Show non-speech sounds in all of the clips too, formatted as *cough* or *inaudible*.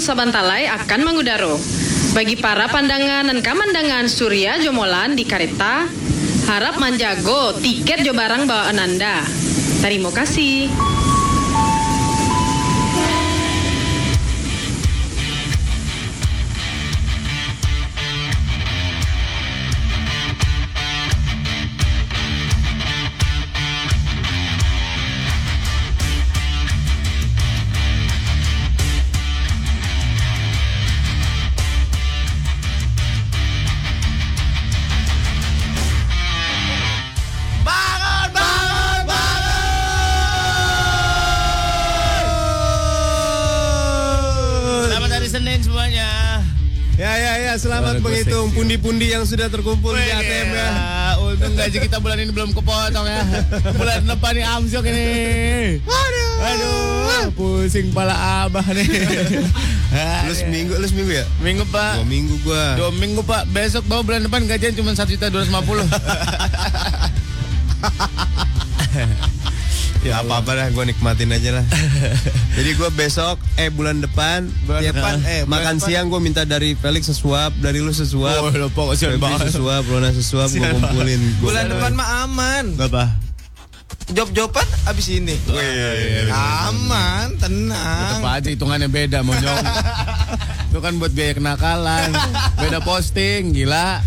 Sabantalai akan mengudara. Bagi para pandangan dan kamandangan Surya Jomolan di Kareta, harap manjago tiket jo barang bawaan Anda. Terima kasih. Sudah terkumpul di Wih, ATM ya. Untung gaji kita bulan ini belum kepotong ya. Bulan depan nih amsyok ini. Aduh. Aduh, pusing pala abah nih. *laughs* Lu seminggu, lu seminggu ya? Minggu Dua pak. minggu gua. Dua minggu pak. Besok bawa bulan depan gajian cuma satu juta dua ratus lima puluh. *laughs* Ya apa-apa dah, gua nikmatin aja lah. *laughs* Jadi gua besok, eh bulan depan, Bulan ya, depan, eh bulan makan depan. siang gua minta dari Felix sesuap, dari lu sesuap. Oh, lu pokok sian Febri banget. sesuap, Rona sesuap, Sian kumpulin. Gua- Bulan depan mah aman. Bapak. Job-joban abis ini. Aman, Tetap tenang. aja hitungannya beda monyong. *laughs* Itu kan buat biaya kenakalan. *laughs* Beda posting, gila.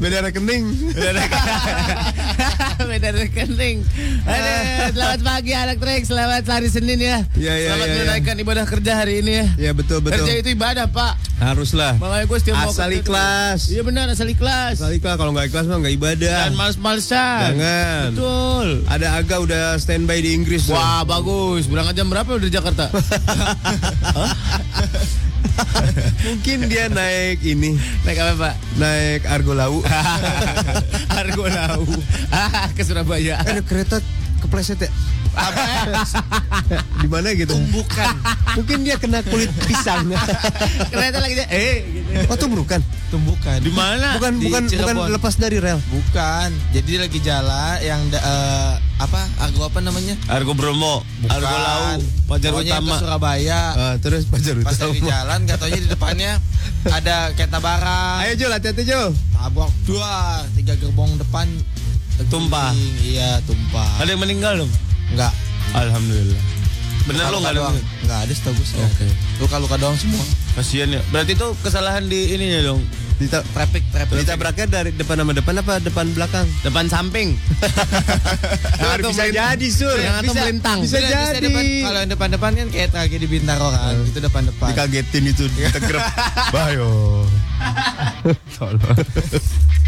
Beda rekening. Beda rekening. *laughs* Beda rekening. Aduh, selamat pagi anak trek, selamat hari Senin ya. Iya, iya, Selamat iya. menunaikan ibadah kerja hari ini ya. Ya betul betul. Kerja itu ibadah, Pak. Haruslah. Makanya gue setiap mau Asal tuh- ikhlas. Iya benar, asal ikhlas. Asal ikhlas kalau nggak ikhlas mah nggak ibadah. Dan males-malesan. Jangan. Betul. Ada Aga udah standby di Inggris. tuh. Wah, bagus. Berangkat jam berapa udah di Jakarta? *laughs* *laughs* Mungkin dia naik ini, Naik apa, Pak? naik Argo Lau. *laughs* Argo Lau. *laughs* Ah, ke Surabaya. Ada kereta kepleset ya? *laughs* Di mana gitu? Tumbukan. Mungkin dia kena kulit pisang. *laughs* Kereta lagi eh gitu. oh tumbukan. Tumbukan. Di mana? Bukan Di bukan bukan Cirebon. lepas dari rel. Bukan. Jadi dia lagi jalan yang da- eh, apa? Argo apa namanya? Argo Bromo, Argo Lau, Pajar Pokoknya Utama. ke Surabaya. Ah, terus Pajar Pas Utama. lagi jalan, gak taunya di depannya ada kereta barang. Ayo Jul, hati-hati Jul. Tabrak dua, tiga gerbong depan Tumpah. Iya, tumpah. Ada yang meninggal dong? Enggak. Alhamdulillah. Bener lo Luka-luka nggak ada? Enggak ada setahu gue. Oke. Luka-luka doang semua. Kasian ya. Berarti itu kesalahan di ininya dong. Dita Traffic, traffic. ditabraknya dari depan sama depan apa depan belakang? Depan samping. *laughs* Sur, bisa jadi Sur. Yang atau Bisa- melintang. Bisa Bisa, bisa jadi. depan, kalau yang depan-depan kan kayak tragedi Bintaro kan. Itu depan-depan. Dikagetin itu ditegrep. *laughs* Bayo.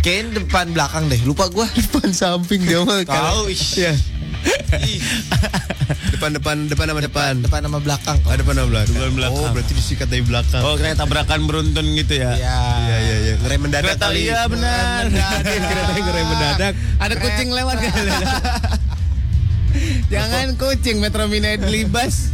Kayaknya depan belakang deh. Lupa gua. *laughs* Depan samping dia mah. Tahu, Iya. Depan depan depan sama depan. Depan sama belakang. Ah, depan sama belakang. Depan belakang. Oh, berarti disikat dari belakang. Oh, kayak tabrakan beruntun gitu ya. Iya. Iya iya iya. Ngerem mendadak Kereta kali. iya benar. Mendadak, *laughs* kereta ngerem mendadak. Ada kucing lewat kan? *laughs* Jangan kucing Metro Mini libas.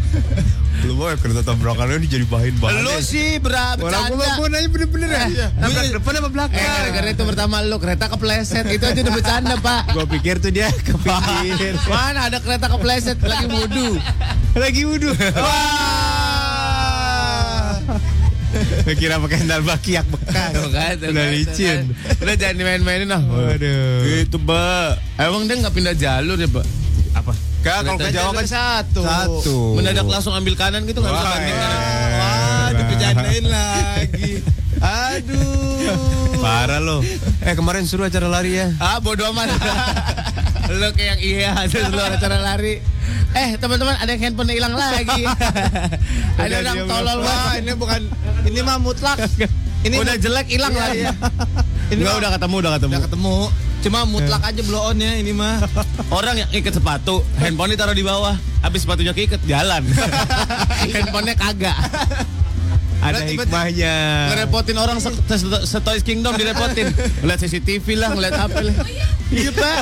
Lu mau kereta tabrakannya ini jadi bahan bahan. Lu sih berapa Orang gua nanya bener-bener ya. Tabrak depan apa belakang? Eh, gara-gara itu pertama lu kereta kepleset itu aja udah bercanda pak. Gua pikir tuh dia kepikir. Mana ada kereta kepleset lagi wudhu. Lagi wudhu. Wah. Kira pakai sandal bakiak bekas. Tuh kan, tuh Udah kan, licin. kan. Udah jangan dimain-mainin lah. Waduh. Gitu, Mbak. Emang dia nggak pindah jalur ya, Pak? Apa? Kak, kalau ke Jawa kan satu. satu. Mendadak langsung ambil kanan gitu nggak bisa banding kanan. Wah, dipejandain lagi. Aduh. Parah lo. Eh kemarin suruh acara lari ya. Ah, bodo amat. *laughs* Lo kayak yang iya, *laughs* terus lo acara lari. Eh, teman-teman, ada yang handphone hilang lagi. *laughs* ada orang dia tolol wah, ini bukan Ini mah mutlak. Ini udah jelek hilang Iya, lagi. iya. Ini Enggak, udah ketemu, udah ketemu. udah ketemu. Cuma mutlak aja blow on ya ini mah. Orang yang ikat sepatu, handphone ditaruh di bawah. Habis sepatunya keikat, jalan. Handphonenya kagak. Ada hikmahnya. Ngerepotin orang se se- Setoys Kingdom direpotin. *laughs* Ngeliat CCTV lah, ngeliat apa lah. Iya, Pak.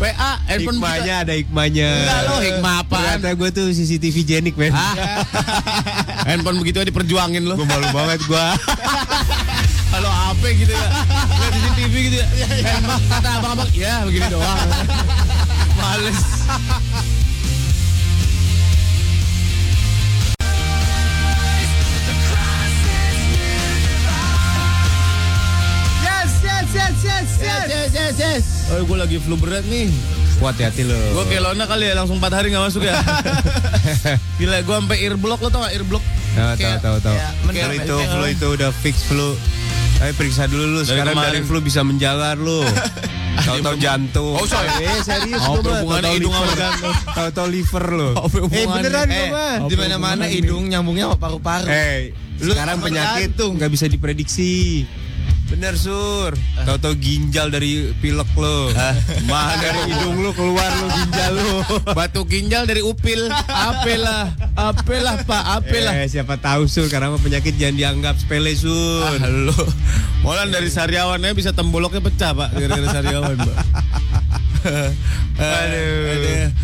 PA, handphone bisa- Hikmahnya ada hikmahnya. Enggak lo, hikmah apaan? Ternyata gue tuh CCTV jenik men. Ah. *laughs* handphone begitu aja diperjuangin lo. Gue malu banget gue. *laughs* Kalau apa gitu ya. Lihat CCTV gitu ya. Handphone kata abang-abang, ya begini doang. Males. Yes, yes, yes, yes, Yes, yes, yes, yes. Oh, gue lagi flu berat nih. Kuat hati lo. Gue kayak Lona kali ya, langsung 4 hari gak masuk ya. *laughs* Gila, gue sampai earblock lo tau gak earblock? Tahu tahu Kayak- tahu tahu. mendadak itu kayak- flu itu udah fix flu. Ayo periksa dulu lu. Sekarang kemarin. dari flu bisa menjalar lu. *laughs* Tahu-tahu jantung. Oh, sorry. Eh, serius Oh, gua mah. Tahu-tahu hidung sama liver. jantung. Tahu-tahu liver lu. Apa Eh beneran Eh, mah. di mana-mana hidung nyambungnya sama paru-paru. Eh, Lu sekarang penyakit jantung. nggak bisa diprediksi. Bener sur. Tahu-tahu ginjal dari pilek lo. Mah dari hidung lu keluar lu ginjal lu. Batu ginjal dari upil. Apelah, apelah pak, apelah. Eh, siapa tahu sur karena penyakit jangan dianggap sepele sur. Ah, lo. Molan dari sariawannya bisa temboloknya pecah pak gara-gara sariawan pak. *laughs* Aduh.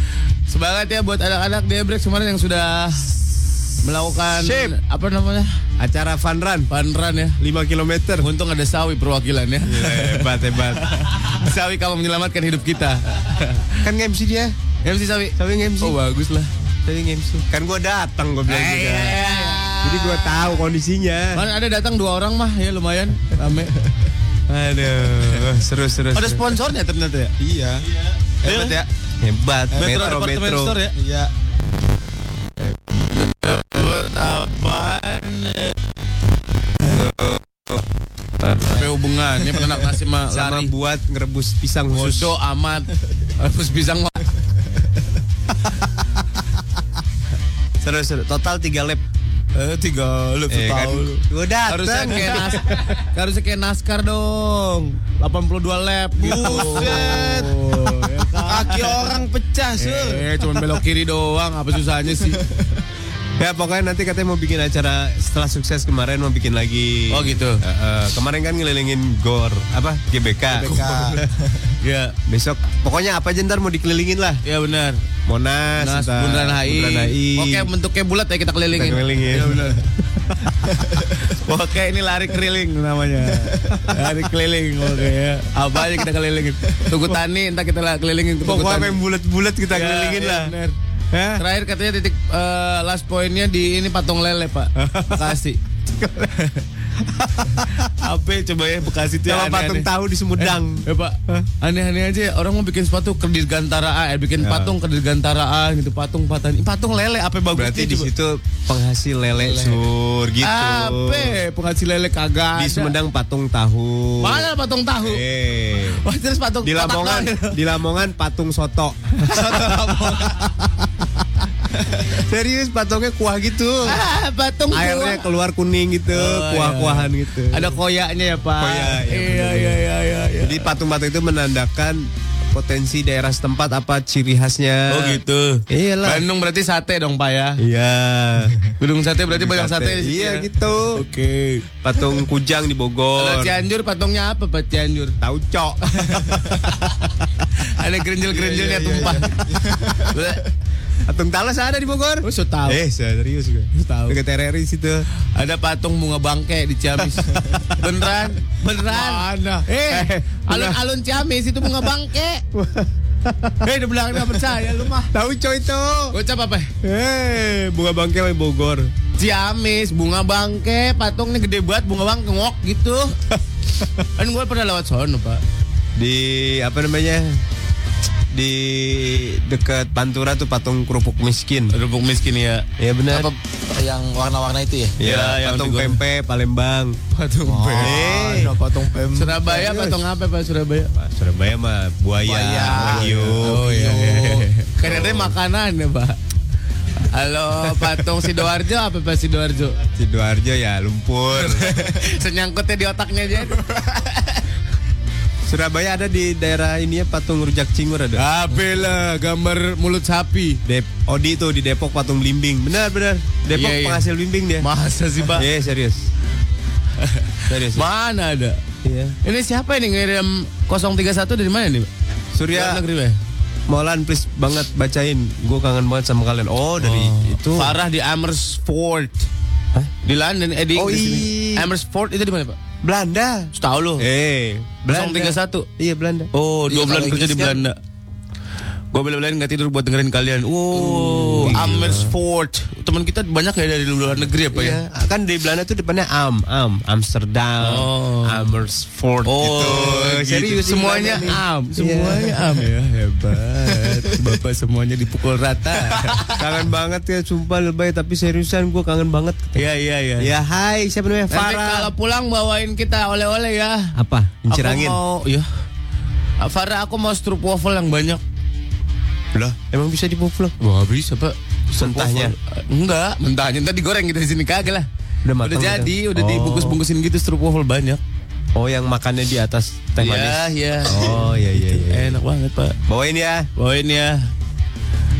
Semangat ya buat anak-anak Debrek kemarin yang sudah melakukan Sip. apa namanya Acara fun run fun run ya. 5 km. Untung ada sawi perwakilan ya. hebat hebat. *laughs* sawi kamu menyelamatkan hidup kita. Kan MC dia. MC sawi. Sawi MC. Oh bagus lah. Sawi MC. Kan gua datang gua bilang Eh, juga. iya, iya, iya. Jadi gua tahu kondisinya. Kan ada datang dua orang mah ya lumayan rame. *laughs* Aduh, seru seru. Ada sponsornya ternyata ya. Iya. Hebat ya. Hebat. Metro, Metro Metro. Store ya. Iya. Apa hubungannya penanak nasi sama Sama lari? buat ngerebus pisang khusus. Bodoh amat. Harus pisang mah. *laughs* Seru seru. Total 3 lap. Eh tiga lu Eh, kan, gua Harusnya kayak nas harusnya kayak naskar dong. 82 lap gitu. Buset. Oh, ya kan? Kaki orang pecah, Sur. Eh, cuma belok kiri doang. Apa susahnya sih? *laughs* Ya pokoknya nanti katanya mau bikin acara setelah sukses kemarin mau bikin lagi. Oh, gitu. Eh, eh, kemarin kan ngelilingin GOR apa GBK. *laughs* Ya, Besok pokoknya apa aja ntar mau dikelilingin lah. ya benar. Monas, Nas, ntar Bundaran HI. Bundaran HI. Oke, bentuknya bulat ya kita kelilingin. Kita kelilingin. Iya benar. *laughs* Oke, ini lari keliling namanya. Lari keliling, oke ya. Apa aja kita kelilingin. Tugu tani, entar kita lah kelilingin Pokoknya yang bulat-bulat kita Ya, kelilingin iya, lah. benar. Hah? Terakhir katanya titik eh, last pointnya di ini patung lele pak. Bekasi. *laughs* Apa ya, coba ya Bekasi itu Sama patung tahu di Sumedang. Ya pak, aneh-aneh aja ya. orang mau bikin sepatu ke Dirgantara A, eh, bikin Ya. patung ke Dirgantara A gitu, patung patung, patung lele apa bagusnya Berarti di situ penghasil lele, sur gitu. Apa? Penghasil lele kagak Di. Sumedang patung tahu. Mana patung tahu? Eh. Wah, terus patung Di Lamongan, di Lamongan patung soto. *laughs* *laughs* Serius patungnya kuah gitu. Ah, patung Airnya keluar kuning gitu, Oh, kuah-kuahan gitu. Ada koyaknya ya pak. Koyak, ya, iya, iya, bener. iya, iya, iya. Jadi patung-patung itu menandakan potensi daerah setempat apa ciri khasnya. Oh gitu. Iyalah. Bandung berarti sate dong pak ya. Iya. Gunung sate berarti banyak sate. situ Iya ya? gitu. Oke. Patung Kujang di Kalau Bogor. Cianjur patungnya apa pak Cianjur? Tahu cok. *laughs* Ada gerinjil-gerinjilnya tumpah. *laughs* Patung Talas ada di Bogor. Oh, so tahu. Eh, serius gue. Tahu. Dekat RRI situ. Ada patung bunga bangke di Ciamis. *laughs* Beneran? Beneran? Mana? Eh, alun-alun Ciamis itu bunga bangke. *laughs* Eh, udah bilang nggak percaya lu mah. Tahu cok itu. Gocap apa? Eh, bunga bangke di Bogor. Ciamis, bunga bangke, patungnya gede banget, bunga bangke ngok gitu. *laughs* kan gue pernah lewat sono, Pak. Di apa namanya? Di dekat Pantura tuh patung kerupuk miskin. Rupuk miskin ya. Ya benar. Apa yang warna-warna itu ya? Ya, Ya, yang patung pempek Palembang. Patung Oh, ada patung pem. Surabaya patung apa Pak Surabaya? Pak, Surabaya mah buaya, Buaya. wahyu. Oh iya, iya, iya. Ada makanan ya Pak. Halo patung Sidoarjo apa Pak Sidoarjo? Sidoarjo ya lumpur. *laughs* Senyangkutnya di otaknya aja. *laughs* Surabaya ada di daerah ini ya patung rujak cingur ada. Apa lah gambar mulut sapi. Dep Odi tuh di Depok patung blimbing. Benar benar. Depok Iya, iya. penghasil bimbing dia. Masa sih pak? Iya serius. *laughs* serius. Mana ada? Iya. Ini siapa ini ngirim 031 dari mana nih? Surya Luar negeri Pak? Molan please banget bacain. Gue kangen banget sama kalian. Oh dari itu. Farah di Amersfoort. Di London, eh di Oh, Inggris iya. Amersfoort itu di mana pak? Belanda. Tahu lo? Eh, Belanda. 031. Iya Belanda. Oh, dua Iya, bulan kerja di Belanda. Gue bela-belain nggak tidur buat dengerin kalian. Wow, Amersfoort. Teman kita banyak ya dari luar negeri apa ya? Iya, kan di Belanda tuh depannya Am, Am, Amsterdam, Oh. Amersfoort Oh, gitu. serius di semuanya am, Iya. semuanya am ya hebat. Bapak semuanya dipukul rata. *laughs* kangen banget ya, sumpah lebay tapi seriusan gue kangen banget. Iya iya iya. Ya hai, siapa namanya? Nanti Farah. kalau pulang bawain kita oleh-oleh ya. Apa? Aku Kincir angin. mau, ya. Ah, Farah aku mau strup waffle yang banyak. Lah, emang bisa dipupuk Wah bisa pak. Mentahnya? Enggak, mentahnya ntar digoreng gitu di sini kagak lah. Udah matang jadi, gitu? udah Oh. dibungkus-bungkusin gitu strup waffle banyak. Oh, yang makannya di atas teh Iya, manis. iya. Oh, iya iya iya. Enak banget pak. Bawain ya. Bawain ya.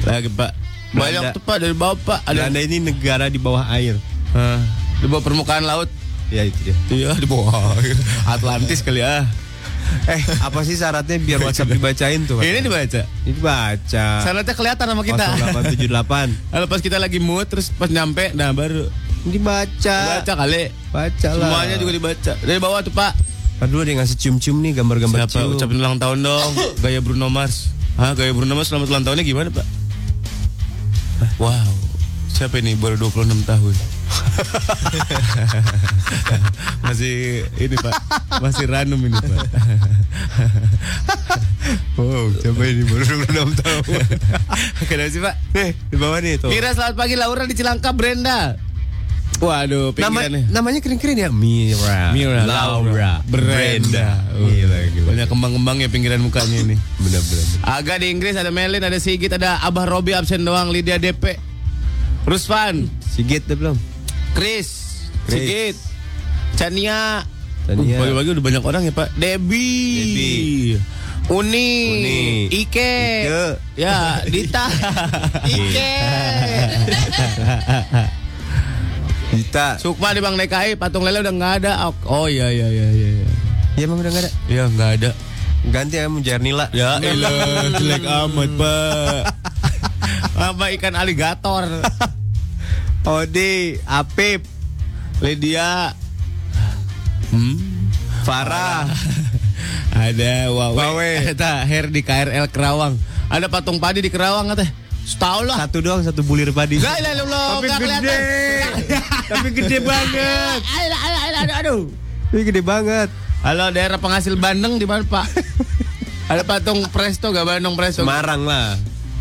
Lagi pak. Banyak tuh pak dari bawah pak. Ada Belanda ini negara di bawah air. Hah, di bawah permukaan laut. Ya itu dia. Iya di bawah Atlantis kali ya. Eh, apa sih syaratnya biar WhatsApp dibacain tuh? Ini dibaca. Ini baca. Syaratnya kelihatan sama kita. 0878. Kalau pas kita lagi mood terus pas nyampe nah baru Dibaca. baca kali. Baca lah. Semuanya juga dibaca. Dari bawah tuh Pak. Kan dulu yang ngasih cium-cium nih gambar-gambar Siapa cium. ucapin ulang tahun dong. *laughs* Gaya Bruno Mars. Hah, gaya Bruno Mars selamat ulang tahunnya gimana, Pak? Wow. Siapa ini baru 26 tahun? *laughs* Masih ini, Pak. Masih ranum ini, Pak. Wow, *laughs* coba ini baru 26 tahun. Kenapa sih, Pak? nih, di bawah nih tuh. Mira selamat pagi Laura di Cilangkap Brenda. Waduh, Nama, namanya keren-keren ya Mira, Mira, Laura, Brenda. Gila, gila. Banyak kembang-kembang ya pinggiran mukanya ini. *laughs* Bener-bener. Aga di Inggris ada Melin, ada Sigit, ada Abah Robi absen doang, Lydia DP. Rusvan, Sigit deh belum? Chris, Chris. Sigit, Chania. Chania. Uh, Pagi-pagi udah banyak orang ya Pak. Debbie. Debbie. Uni, Uni. Ike, Ike. ya Dita, *laughs* Ike, Dita. Sukma di Bang DKI, patung lele udah nggak ada. Oh iya iya iya iya. Ya emang udah gak ada. Iya nggak ada. Ganti ya Mujair Nila. Ya elah, jelek amat Pak. *laughs* Apa ikan aligator? Odi, Apip, Lydia. Hmm. Farah. *laughs* Ada Wawe. Wawe. *laughs* Eta hair di KRL Kerawang. Ada patung padi di Kerawang teh. Setahu lah. Satu doang, satu bulir padi. Gak ilah lo, Tapi gak gede. *laughs* Tapi gede banget. Aduh, aduh, aduh, aduh, aduh. Ini gede banget. Halo daerah penghasil Bandeng di mana Pak? Ada patung Presto gak Bandung Presto? Semarang lah.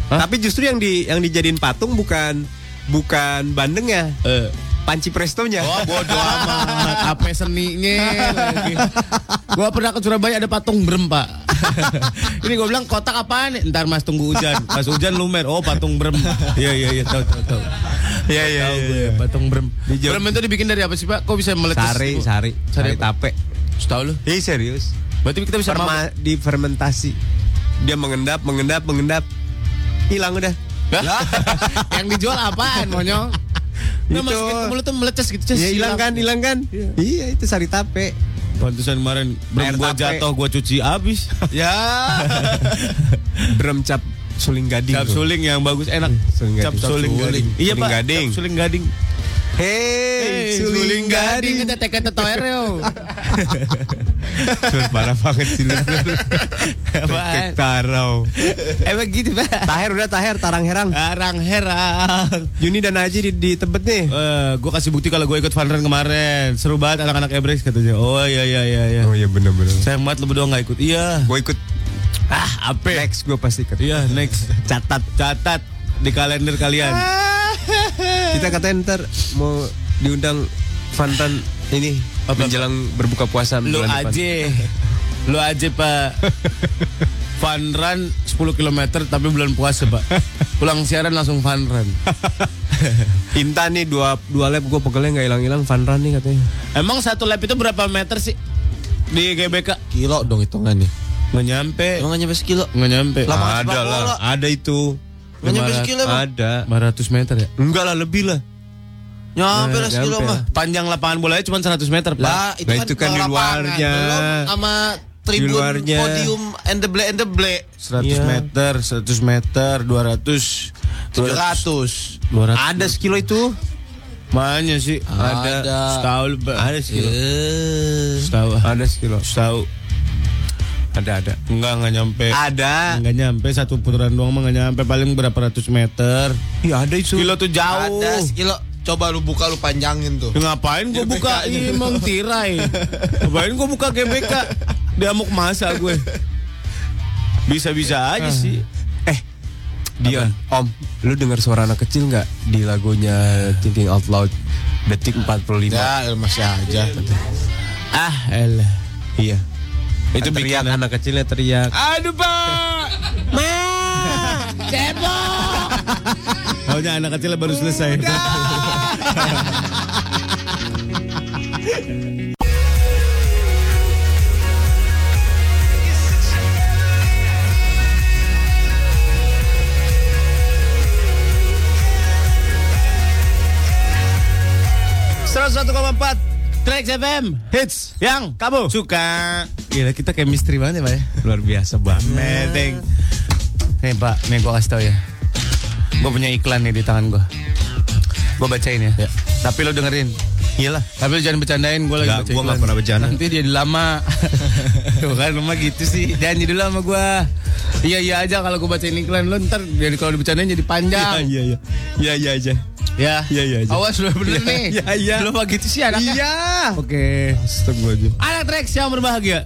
Hah? Tapi justru yang di yang dijadiin patung bukan bukan bandeng ya, Eh. panci prestonya. Oh bodoh amat *laughs* Apa seninya lagi Gua pernah ke Surabaya ada patung brem pak *laughs* Ini gue bilang kotak apaan nih Ntar mas tunggu hujan Pas hujan lumer Oh patung brem Iya iya iya tahu tahu tahu Iya iya iya. ya, patung brem Di Brem itu dibikin dari apa sih pak Kok bisa meletus Sari, sari, sari Sari tape. Tahu lu Iya serius. Berarti kita bisa Ferma, difermentasi. Dia mengendap, mengendap, mengendap. Hilang udah. Yang dijual apaan monyong Nah, Itu. masukin mulut tuh meleces gitu Ces, Ya hilang kan, hilang kan? Iya, itu sari tape. Pantesan kemarin brem gua tape. jatuh gua cuci abis *laughs* Ya. Brem cap suling gading. Cap suling yang bagus enak. Suling Cap suling gading. suling. Iya Suling pak. gading. Cap suling gading. Hei, suling gading. Kita teka tetoer yo. Sur, *laughs* parah banget sih lu. *laughs* Apaan? Tarau. Emang gitu pak. Taher udah Taher, tarang herang. Arang herang. Juni dan Haji di, di Tebet nih. Eh, gue kasih bukti kalau gue ikut fun run kemarin. Seru banget anak-anak Ebrex katanya. Oh iya iya iya. iya. Oh iya bener-bener. Sayang banget lu berdua nggak ikut. Iya. Gue ikut Ah, apa? next gue pasti ikut. Iya next. Catat. Catat di kalender kalian. Kita katanya ntar mau diundang fun run ini Apa, menjelang berbuka puasa Lu aja. Lu aja pak. Fun run 10 km tapi bulan puasa pak. Pulang siaran langsung fun run. *laughs* Intan nih dua dua lap gue pegelnya nggak hilang-hilang fun run nih katanya. Emang satu lap itu berapa meter sih? Di GBK? Kilo dong hitungannya. Nggak nyampe. Emang nggak nyampe sekilo? Nggak nyampe. Lapangan ada lah, ada itu. Nggak nyampe 500. sekilo emang. Ada. 500 meter ya? Enggak lah lebih lah. Nyampe lah sekilo Nyampe. mah. Panjang lapangan bolanya cuma 100 meter, Pak. Lah, itu, Nah, kan, itu kan di luarnya. Belum sama tribun luarnya. podium and the black and the black. 100 Iya. meter, 100 meter, 200 700. 200 Ada sekilo itu. Mana sih? Ada. Setahu lebih. Ada sekilo. Setahu. Ada sekilo. Setahu. Ada ada. Enggak, enggak nyampe. Ada. Enggak nyampe satu putaran doang mah enggak nyampe paling berapa ratus meter. Iya ada itu. Kilo tuh jauh. Ada sekilo. Coba lu buka lu panjangin tuh. Ya, ngapain gue buka GBK-nya. emang tirai Ngapain gue buka GBK Dia amuk masa gue Bisa-bisa aja sih Eh, Dion, Om, lu dengar suara anak kecil nggak di lagunya Thinking Out Loud detik 45? Ya, masih aja. Ah elah Iya. Itu teriak bikinan. anak kecilnya teriak. Aduh pak. Ma! Cebok! Maunya anak kecil baru selesai. Empat Trax FM Hits Yang kamu Suka Gila kita chemistry banget ya pak ya Luar biasa banget. Meteng Nih pak Nih gue kasih tau ya Gue punya iklan nih di tangan gue Gue bacain ya. Tapi lo dengerin Iyalah. Tapi lo jangan bercandain Gue lagi Nggak, baca gua iklan. nggak pernah bercanda. Nanti dia lama *laughs* Tuh kan lama gitu sih Janji dulu sama gue Iya iya aja kalau gue bacain iklan Lo ntar jadi kalau dibercandain jadi panjang Iya iya. Iya iya aja. Ya Iya, iya aja. Awas lo bener Iya, nih iya, iya. Mah gitu sih anaknya Iya. Oke Astagfirullahaladzim. Anak Trax yang berbahagia.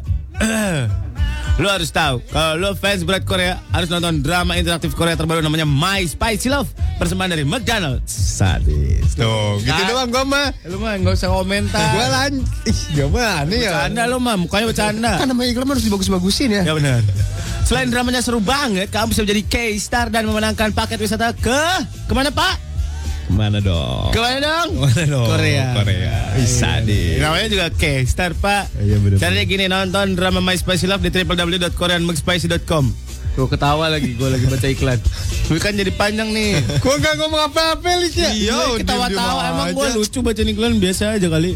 lo harus tahu kalau lo fans berat Korea harus nonton drama interaktif Korea terbaru namanya My Spicy Love persembahan dari McDonald's. Sadis. Tuh, gitu doang gua mah. Lo mah nggak usah komentar. Gua lan. Ih, gimana ya? Bercanda lo mah mukanya bercanda. Kan namanya iklan harus dibagus-bagusin ya. Ya benar. Selain dramanya seru banget, kamu bisa menjadi K-Star dan memenangkan paket wisata ke ke mana Pak? Ke mana dong? Ke mana dong? Ke mana dong? Korea. Korea. Bisa deh. Namanya juga K-Star Pak. Iya, bener. Caranya gini nonton drama My Spicy Love di www.koreanmcspicy.com. Gue ketawa lagi, gue lagi baca iklan. Gue kan jadi panjang nih. Gua enggak ngomong apa-apa, Lis ya. Iya, ketawa-tawa emang gue lucu baca iklan biasa aja kali.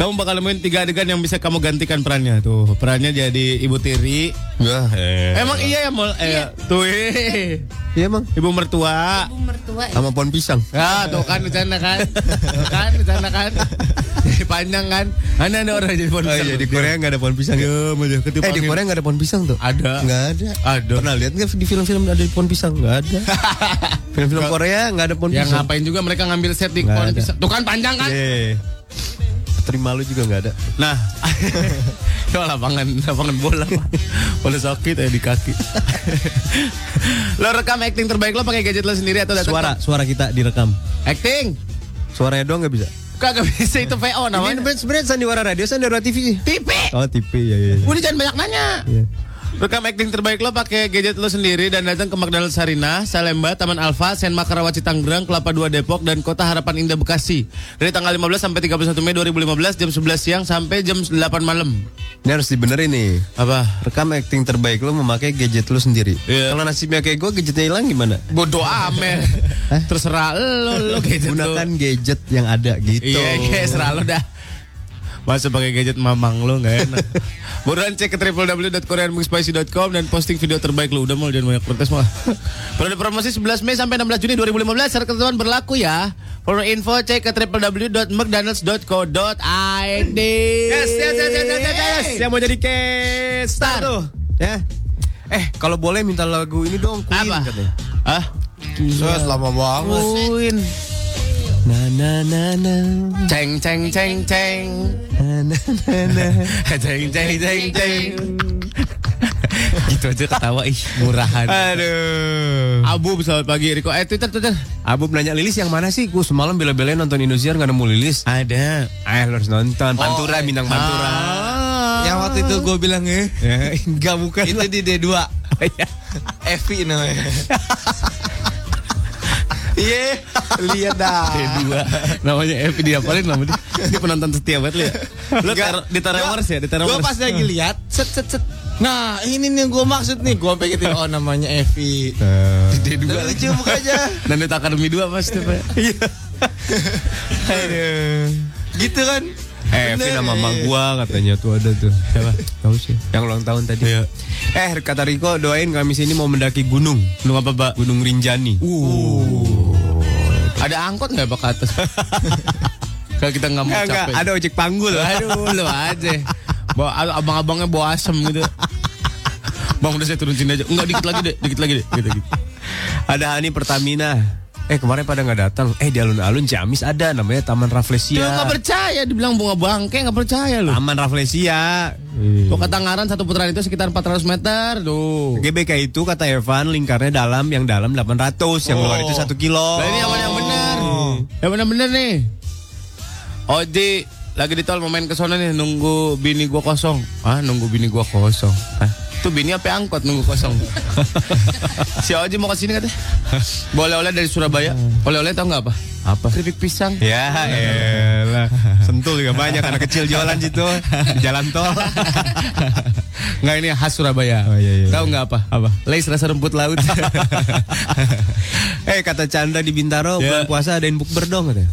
Kamu bakal nemuin tiga adegan yang bisa kamu gantikan perannya tuh. Perannya jadi ibu tiri. Wah, eh. Emang iya ya mol eh, tuh eh. Iya, Emang. ibu mertua. Ibu mertua ya. Sama pohon pisang. Ah, tuh kan bercanda kan. Tuh kan bercanda kan. Jadi panjang kan. Mana ada orang jadi pohon Oh pisang. iya, di Korea nggak ada pohon pisang ya? ketipu Eh, di. Korea nggak ada pohon pisang tuh? Ada. Nggak ada. Ada. Pernah lihat nggak di film-film ada pohon pisang? Nggak ada. *laughs* Film-film Korea nggak ada pohon Ya pisang. ngapain juga mereka ngambil set di pohon pisang. Tuh kan panjang kan? Iya. Terima lu juga nggak ada. Nah, *laughs* itu lapangan lapangan bola pak. Bola sakit ya di kaki. *laughs* lo rekam acting terbaik lo pakai gadget lo sendiri atau datang Suara, ke- suara kita direkam. acting? Suaranya doang nggak bisa. Kagak bisa itu VO Ini namanya. sebenarnya sandiwara radio, sandiwara TV. TV. Oh, TV ya ya. ya. Udah jangan banyak nanya. Iya. Rekam acting terbaik lo pakai gadget lo sendiri dan datang ke McDonald's Sarina, Salemba, Taman Alfa, Sen Makarawaci Tangerang, Kelapa Dua Depok, dan Kota Harapan Indah Bekasi. Dari tanggal 15 sampai 31 Mei 2015 jam 11 siang sampai jam 8 malam. Ini harus dibenerin nih. Apa? Rekam acting terbaik lu memakai gadget lu sendiri. Iya. Kalau nasibnya kayak gue gadgetnya hilang gimana? Bodoh amat. Terserah lo, lo gadget lo. Gunakan gadget yang ada gitu. Iya, kayak serah lo dah. Masa pakai gadget mamang lo nggak enak. *laughs* Buruan cek ke www.koreanmixspicy.com dan posting video terbaik lo. Udah mau jangan banyak protes malah. *laughs* Periode promosi 11 Mei sampai 16 Juni 2015 syarat ketentuan berlaku ya. For info cek ke www.mcdonalds.co.id. Yes, yes, yes, yes, yes, yes, yes. Yang mau jadi K-Star tuh. Ya. Eh, kalau boleh minta lagu ini dong, Queen Apa? katanya. Ah? Set lama banget. Queen. Na na na na. Ceng ceng ceng ceng. Na na na na. *laughs* Ceng ceng ceng ceng. gitu aja ketawa ih murahan. Aduh. Abu selamat pagi Riko eh Twitter Twitter. Abu nanya Lilis yang mana sih? Gue semalam bela-belain nonton Indosiar nggak nemu Lilis. Ada. Eh, harus nonton. Pantura, bintang Pantura. Yang waktu itu gue bilang eh, *laughs* Ya, enggak bukan. itu di D2. *laughs* Evi namanya. Iya, lihat dah. D2 namanya Evi dia paling nama dia. Dia penonton setia banget lu ya. Lu tar- di Tarawars ya, di Gue Tarawars. pas lagi lihat, set set set. Nah, ini nih gue maksud nih, gue pengen oh namanya Evi. D2 Dan lucu mukanya. Dan di Akademi 2 pasti Pak. Iya. Aduh. Gitu kan? Eh, Bener, Vin sama mama gua katanya tuh ada tuh. Siapa? Tahu sih. Yang ulang tahun tadi. Eh, kata Riko doain kami sini mau mendaki gunung. Gunung apa, Pak? Gunung Rinjani. Ada angkot nggak Pak atas? *laughs* Kalau kita nggak mau Enggak, enggak, capek. ada ojek panggul. Aduh, lu aja. Bawa abang-abangnya bawa asem gitu. Bang udah saya turun sini aja. Enggak dikit lagi deh, dikit lagi deh. Gitu, gitu. Ada Hani Pertamina. Eh kemarin pada nggak datang. Eh di alun-alun Ciamis ada namanya Taman Dia Rafflesia. nggak percaya, dibilang bunga bangke nggak percaya lu. Taman Rafflesia. Tuh kata ngaran satu putaran itu sekitar 400 meter. Tuh. GBK itu kata Evan lingkarnya dalam yang dalam 800, yang luar itu 1 kilo. Nah ini yang mana yang benar? Yang benar-benar nih. Oji lagi di tol mau main ke sana nih nunggu bini gua kosong. Ah, nunggu bini gua kosong. Hah? Tuh bini apa angkot nunggu kosong. *laughs* si Oji mau ke sini katanya. Boleh-oleh dari Surabaya. Oleh-oleh tau nggak apa? Apa? Keripik pisang. Ya elah Sentul juga banyak anak kecil jualan situ Di jalan tol *laughs* Nggak ini khas Surabaya. Oh, iya, iya. Tahu nggak apa? Apa? Lace rasa rumput laut. *laughs* Eh kata Chandra di Bintaro Ya. Bulan puasa adain bukber dong katanya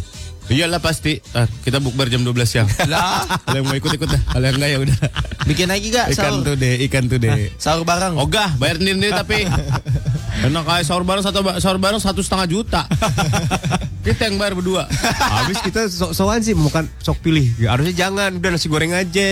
Iyalah pasti. Ah, kita bukber jam 12 siang. *laughs* Lah, Kalau yang mau ikut-ikut dah. Kalau yang enggak ya udah. bikin lagi gak Ikan sahur? tuh deh, ikan tuh deh. Sahur bareng. Ogah, bayar sendiri *laughs* tapi enak kayak sahur bareng satu sahur bareng satu setengah juta. *laughs* Kita yang bayar berdua. Habis kita sok-sokan sih Makan sok pilih Ya, Harusnya jangan Udah nasi goreng aja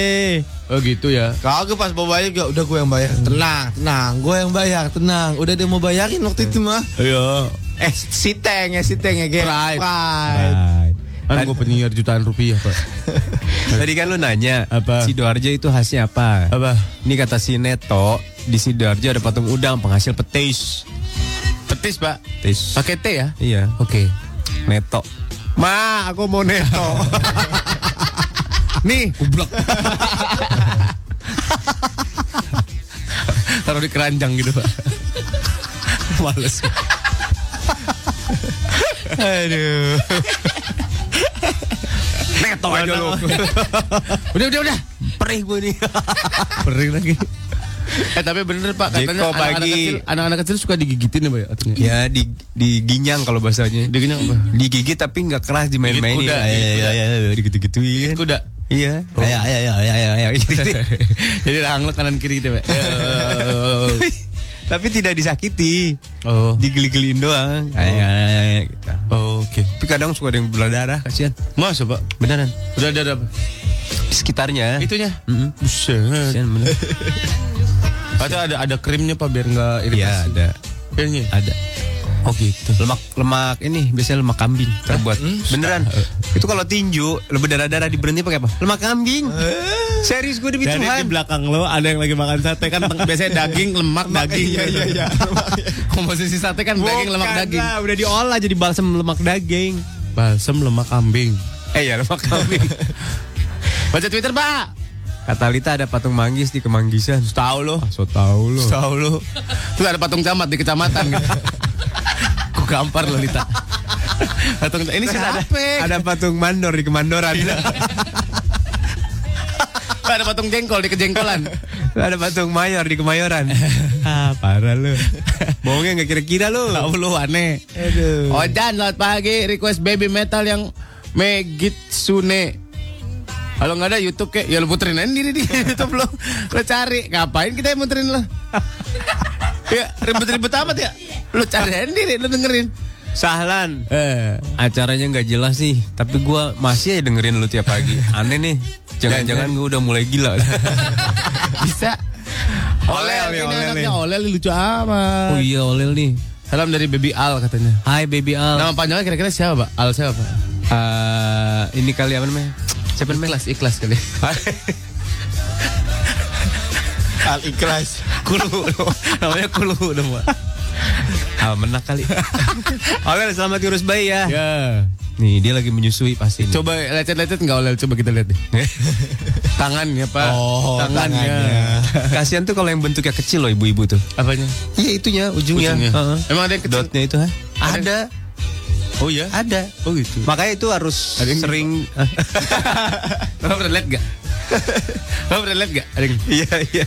Oh gitu ya. Kagak pas mau bayar juga udah gue yang bayar. Tenang, tenang, gue yang bayar, tenang. Udah dia mau bayarin waktu itu mah. Iya. Eh si Teng ya Si Teng ya Ger. Pride. Pride. Kan gue penyiar jutaan rupiah pak. *laughs* Tadi kan lu nanya Apa? Sidoarjo itu khasnya apa? Apa? Ini kata si Neto Di Sidoarjo ada patung udang Penghasil petis Petis pak. Petis Pakai T ya? Iya Oke. Neto Ma aku mau Neto *laughs* Nih, goblok. *laughs* Taruh di keranjang gitu pak. Males. Aduh Neto aja lu. udah udah udah. Perih gue nih Perih lagi. Eh tapi bener pak katanya anak-anak pagi. kecil, anak-anak kecil suka digigitin ya pak ya? Ya di, diginyang kalau bahasanya Diginyang apa? Digigit tapi nggak keras dimain-mainin kuda, Iya gigit iya iya Digitu-gituin Kuda. Iya Ayo ayo ayo ayo ayo Jadi rahang lo kanan kiri gitu pak. Tapi tidak disakiti Oh. Digeli-geliin doang ayo ayo gitu. Oh, Oke. Tapi kadang suka ada yang berdarah kasihan Masa pak? Beneran Udah ada apa? Di sekitarnya Itunya. Buset. Kasihan bener Atau ada ada krimnya pak biar nggak iritasi. Iya ada Kayaknya. Ada Oh gitu. lemak lemak ini biasanya lemak kambing terbuat beneran itu kalau tinju lebih darah darah diberhenti pakai apa lemak kambing serius gue demi Jadi di Tuhan belakang lo ada yang lagi makan sate kan biasanya daging, lemak, daging. iya, iya, iya. *laughs* Komposisi sate kan daging, lemak, Bukan daging. lah, udah diolah jadi balsam lemak daging Balsem lemak kambing. eh ya lemak kambing *laughs* Baca Twitter, Pak. kata Lita ada patung manggis di kemanggisan Tahu lo. so tau lo Tahu lo. Terus ada patung camat di kecamatan gitu. *laughs* Ku gampar lo Lita. Patung ini sih ada. ada patung mandor di kemandoran *laughs* Ada patung jengkol di kejengkolan. ada patung mayor di kemayoran *laughs* ah parah lo bohongnya nggak kira-kira lo Tahu lo aneh. aduh Ojan, selamat pagi. Request baby metal yang Megitsune. Kalau nggak ada YouTube kayak ya lu puterin aja diri di *laughs* YouTube lo. Lo cari. Ngapain kita yang muterin lo? Ya ribet-ribet amat ya. Lo cari sendiri, lo dengerin. Sahlan Eh, acaranya nggak jelas sih tapi gua masih aja dengerin lu tiap pagi aneh nih jangan-jangan gua udah mulai gila *laughs* bisa. Olel Olel, Olel nih. Olel lucu amat. oh iya Olel nih Salam dari Baby Al katanya. Hai baby Al Nama panjangnya kira-kira siapa, Pak? Al siapa? Pak? Eh, ini kali apa namanya siapa namanya Ikhlas, ikhlas kali. *laughs* Al ikhlas. Kulu, namanya Kulu Pak. Al menak kali *laughs* Olel selamat urus bayi ya Ya. nih dia lagi menyusui pasti. Coba lecet-lecet nggak Olel? Coba kita lihat deh. *laughs* Tangannya, Pak. Oh, tangannya. kasihan tuh kalau yang bentuknya kecil loh ibu-ibu tuh Apanya? iya itunya ujungnya, Ujungnya. Heeh. Emang ada yang kecil? dotnya itu ha? Ada. ada Oh iya? ada Oh gitu. makanya itu harus Ada yang sering Kamu *laughs* pernah lihat gak? *laughs* Kamu pernah lihat gak? Ada yang iya iya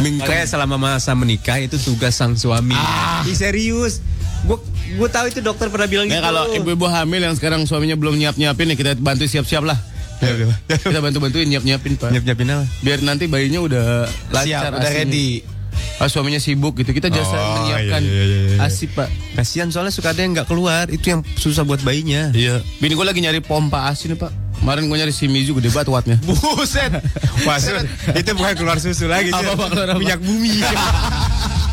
Makanya selama masa menikah itu tugas sang suami. Ah. Ih, serius. Gue gue tahu itu dokter pernah bilang Ya gitu. kalau ibu-ibu hamil yang sekarang suaminya belum nyiap-nyiapin ya kita bantu siap-siap lah. kita bantu-bantuin nyiap-nyiapin pak. Nyiap nyiapin apa? Biar nanti bayinya udah lancar Siap, udah ready. Ah, suaminya sibuk gitu. Kita jasa Oh, menyiapkan iya, iya, iya, iya. asi pak. Kasihan soalnya suka ada yang nggak keluar. Itu yang susah buat bayinya. Iya. Bini gue lagi nyari pompa asi nih pak. Kemarin gue nyari Shimizu gede banget wattnya. *laughs* Buset. Wah, itu bukan keluar susu lagi. Apa, Sur. apa, keluar apa? Minyak bumi. *laughs*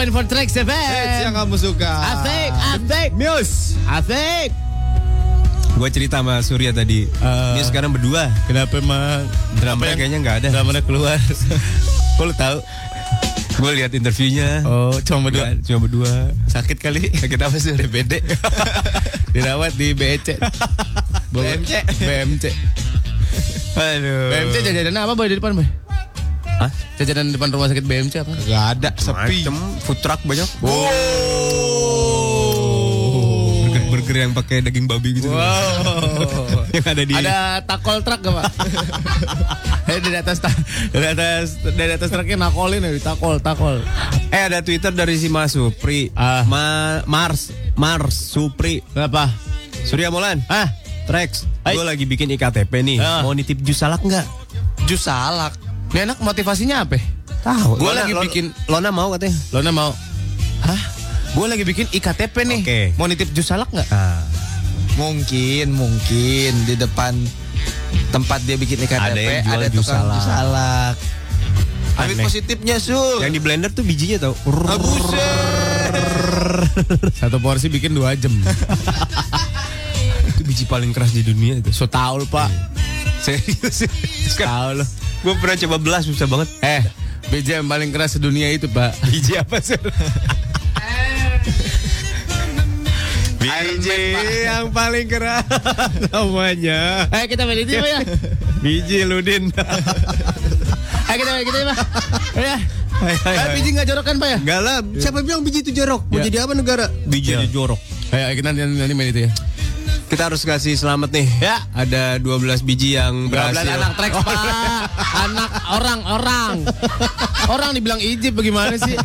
101.4 Trax FM. Hits yang kamu suka. Asik, asik. Muse. Asik. gue cerita sama Surya tadi. Ah. Dia sekarang berdua. Kenapa emang? Drummernya kayaknya nggak ada. Dramanya keluar. *laughs* Kok lu tahu? Gue lihat interviewnya. Oh, cuma berdua. Cuma berdua. Sakit kali. Sakit apa sih? DBD. *laughs* Dirawat di BC. BMC. BMC. Aduh. BMC jajanan apa boy di depan boy? Hah? Jajanan di depan rumah sakit BMC apa? Gak ada, sepi. Macem, food truck banyak. Wow. Burger-burger yang pakai daging babi gitu. Wow. *laughs* yang ada di Ada takol truk gak pak? *laughs* Eh, dari atas ta- dari atas dari atas truknya nakolin ya, takol takol. Eh ada Twitter dari si Mas Supri. Ah. Ma- Mars Mars Supri. Kenapa? Surya Molan. Ah, Trex, gue lagi bikin iktp nih. Ah. Mau nitip jus salak nggak? jus salak. Ini anak motivasinya apa? Tahu. Gua Lona- lagi Lona- bikin- Lona mau katanya. Lona mau? Hah? Gue lagi bikin iktp nih. Oke. Mau nitip jus salak nggak? Ah. Mungkin, mungkin di depan tempat dia bikin ikan Ada yang jual ada jus tukang salak. jus salak. Ambil positifnya, Sul. Yang di blender tuh bijinya tau. Ah. Satu porsi bikin dua jam. *laughs* itu biji paling keras di dunia itu. so tau lu pak. Serius. Tahu lu. Gue pernah coba belas susah banget. Eh, biji yang paling keras sedunia itu pak. *laughs* Biji apa sih? Biji yang paling keras namanya. Eh kita main itu ya. Biji Ludin. Eh kita main kita ya pak. Ya. Hai, hai, Eh hai. biji nggak jorok kan pak ya? Enggak lah, siapa bilang biji itu jorok? Mau Ya. jadi apa negara? Biji Ya. jorok. Ayo kita nanti, nanti main itu ya. Kita harus kasih selamat nih. Ya. Ada 12 biji yang 12 berhasil. anak trek pak. *laughs* Anak orang-orang. Orang dibilang ijib bagaimana sih?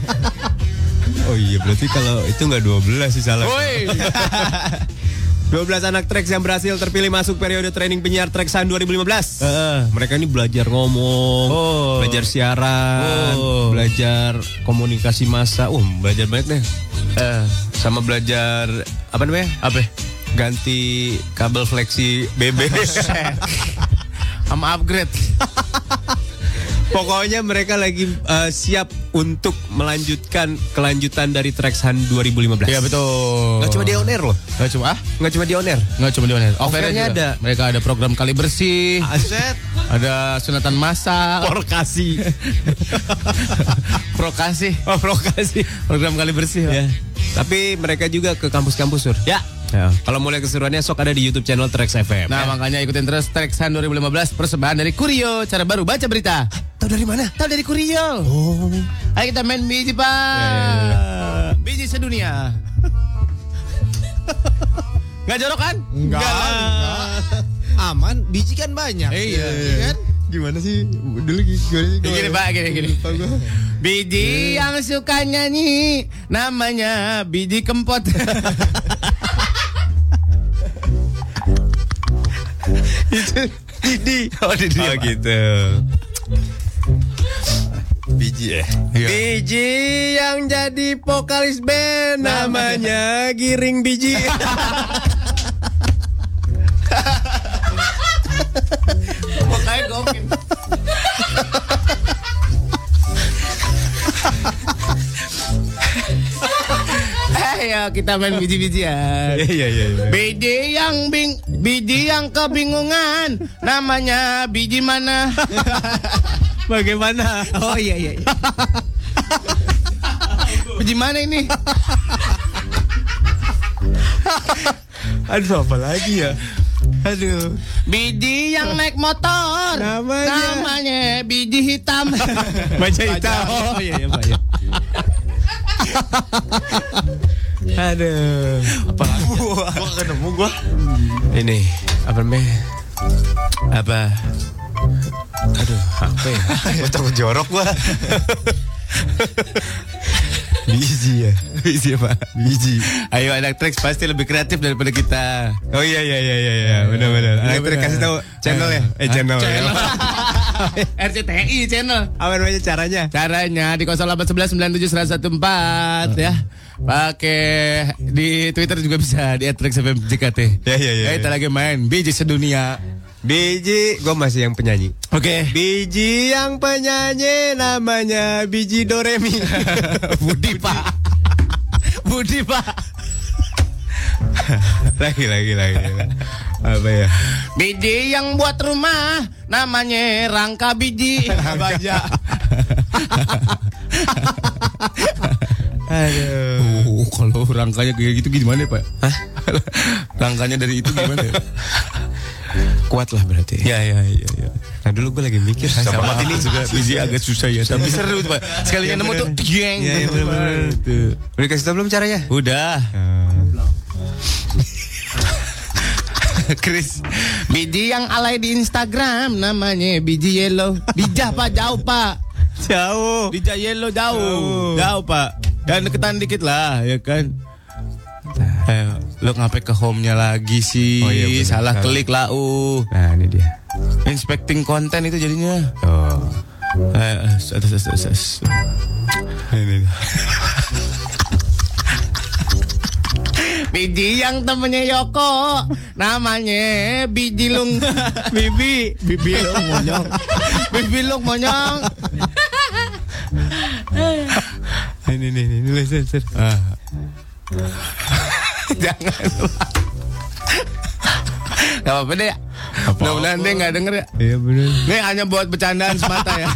Oh iya, berarti kalau itu enggak 12 sih salah. Woi. *laughs* 12 anak Trax yang berhasil terpilih masuk periode training penyiar Trexan 2015. Heeh. Mereka ini belajar ngomong, Oh. belajar siaran, Oh. belajar komunikasi massa. Uh, belajar banyak deh. Eh, Sama belajar apa namanya? apa? Ganti kabel fleksi BB. *laughs* Sama upgrade. *laughs* Pokoknya mereka lagi uh, siap untuk melanjutkan kelanjutan dari Trexan 2015. Iya betul. Nggak cuma di on air loh. Nggak cuma ah? Nggak cuma di on air. Nggak cuma di on air. Off airnya ada. Mereka ada program kali bersih. Aset. Ada sunatan massal. Prokasi. *laughs* Prokasi. Oh, prokasi. Program kali bersih. Ya. Tapi mereka juga ke kampus-kampus sur. Ya. Ya. Kalau mulai keseruannya sok ada di YouTube channel Trax FM. Nah, makanya ikutin terus Trexan 2015 persembahan dari Kurio. Cara baru baca berita. tahu dari mana? Tahu dari Kurio. Oh. Ayo kita main biji, Pak. Ya, ya, ya. Biji sedunia. *laughs* Nggak jorok kan? Enggak, enggak. Aman, biji kan banyak. Iya. Iya kan? Gimana sih? Dulu gimana sih? Gini, Pak, gini, gini. Biji yang suka nyanyi namanya biji kempot. *laughs* Didi. Oh, Didi. Oh, gitu. Biji ya? Biji yang jadi vokalis band namanya Giring Biji. *laughs* Pokoknya gokil. Ayo kita main *laughs* biji-bijian. Iya iya iya. Biji yang bing, biji yang kebingungan, namanya biji mana? *laughs* Bagaimana? Oh iya iya. iya. biji mana ini? *laughs* Aduh apa lagi ya? Aduh. Biji yang naik motor, Namanya? namanya biji hitam. Baca hitam. Oh iya iya Pak. Ya. Aduh. Apa lagi? *laughs* Gua nemu gua. Ini apa namanya? Apa? Aduh, apa ya? *laughs* Gua takut jorok gua. Biji ya. Biji apa? Biji. Ayo anak Trax pasti lebih kreatif daripada kita. Oh iya iya iya iya iya. Benar benar. Anak benar. kasih tahu channel ya. Eh channel. Channel. *laughs* RCTI channel. Apa namanya caranya? Caranya di 0811 ya. Pakai di Twitter juga bisa di @traxfm JKT. Ya, ya, ya, Kita ya. lagi main biji sedunia. Biji, gue masih yang penyanyi. Oke. Biji yang penyanyi namanya Biji Doremi. *laughs* Budi Pak. Budi Pak. *laughs* lagi lagi lagi. Apa ya? Biji yang buat rumah namanya rangka biji. *laughs* Baja. Aduh. Oh, kalau rangkanya kayak gitu gimana Pak? Hah? rangkanya dari itu gimana? Kuat lah berarti. ya ya ya ya. Nah dulu gue lagi mikir Sama ini juga biji agak susah ya, tapi *laughs* seru tuh Pak. Sekalinya nemu tuh geng. Iya, iya, bener, bener. Tuh. Udah kasih tau belum caranya? Udah. *laughs* Chris Biji yang alay di Instagram Namanya biji yellow Bijah pak jauh pak Jauh. Bijah yellow jauh Jauh. Jauh pak Dan deketan dikit lah ya kan Ayo, Lo ngapain ke home-nya lagi sih Oh, iya, bener. Salah klik lah uh. Nah ini dia. Inspecting konten itu jadinya Oh. Eh. Ini. Biji yang temennya Yoko Namanya Biji Lung *laughs* Bibi Bibi Lung monyong *laughs* Bibi Lung monyong Ini ini ini ini ah. *laughs* Jangan. Gak apa-apa deh. Ya Mudah-mudahan dia gak denger ya. Iya benar. Ini hanya buat bercandaan semata ya.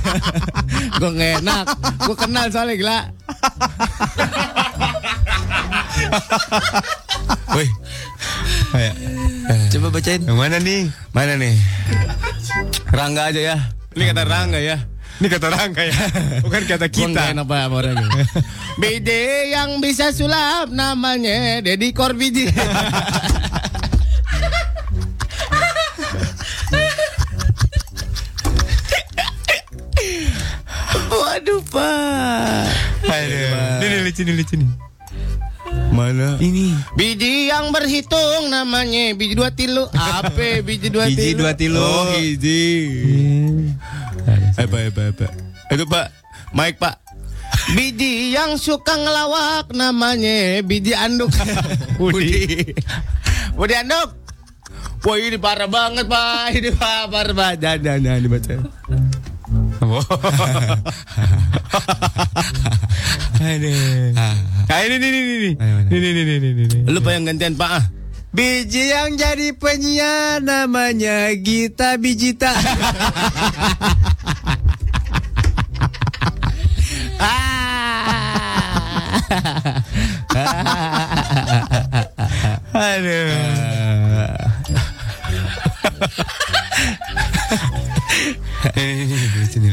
*laughs* Gue gak enak. Gue kenal soalnya gila. Woi. Kayak. Coba bacain. Yang mana nih? Mana nih? Rangga aja ya. Ini kata Rangga ya Ini kata Rangga ya. Bukan kata kita. sama orangnya. *laughs* Bide yang bisa sulap namanya Deddy Corbiji. *laughs* Waduh pak. Aduh. Ini lucu nih lucu nih. Mana? Ini. Biji yang berhitung namanya biji dua tilu. Apa biji dua Biji tilu? dua tilu. Oh biji. Apa apa apa. Itu pak. Mike pak. Biji yang suka ngelawak namanya biji anduk. *laughs* Budi. Budi anduk. Wah ini parah banget pak. Ini pak parah banget. Jangan jangan jangan dibaca. Aduh. *laughs* Nah ini nih nih nih. Ini nih nih nih. Lu yang gantian pak. ah. Biji yang jadi penyiar namanya Gita Bijita. *laughs* Aduh.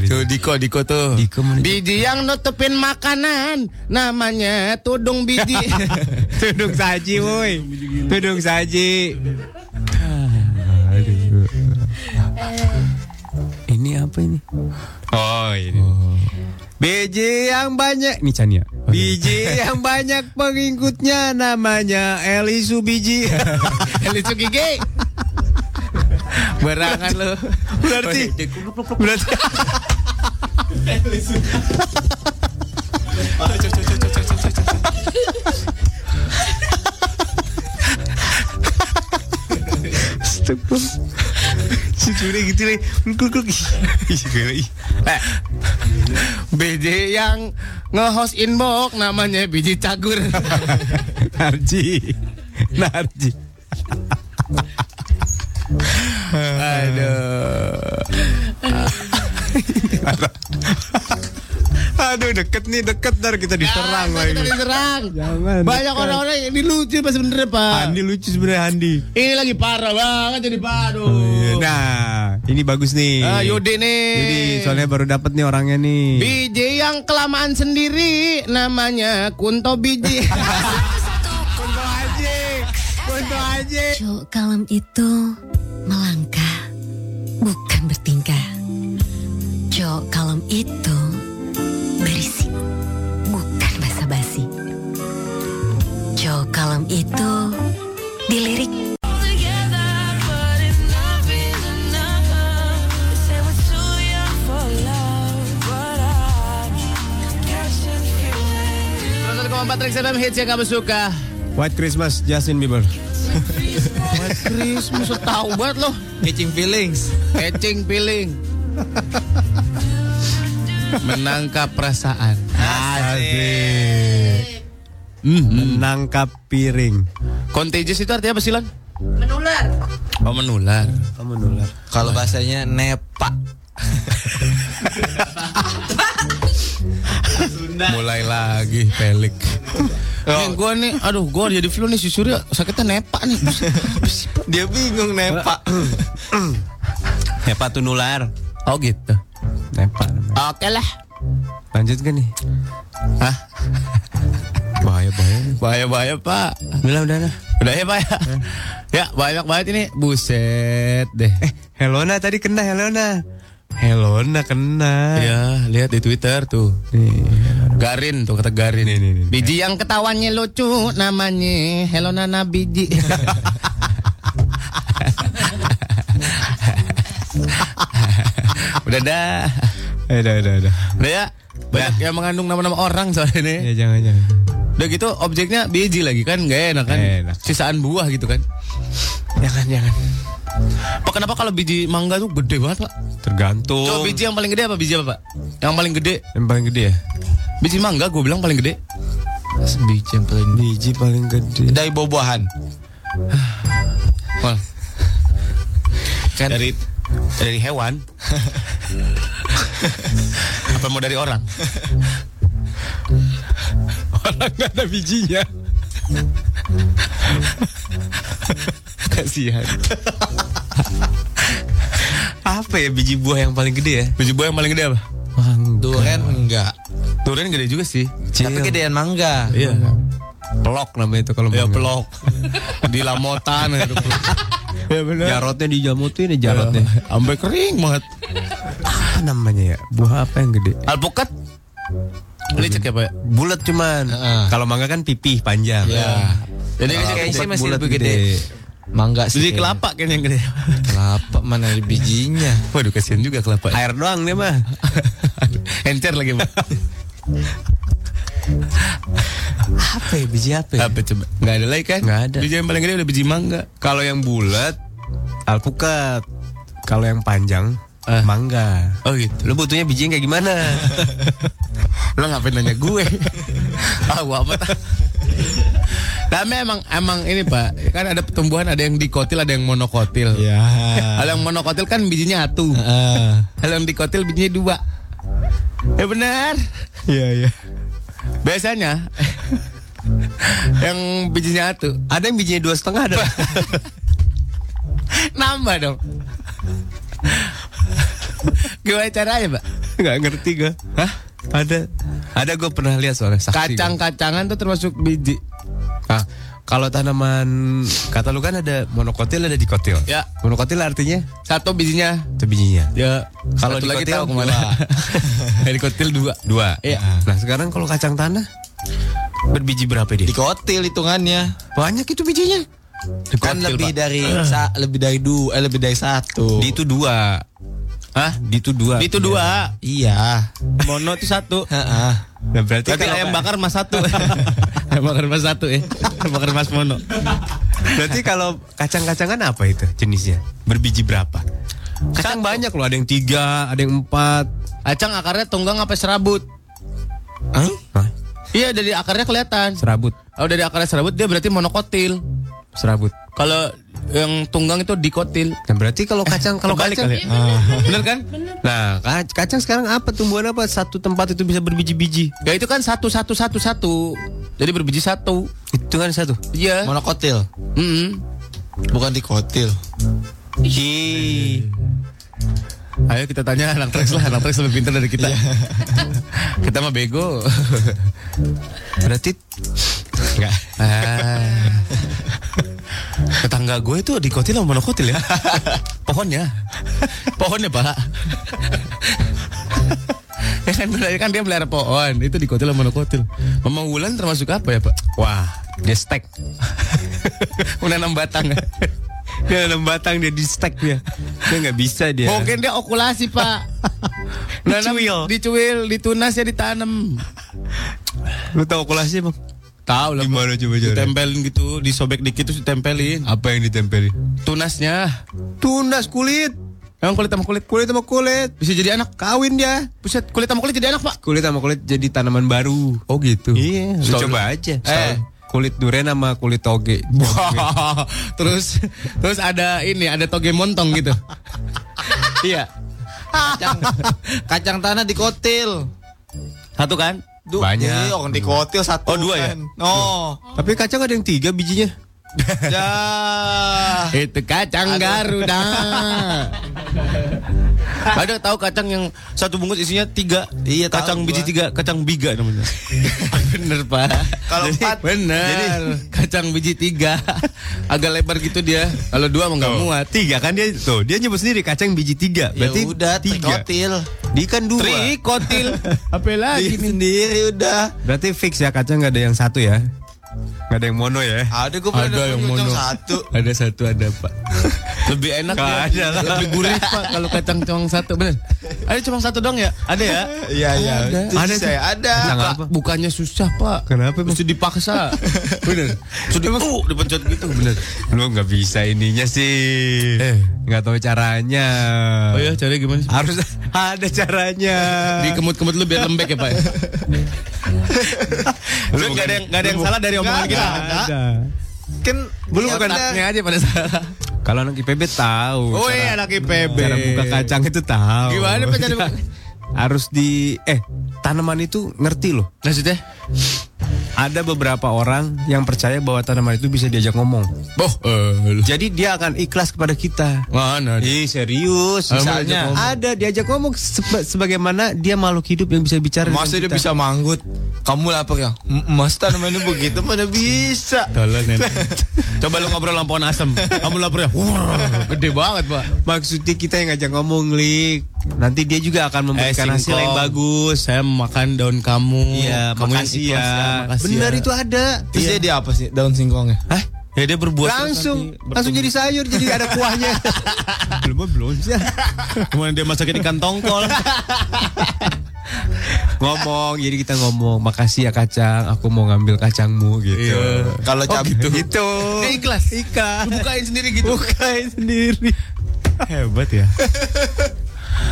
Tuh Diko Diko tuh. Diko mana? Biji yang nutupin makanan namanya tudung biji. *laughs* Tudung saji woi. Tudung saji. Ini apa ini? Oh ini. Biji yang banyak. Ini Chania. Biji yang banyak pengikutnya Namanya Elisu Biji. *laughs* Elisu gigi. Berangan lu. Berarti Berarti Cucurnya gitu nih Eh, biji yang nge-host inbox namanya biji cagur. Narji. Narji. Aduh deket nih deket ntar kita diserang Ah, lagi. kita diserang. Jangan. Banyak orang-orang yang ini lucu pas bener pak. Andi lucu sebenarnya Andi. Ini lagi parah banget jadi padu. Nah, ini bagus nih. Ah, Yudi nih. Jadi soalnya baru dapat nih orangnya nih. Biji yang kelamaan sendiri namanya Kunto Biji. *laughs* Kunto aja. Kunto aja. Cuk kalem itu melangkah, bukan bertingkah. Cuk kalem itu Itu dilirik Rex FM hits yang kamu suka. White Christmas Justin Bieber. Christmas tahu banget loh. Catching feelings. Catching feeling. Menangkap perasaan. Asik. Menangkap piring. Contagious itu artinya apa sih Lan? Menular. Oh menular. Kamu nular. Kalau bahasanya nepa. Mulai lagi pelik. *laughs* Nih gue nih, aduh gue jadi flu nih si Surya sakitnya nepa nih. *laughs* Dia bingung nepa. Nepa tuh nular. Oh gitu. Nepa. namanya. Oke lah. Lanjut kan nih? Hah? *laughs* Bahaya bahaya. Bahaya bahaya pak. Udah udah udah. Udah ya pak ya. Ya banyak banget ini. Buset deh. Eh, Helona tadi kena Helona. Helona kena. Ya lihat di Twitter tuh. Nih. Garin tuh kata Garin nih, nih. Biji yang ketawanya lucu namanya Hello Nana Biji. *laughs* Udah dah. Eh, udah udah udah. Udah ya. Banyak yang mengandung nama-nama orang soalnya ini. Ya jangan jangan. Udah gitu objeknya biji lagi kan gak enak kan. Nggak enak. Sisaan buah gitu kan. Jangan jangan. Pak kenapa kalau biji mangga tuh gede banget pak? Tergantung. Coba biji yang paling gede apa biji apa pak? Yang paling gede Yang paling gede ya? Biji mangga gue bilang paling gede Biji yang paling Biji paling gede. dari buah-buahan. Wah, Kan Dari dari hewan *laughs* Apa mau dari orang? Orang nggak ada bijinya. Kasihan Apa ya biji buah yang paling gede ya? Biji buah yang paling gede apa? durian enggak. Durian gede juga sih Tapi gedean mangga. Iya Pelok namanya itu kalau Ya mangga. pelok Di lamotan gitu. *laughs* Ya bener Jarotnya dijamutin ya jarotnya. Sampai kering banget Apa namanya ya? Buah apa yang gede? Alpukat Licik ya pak ya? Bulat cuman. Heeh. Kalau mangga kan pipih panjang. Ya. Jadi kayaknya sih masih lebih gede. Mangga sih. Kayaknya. kelapa kayaknya yang gede Kelapa mana ada bijinya. Waduh kasihan juga kelapa Air doang dia mah. *laughs* Encer lagi pak *laughs* Apa ya biji apa ya? Apa coba? Nggak ada lagi kan? Nggak ada. Biji yang paling gede udah biji mangga Kalau yang bulat alpukat. Kalau yang panjang Ah. mangga. Oh gitu Lu butuhnya biji yang kayak gimana? *laughs* Lo ngapain nanya gue? ah, gua ah. Tapi emang emang ini pak, kan ada pertumbuhan ada yang dikotil ada yang monokotil. Ya. Kalau yang monokotil kan bijinya satu. Heeh. Kalau yang dikotil bijinya dua. Ya benar. Iya iya. Biasanya yang bijinya satu Ada yang bijinya dua setengah ada. *laughs* nambah dong. Gimana caranya pak? Nggak ngerti gue. Hah? Ada. Ada gue pernah lihat soalnya. Kacang-kacangan tuh termasuk biji. Ah, kalau tanaman kata lu kan ada monokotil ada dikotil. Ya. Monokotil artinya Satu bijinya. itu bijinya. Ya. Kalau Satu lagi dikotil tahu ke mana? *laughs* dikotil dua. Dua. Iya. Nah sekarang kalau kacang tanah berbiji berapa dia? Dikotil hitungannya. Banyak itu bijinya. Kan Dikotil, lebih Pak. dari *clears throat* sa, lebih dari dua, eh, lebih dari satu. Di itu dua. Hah? Itu dua. Itu dua. Iya. Mono itu satu. *laughs* Heeh. Nah, berarti kalau ayam bakar mas satu. *laughs* ayam bakar mas satu ya. Ayam bakar mas mono. berarti kalau kacang-kacangan apa itu jenisnya? Berbiji berapa? Kacang banyak loh, ada yang tiga, ada yang empat. Acang akarnya tunggang apa serabut? Hah? Hah? Iya dari akarnya kelihatan. Serabut. Kalau dari akarnya serabut dia berarti monokotil. Serabut. Kalau yang tunggang itu dikotil. Nah, berarti kalau kacang kalau kacang kali ya? *laughs* Bener kan? Nah, ka- kacang sekarang apa tumbuhan apa? Satu tempat itu bisa berbiji-biji. Ya itu kan satu satu satu satu. Jadi berbiji satu. Itu kan satu. Iya. Monokotil. Mm-mm. Bukan dikotil. Hi. Ayo kita tanya anak Trax lah, anak Trax lebih pintar dari kita. *laughs* kita mah bego. Berarti enggak. Ah. Tetangga gue itu dikotil sama monokotil ya. Pohonnya. Pohonnya, Pak. ya kan, kan dia melihara pohon, itu dikotil sama monokotil. Mama Wulan termasuk apa ya, Pak? Wah, dia stack. Menanam batang. Dia nanam batang dia di stack dia. Dia nggak bisa dia. Mungkin dia okulasi, Pak. Dicuil. Dicuil, ditunas ya ditanam. Lu tahu okulasi bang? Tahu lah. Gimana coba cara? Ditempelin gitu, disobek dikit terus ditempelin. Apa yang ditempelin? Tunasnya. Tunas kulit. Emang kulit sama kulit? Kulit sama kulit. Bisa jadi anak. Kawin dia. Buset, kulit sama kulit jadi anak, Pak. Kulit sama kulit jadi tanaman baru. Oh gitu. Iya, lu coba aja. Eh. Kulit durian sama kulit toge. *laughs* terus terus ada ini, ada toge montong gitu. iya. *laughs* Kacang, kacang tanah dikotil. Satu kan? Du, Banyak. Iya, orang dikotil satu. Oh, dua ya? kan. Oh. Tapi kacang ada yang tiga bijinya. *laughs* Ya. Itu kacang Garuda. *laughs* Ada tahu kacang yang satu bungkus isinya tiga. Iya, kacang gua. biji tiga, kacang biga namanya. *laughs* bener pak. Kalau Jadi, empat, bener. kacang biji tiga, *laughs* agak lebar gitu dia. Kalau dua mah nggak muat. Tiga kan dia tuh dia nyebut sendiri kacang biji tiga. Ya Berarti udah, tiga. trikotil. Dia kan dua. Trikotil. *laughs* Apa lagi sendiri udah. Berarti fix ya kacang nggak ada yang satu ya. Nggak ada yang mono ya. Ada gue Ada yang mono. satu. Ada satu ada pak. Lebih enak Nggak ya. ada lah. Lebih gurih pak kalau kacang cuma satu bener. Ada cuma satu dong ya? Ada ya? Iya, iya. Ada. Itu Ada saya ada. Buka-? Bukannya susah pak Kenapa? Mesti dipaksa *laughs* Bener Mesti di, uh, dipencet gitu bener Lu nggak bisa ininya sih. Eh. Nggak tahu caranya. Oh ya caranya gimana sih? Harus *laughs* ada caranya. Dikemut-kemut lu biar lembek ya pak ya? *laughs* Lu gak ada yang, nggak ada yang salah dari omongan kita. Kan Belum ya bukan aja pada salah Kalau anak IPB tahu. Oh iya anak IPB Cara buka kacang itu tahu. Gimana cara Harus di eh tanaman itu ngerti loh. Maksudnya? Ada beberapa orang yang percaya bahwa tanaman itu bisa diajak ngomong. Boh eh, Jadi dia akan ikhlas kepada kita. Mana Ih serius Misalnya. Ada diajak ngomong seba- Sebagaimana dia makhluk hidup yang bisa bicara Masa dia bisa manggut? Kamu lapar ya? "M- Mas tanamannya begitu mana bisa? *laughs* Coba lu ngobrol sama pohon asem Kamu lapar ya? Wah, gede banget pak Maksudnya kita yang ngajak ngomong Lik Nanti dia juga akan memberikan hasil singkong. yang bagus. Saya makan daun kamu. Iya kamu yang makasih ikhlas ya. makasih Benar ya. itu ada. Terus Iya. dia dia apa sih daun singkongnya? Hah? Ya dia berbuat Langsung Langsung jadi sayur Jadi ada kuahnya. *laughs* Belum belum. Sih *laughs* Kemudian dia masakin ikan tongkol. *laughs* Ngomong Jadi kita ngomong Makasih ya kacang. Aku mau ngambil kacangmu gitu. Iya. Kalau Oh, cabai gitu. Gitu. Dia ikhlas. Ikhlas bukain sendiri gitu. Bukain sendiri. Hebat ya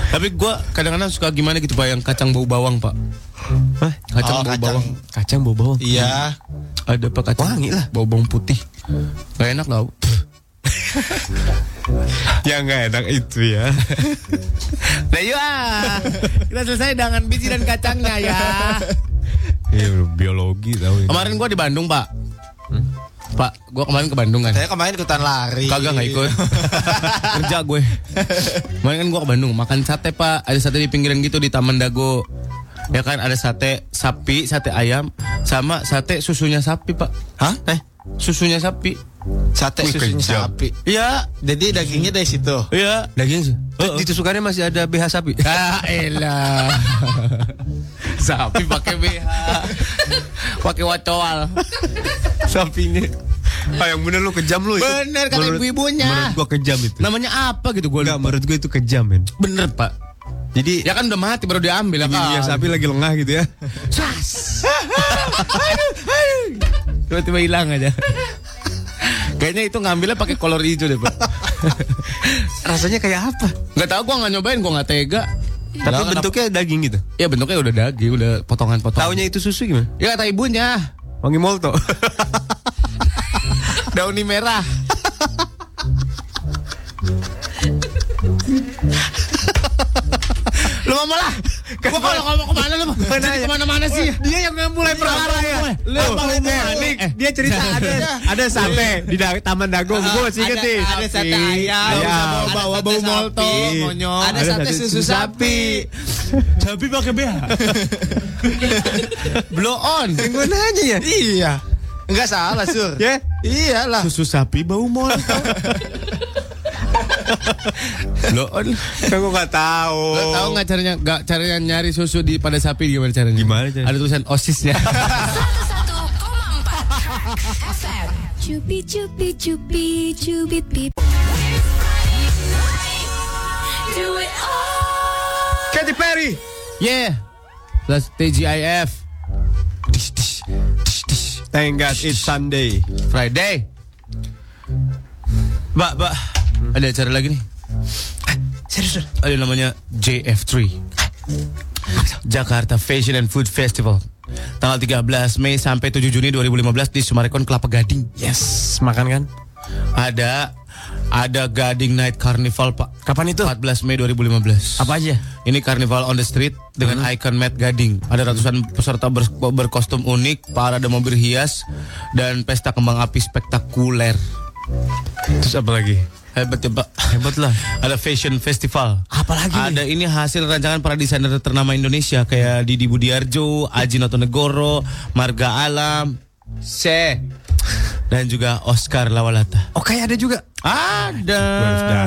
Tapi gua kadang-kadang suka gimana gitu pak Yang kacang bau bawang pak Hah? Kacang Oh, bau kacang. bawang Kacang bau bawang Iya. Ada pak kacang Wangi lah. Bau bawang putih Gak enak tau *laughs* Yang gak enak itu ya Nah yuk ah Kita selesai dengan biji dan kacangnya ya Iya biologi tahu. Kemarin gua di Bandung pak Pak gua kemarin ke Bandung kan Saya kemarin ikutan lari. Kagak nggak ikut *laughs* Kerja gue Kemarin kan gue ke Bandung Makan sate pak Ada sate di pinggiran gitu di Taman Dago Ya kan ada sate sapi Sate ayam Sama sate susunya sapi pak Hah? Eh, Susunya sapi sate Wih, susunya kejam. sapi. Iya Jadi dagingnya dari situ. Iya Daging sih Oh, oh. Ditusukannya masih ada BH sapi Ah elah *laughs* Sapi pakai BH Pakai wacoal Sapinya Ah yang bener lu kejam lu itu. Bener, kata Menurut- ibu-ibunya. Menurut gua kejam itu Namanya apa gitu gue Enggak lupa menurut gua itu kejam men Bener pak Jadi Ya kan udah mati baru diambil ya kan sapi lagi lengah gitu ya Sas. Tiba-tiba hilang aja. Kayaknya itu ngambilnya pakai kolor hijau deh, Pak. *laughs* Rasanya kayak apa? Gak tau gua nggak nyobain, gua nggak tega. Tapi kenapa- bentuknya daging gitu. Ya bentuknya udah daging, udah potongan-potongan. Taunya itu susu gimana? Ya kata ibunya. Wangi molto. *laughs* Dauni merah. *laughs* lu mau lah. Gua kalau ngomong ke mana lu? Jadi ke mana-mana sih. Dia yang mulai perkara ya. Lu mau eh, Eh. dia cerita ada ada sate di Taman Dago. Gue masih inget nih. ada sate ayam, bawa bau sapi, molto, monyong. ada sate susu sapi. Tapi pakai BH. *laughs* Blow on. Gue nanya ya. Iya. Enggak salah, Sur. Ya. Iyalah. Susu sapi bau molto. *laughs* *laughs* Blow on. Kan gue gak tahu. Lo tahu nggak caranya nggak caranya nyari susu di pada sapi gimana caranya? Gimana caranya? Ada tulisan osisnya. 101,4 FM. Cupi cupi cupi cubit pip. Katy Perry. yeah. Plus TGIF. Thank God it's Sunday. Friday. Mbak, Mbak. Ada acara lagi nih. Serius. Ada namanya JF3. Jakarta Fashion and Food Festival. Tanggal 13 Mei sampai 7 Juni 2015 di Sumarekon Kelapa Gading. Yes, makan kan? Ada ada Gading Night Carnival, Pak. Kapan itu? 14 Mei 2015. Apa aja? Ini Carnival on the Street dengan ikon Matt Gading. Ada ratusan peserta ber- berkostum unik, parade mobil hias, dan pesta kembang api spektakuler. Terus apa lagi? Hebat ya Pak. Hebat lah. *laughs* Ada fashion festival. Apalagi nih? Ada ini hasil rancangan para desainer ternama Indonesia kayak Didi Budiarjo, Aji Notonegoro, Marga Alam, Se, dan juga Oscar Lawalata. Oh kayak ada juga. Ada.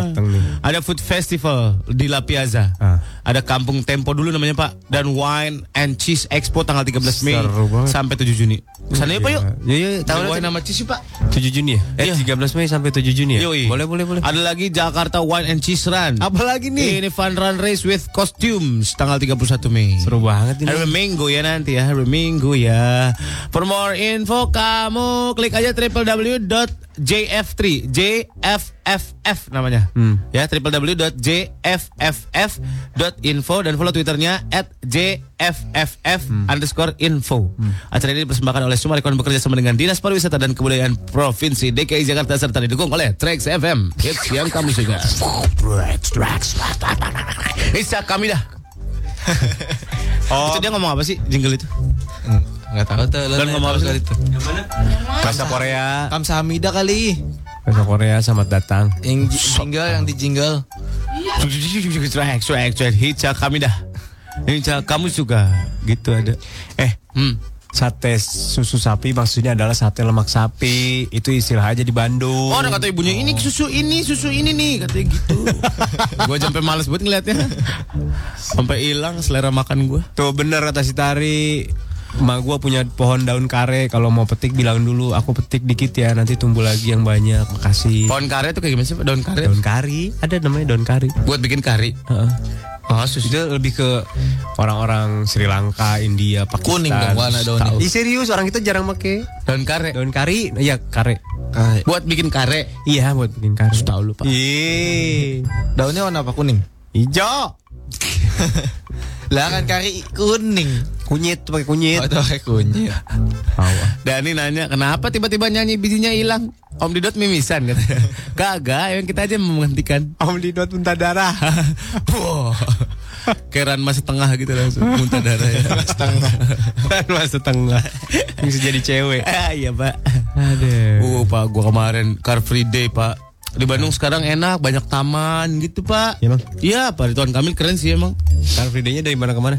Datang nih. Ada food festival di La Piazza. Ah. Ada Kampung Tempo dulu namanya Pak. Dan Wine and Cheese Expo tanggal 13 Mei sampai 7 Juni. Sana yuk Pak yuk. Ya ya, tahu wine sama cheese yuk Pak. 7 Juni ya? Eh Iya. 13 Mei sampai 7 Juni ya? Yoi. Boleh boleh boleh. Ada lagi Jakarta Wine and Cheese Run. Apalagi nih? Ini fun run race with costumes tanggal 31 Mei. Seru banget ini. Hari Minggu ya nanti ya, hari Minggu ya. For more info kamu klik aja www.jf3 JFFF namanya. Hmm. Ya www.jfff.info dan follow twitternya at jfff underscore info. Acara ini dipersembahkan oleh Sumarekon bekerja sama dengan Dinas Pariwisata dan Kebudayaan Provinsi DKI Jakarta serta didukung oleh Trax FM. Hits yang kamu suka. Isa kami dah. *laughs* Oh, Itu dia ngomong apa sih jingle itu? Enggak tahu tuh. Dan ngomong apa sih? itu? bahasa Korea. Kamsahamnida kali. Bahasa Korea selamat datang. Yang ji- jingle, yang di jingle. Swag, swag, swag. Hica kami dah. Hica kamu suka. Gitu ada. Eh, Hmm. sate susu sapi maksudnya adalah sate lemak sapi. Itu istilah aja di Bandung. Oh, ada kata ibunya ini susu ini, susu ini nih, katanya gitu. *laughs* gua sampai males buat ngeliatnya. Sampai hilang selera makan gua. Tuh bener kata si Tari. Emak gua punya pohon daun kare. Kalau mau petik bilang dulu, aku petik dikit ya. Nanti tumbuh lagi yang banyak. Makasih. Pohon kare tuh kayak gimana sih? Pak? Daun kare. Daun kari, ada namanya daun kari. Buat bikin kari. Heeh. Oh, susu. Itu lebih ke orang-orang Sri Lanka, India, Pakistan. Kuning dong warna daunnya. Ih serius orang kita jarang pakai Daun kare. daun kari. Iya kare. Buat bikin kare. Iya buat bikin kari. Tahu lu, Pak. Iya. Daunnya warna apa kuning? Hijau. *laughs* Lah kan kari kuning. Kunyit pakai kunyit. Oh, kayak kunyit. *laughs* Dani nanya, kenapa tiba-tiba nyanyi bijinya hilang? Om Didot mimisan katanya. *laughs* Kagak, yang kita aja menghentikan. Om Didot muntah darah. Wah, Keran mas setengah gitu langsung muntah darah ya. Setengah. Mas setengah. Bisa jadi cewek. Ah, iya pak. Aduh. Oh pak, gua kemarin Car Free Day pak. Di Bandung sekarang enak, banyak taman gitu pak. Iya, Bang? Iya pak, Ridwan Kamil keren sih emang. Car Free Day-nya dari mana ke mana?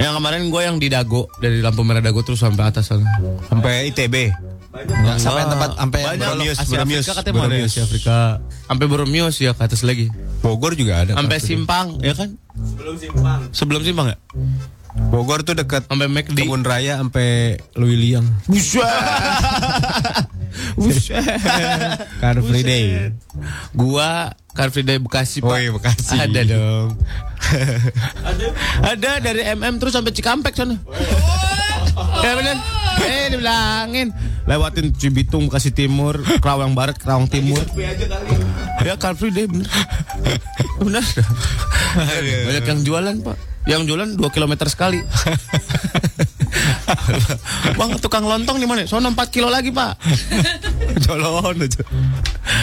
Yang kemarin gue yang di Dago, dari lampu merah Dago terus sampai atas sana. Sampai ITB. Ya, sampai tempat sampai Boromius, Asia Boromius, Afrika katanya Boromius. Asia Afrika. Sampai Boromius ya ke atas lagi. Bogor juga ada. Sampai. Simpang, ya kan? Sebelum Simpang. Sebelum Simpang ya? Bogor tuh dekat Sampai McD. Kebun Raya sampai Luiliang. Buset. *laughs* Buset. Car Free Day. Gua Car Free Day Bekasi Pak. Oh iya, Bekasi. Ada dong. ada. *laughs* Ada dari MM terus sampai Cikampek sana. Ya bener. Eh dibilangin lewatin Cibitung Bekasi Timur, Kerawang Barat, Kerawang Timur. Ya car free day bener. bener. Banyak yang jualan pak. Yang jualan 2 km sekali. *laughs* Bang tukang lontong di mana? Sono 4 kilo lagi pak. *laughs* Jolon aja.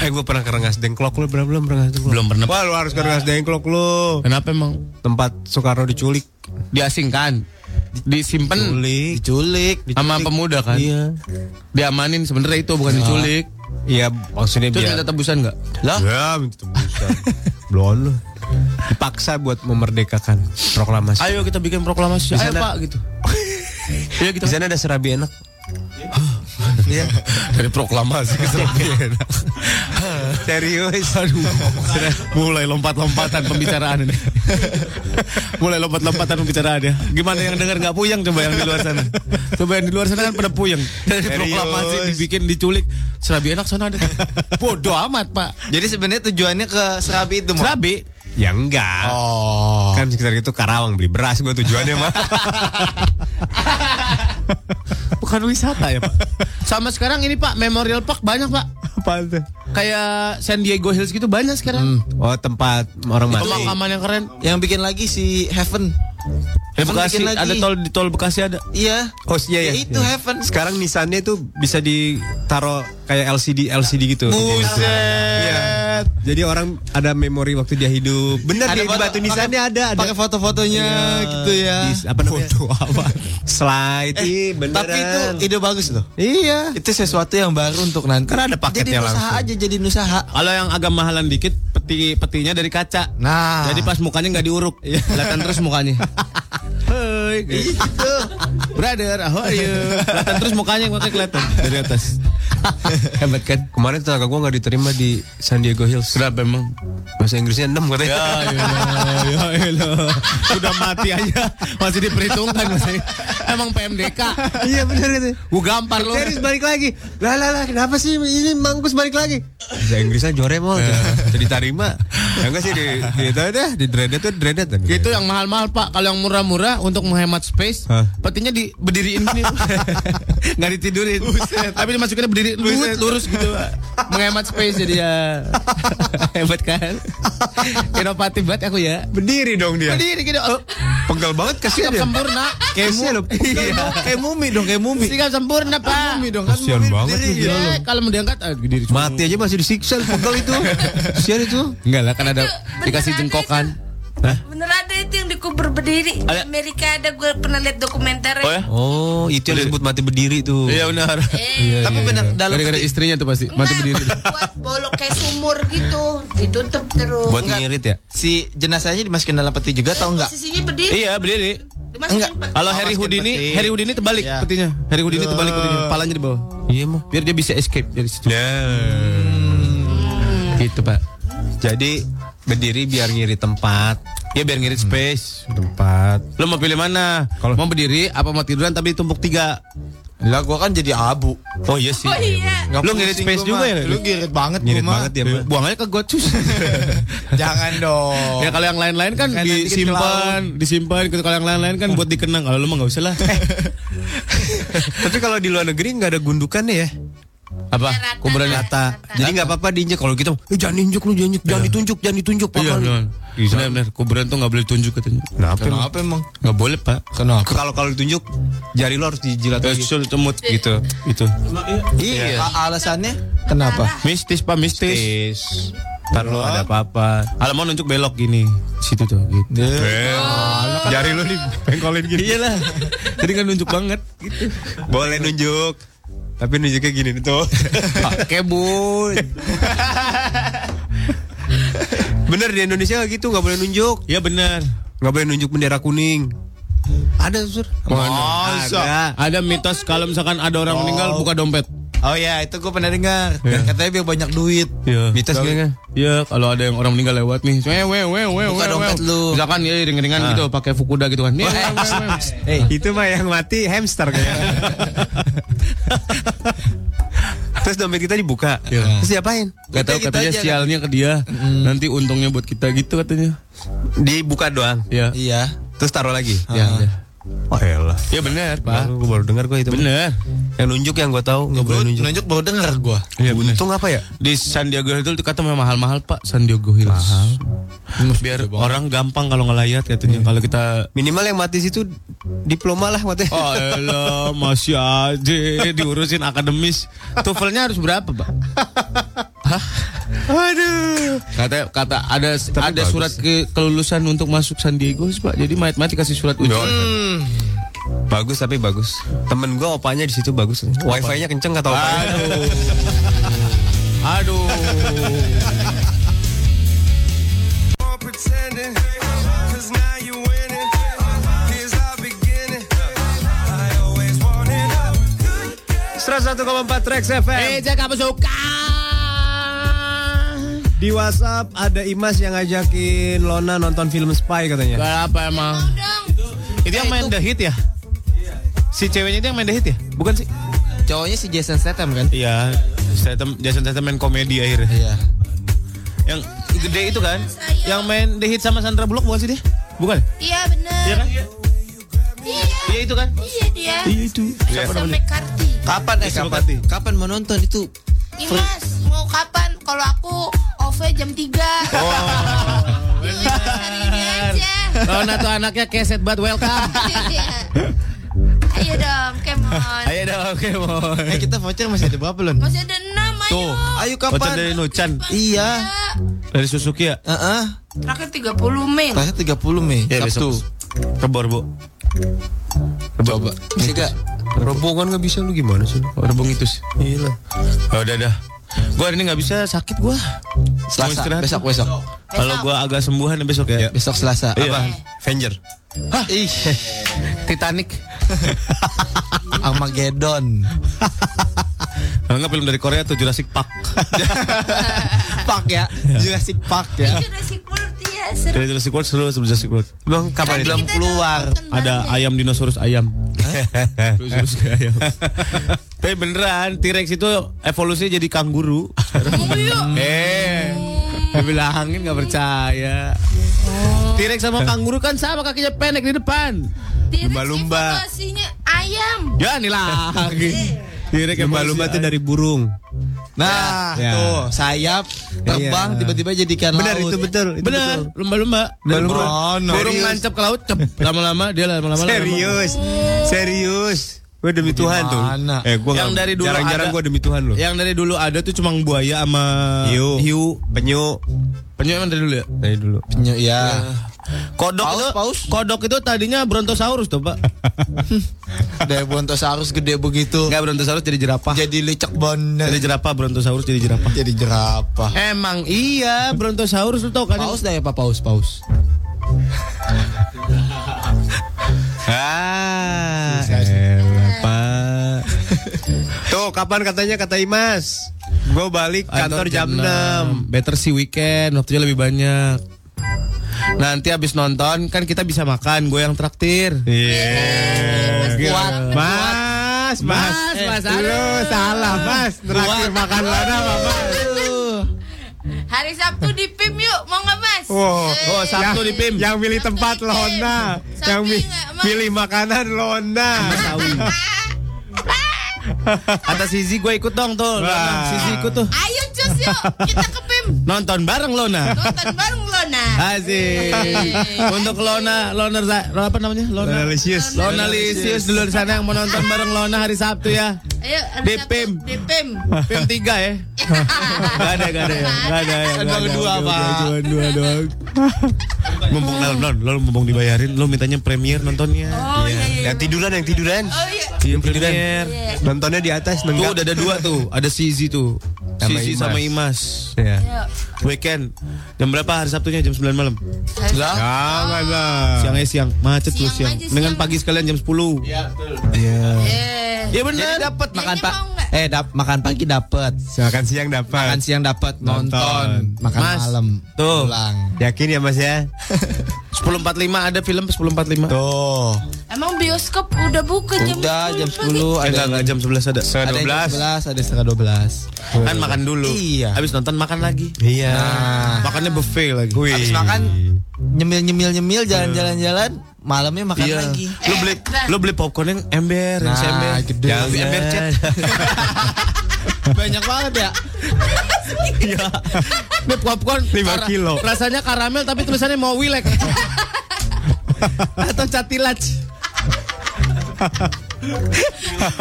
Eh gue pernah ke Rengas Dengklok lu berapa belum Rengas Dengklok? Belum pernah. Wah lu harus ke Rengas Dengklok lu. Kenapa emang? Tempat Soekarno diculik. Diasingkan, disimpan Diculik. Diculik. sama pemuda kan? Iya. Diamanin sebenarnya itu bukan diculik. Iya maksudnya Terus biar. minta tebusan nggak? Lah, Ya minta tebusan. *laughs* Belum lu. Dipaksa buat memerdekakan proklamasi. Ayo kita bikin proklamasi. Di Ayo pak gitu. *laughs* Iya gitu. Di sana ada serabi enak. Iya. *laughs* Dari proklamasi ke Serbian. *laughs* Serius. Aduh. Mulai lompat-lompatan pembicaraan ini. Mulai lompat-lompatan pembicaraan ya. Gimana yang dengar nggak puyeng coba yang di luar sana. Coba yang di luar sana kan pada puyeng. Dari Serius. proklamasi dibikin diculik. Serabi enak sana ada. Bodoh amat pak. Jadi sebenarnya tujuannya ke Serabi itu. Serabi. Ya enggak. Oh. Kan sekitar itu Karawang beli beras gue tujuannya mah. *laughs* Bukan wisata ya pak. Sama sekarang ini pak Memorial Park banyak pak. Apa tuh? Kayak San Diego Hills gitu banyak sekarang. Oh tempat orang mati. Pemakaman yang keren. Yang bikin lagi si Heaven. Di Heaven Bekasi lagi. ada tol di tol Bekasi ada. Iya. Oh iya ya. Ya, itu Heaven. Sekarang Nissannya itu bisa ditaruh kayak LCD LCD gitu. Iya. Jadi orang ada memori waktu dia hidup. Bener di, di foto- batu Nissannya ada ada. Pakai foto-fotonya gitu ya. Di- apa namanya? Foto apa? *laughs* Slide. Ih, beneran. Tapi itu ide bagus loh. Iya. Itu sesuatu yang baru untuk nanti. Karena ada paketnya Jadi usaha langsung. aja jadi usaha. Kalau yang agak mahalan dikit, peti petinya dari kaca. Nah. Jadi pas mukanya nggak diuruk, kelihatan terus mukanya. *laughs* Hei, gitu. Brother, how are you? Kelihatan terus mukanya, makanya kelihatan dari atas. *laughs* Hebat kan? Kemarin tetangga gue nggak diterima di San Diego Hills. Kenapa emang? Bahasa Inggrisnya 6 katanya. Ya, elah, ya elah. Sudah mati aja masih diperhitungkan masih. Emang PMDK. Iya bener itu. Gua gampar lu. Serius balik lagi. Lah lah lah kenapa sih ini mangkus balik lagi? Bahasa Inggrisnya Joremo Jadi tarima. Ya enggak sih di di itu deh di dreaded tuh dreaded. Itu yang mahal-mahal pak. Kalau yang murah-murah untuk menghemat space, Hah? petinya diberdiriin gini, *laughs* nggak ditidurin. Tapi dimasukinnya berdiri lurus, lurus gitu, menghemat space jadi ya *laughs* hebat kan. Inovatif banget aku ya. berdiri dong dia. Berdiri gitu, oh, Pegal banget kasihan sikap dia. sempurna. Kayaknya lo. Iya. Kayak mumi dong, kayak mumi. Sikap sempurna pak. Mumi dong kan. Kasihan banget dia. Iya, kalau mau diangkat, ah, berdiri. Mati aja masih disiksa pegel itu. *laughs* Kasihan itu. Enggak lah, kan ada dikasih beneran jengkokan. Bener ada itu yang dikubur berdiri. Di Ada. Amerika ada gue pernah lihat dokumenter. Oh ya? Oh, itu yang disebut mati berdiri tuh. Iya benar. Eh, Tapi benar dalam Gara-gara istrinya tuh pasti mati berdiri. buat bolok kayak sumur gitu, ditutup terus. Buat Enggak. ngirit ya. si jenazahnya dimasukin dalam peti juga atau enggak? Posisinya berdiri. Iya berdiri. Dimasukin Enggak. Kalau Harry Houdini, peti. Harry Houdini terbalik Iya. petinya. Harry Houdini terbalik petinya, palanya di bawah. Iya mah. Biar dia bisa escape dari situ. Nah. Gitu, Pak. Jadi berdiri biar ngiri tempat. Ya biar ngirit space. Tempat. Lo mau pilih mana? Kalau- mau berdiri apa mau tiduran tapi tumpuk tiga? Lah gua kan jadi abu. Oh iya sih. Oh iya. Nggak Lu ngirit space gua juga ya? Lu ngirit banget Ngirit gua banget ya. Buang aja ke got cus. *laughs* Jangan dong. ya kalau yang lain-lain kan kan disimpan, disimpan. Kalau yang lain-lain kan buat dikenang. Kalau lu mah nggak usah lah. *laughs* Tapi kalau di luar negeri nggak ada gundukannya ya. Apa? Rata, Kuburan rata. rata. Jadi nggak apa-apa diinjek kalau kita, eh, jangan injek lu, jangan, jangan ditunjuk, jangan ditunjuk. Iya, Pak. benar. Benar, benar. Kuburan tuh nggak boleh tunjuk katanya. Kenapa? emang? Kenapa emang? Nggak boleh pak. Kenapa? Kalau kalau ditunjuk, jari lu harus dijilat Eh, lagi. sul cemut gitu. Itu. Iya. A- Alasannya kenapa? Mistis pak, mistis. Tis. Ntar lu ada apa-apa. Kalau mau nunjuk belok gini, situ tuh. Gitu. Jari lu dipengkolin gini. Iyalah. Jadi kan nunjuk banget. Gitu. Boleh nunjuk. Tapi nunjuknya gini nih tuh. Pakai bun. Bener di Indonesia gitu, nggak boleh nunjuk. Ya benar. Nggak boleh nunjuk bendera kuning. Ada, Sur. Masa? Ada. Ada mitos kalau misalkan ada orang meninggal buka dompet. Oh ya, itu gue pernah dengar. Katanya biar banyak duit. Iya. Mitos kayaknya. Iya, kalau ada yang orang meninggal lewat nih, we we we we Buka dompet lu. Misalkan ya ring-ringan gitu pakai fukuda gitu kan. We. Eh, itu mah yang mati hamster kayaknya. *laughs* Terus dompet kita dibuka. Iya. Terus diapain? Gak tahu Kita katanya aja, sialnya ke dia. Nanti untungnya buat kita gitu katanya. Dibuka doang. Iya. Iya. Terus taruh lagi. Ya, udah. Oh elah. Ya bener, Pak. Gue baru dengar gue itu. Bener. Yang nunjuk yang gue tahu nggak boleh nunjuk. nunjuk baru denger gue. Iya, Untung apa ya? Di San Diego Hills itu kata memang mahal-mahal, Pak. San Diego Hills. Mahal. Biar orang gampang kalau ngelayat katanya. Kalau kita Minimal yang mati situ diploma lah mati. Oh elah, masih aja diurusin akademis. Tuvelnya harus berapa, Pak? Hah? Aduh. Kata kata ada ada bagus. surat ke kelulusan untuk masuk San Diego, Pak. Jadi mat-mat dikasih surat ujian. Bagus tapi bagus. Temen gue opanya di situ bagus. Wifi-nya kenceng kata opanya. Aduh. pretending. Cause now you winning. Here's our beginning. I always wanted a good girl. 101,4 Trax FM. Meja kamu suka. Di WhatsApp ada Imas yang ngajakin Lona nonton film Spy katanya. Kenapa emang? Itu yang main The Hit ya? Si ceweknya itu yang main The Hit ya? Bukan sih? Cowoknya si Jason Statham kan? Iya, Statham, Jason Statham main komedi akhirnya. Iya. Yang gede itu kan? Yang main The Hit sama Sandra Bullock bukan sih dia? Bukan? Iya bener. Iya kan? Iya. Iya itu kan? Iya dia. Iya itu. Sama McCarthy. Kapan eh kapan? Kapan mau nonton itu? Imas, mau kapan? Kalau aku OV jam 3. Oh. Iya. Lona tuh anaknya keset banget welcome. Iya. Ayo dong, come on. Ayo dong, oke mon. Eh kita voucher masih ada berapa Lon? Masih ada 6, ayo. Tuh. Ayo Voucher kapan? dari Nuchan, Iya. dari Suzuki ya? Heeh. Terakhir 30 Mei. Terakhir 30 Mei. Ya Sabtu. besok. Rebor bu. Coba. Bisa gak? Rombongan nggak bisa lu gimana sih? Oh, rebung itu sih. Iya lah. Oh, udah dah. Gua hari ini nggak bisa sakit gua. Mau Selasa. istirahat. Besok besok. Kalau gua agak sembuhan besok ya. Besok Selasa. Iya. Apa? Avenger. Hah? Ih. *laughs* Titanic. *laughs* Armageddon. *laughs* Kalau nggak film dari Korea tuh Jurassic Park. Park ya. Jurassic Park ya. Jurassic World ya, seru. Dari Jurassic World seru sebelum Jurassic World. Bang, kapan itu? Belum keluar. Ada bareng ayam dinosaurus ayam. Dinosaurus ayam. Tapi beneran T-Rex itu evolusinya jadi kanguru. eh, bilangin nggak percaya. T-Rex sama kanguru kan sama kakinya pendek di depan. Lumba-lumba. ayam. Ya nih lagi. T-Rex Lumba-lumba tuh dari burung. Nah, Ya. tuh sayap terbang Iya. tiba-tiba jadi ikan Benar laut. itu betul. Itu Bener, betul. lumba-lumba. Burung, Oh, no. burung nancap ke laut, cep. Lama-lama dia lama-lama. Serius. Serius. Gue demi Tuhan tuh. Gimana? Eh, gue Yang dari dulu jarang-jarang ada- gue demi Tuhan loh. Yang dari dulu ada tuh cuma buaya sama Hiu. hiu. Penyu. Penyu emang dari dulu ya? Dari dulu. Penyu ya. Kodok Paus, itu, paus. kodok itu tadinya brontosaurus tuh pak. *laughs* Dari brontosaurus gede begitu. Enggak brontosaurus jadi jerapah. Jadi licek bener. Jadi jerapah brontosaurus jadi jerapah. Jadi jerapah. Emang iya brontosaurus lu tau kan? Paus dah ya Pak Paus, Paus. *laughs* Ah. Tuh, kapan katanya kata Imas? Gue balik kantor jam 6. Better sih weekend, waktunya lebih banyak. Nanti habis nonton kan kita bisa makan, gue yang traktir. Iya. Kuat. Mas, mas, Mas, Eh, mas, lu salah, mas. Terakhir makan lada apa, mas? Hari Sabtu di PIM yuk, mau nggak mas? Wow. Eh, Oh, Sabtu di PIM. Yang milih Sabtu tempat. Lona, Sabtu yang Mas? milih makanan Lona. *laughs* Kata Sizi gue ikut dong tuh. Sizi ikut tuh. Ayo cus yuk, kita ke PIM. Nonton bareng Lona. Nonton bareng. Asik. *laughs* Untuk Lona, Lona, Za- apa namanya? Lona. Lisius. Lona Lisius dulu di sana yang mau nonton bareng Lona hari Sabtu ya. Ayo, hari Di Sabtu, PIM. Di PIM. Film tiga ya. *laughs* Gak ada, gak ada ya. Gak ada ya. Kan gak baru ada. dua, Oke, oke, Pak. Cuma dua doang. mumpung non, non, lo mumpung dibayarin, lo mintanya premier nontonnya. Oh iya iya. Yang tiduran, yang tiduran. Oh iya. Iya, premier. Nontonnya di atas, Tuh udah ada dua tuh, ada Sizi tuh. Sama Sizi Imas. sama Imas. Ya. Weekend. Jam berapa hari Sabtunya? Jam 9 malam. Lah. Jangan lah. Siangnya siang, macet tuh Siang siang. aja, Dengan siang. pagi sekalian jam 10. Iya. Eh. Iya Jadi benar. dapat makan pak. Eh dap makan pagi dapat. Makan siang dapat. Makan siang dapat Nonton. nonton. Makan Mas, malam. tuh. Pulang. Yakin ya mas ya? *laughs* 10.45 ada film 10.45. Tuh. Emang bioskop udah buka jam Udah 10 jam pagi? 10 Eh, ada enggak, jam 11 ada. Setengah ada yang 12. jam 11, ada setengah 12. Kan makan dulu. Iya. Habis nonton makan lagi. Iya. Nah, Makannya buffet lagi. Wih. habis makan nyemil nyemil nyemil jalan-jalan jalan malamnya makan Iya. lagi. Lu beli lu beli popcorn yang ember, yang Nah, ember. gede. Yang ember cat. *laughs* Banyak banget ya. Iya. Ini popcorn 5 kara- kilo. Rasanya karamel tapi tulisannya mau wilek. Atau catilaj.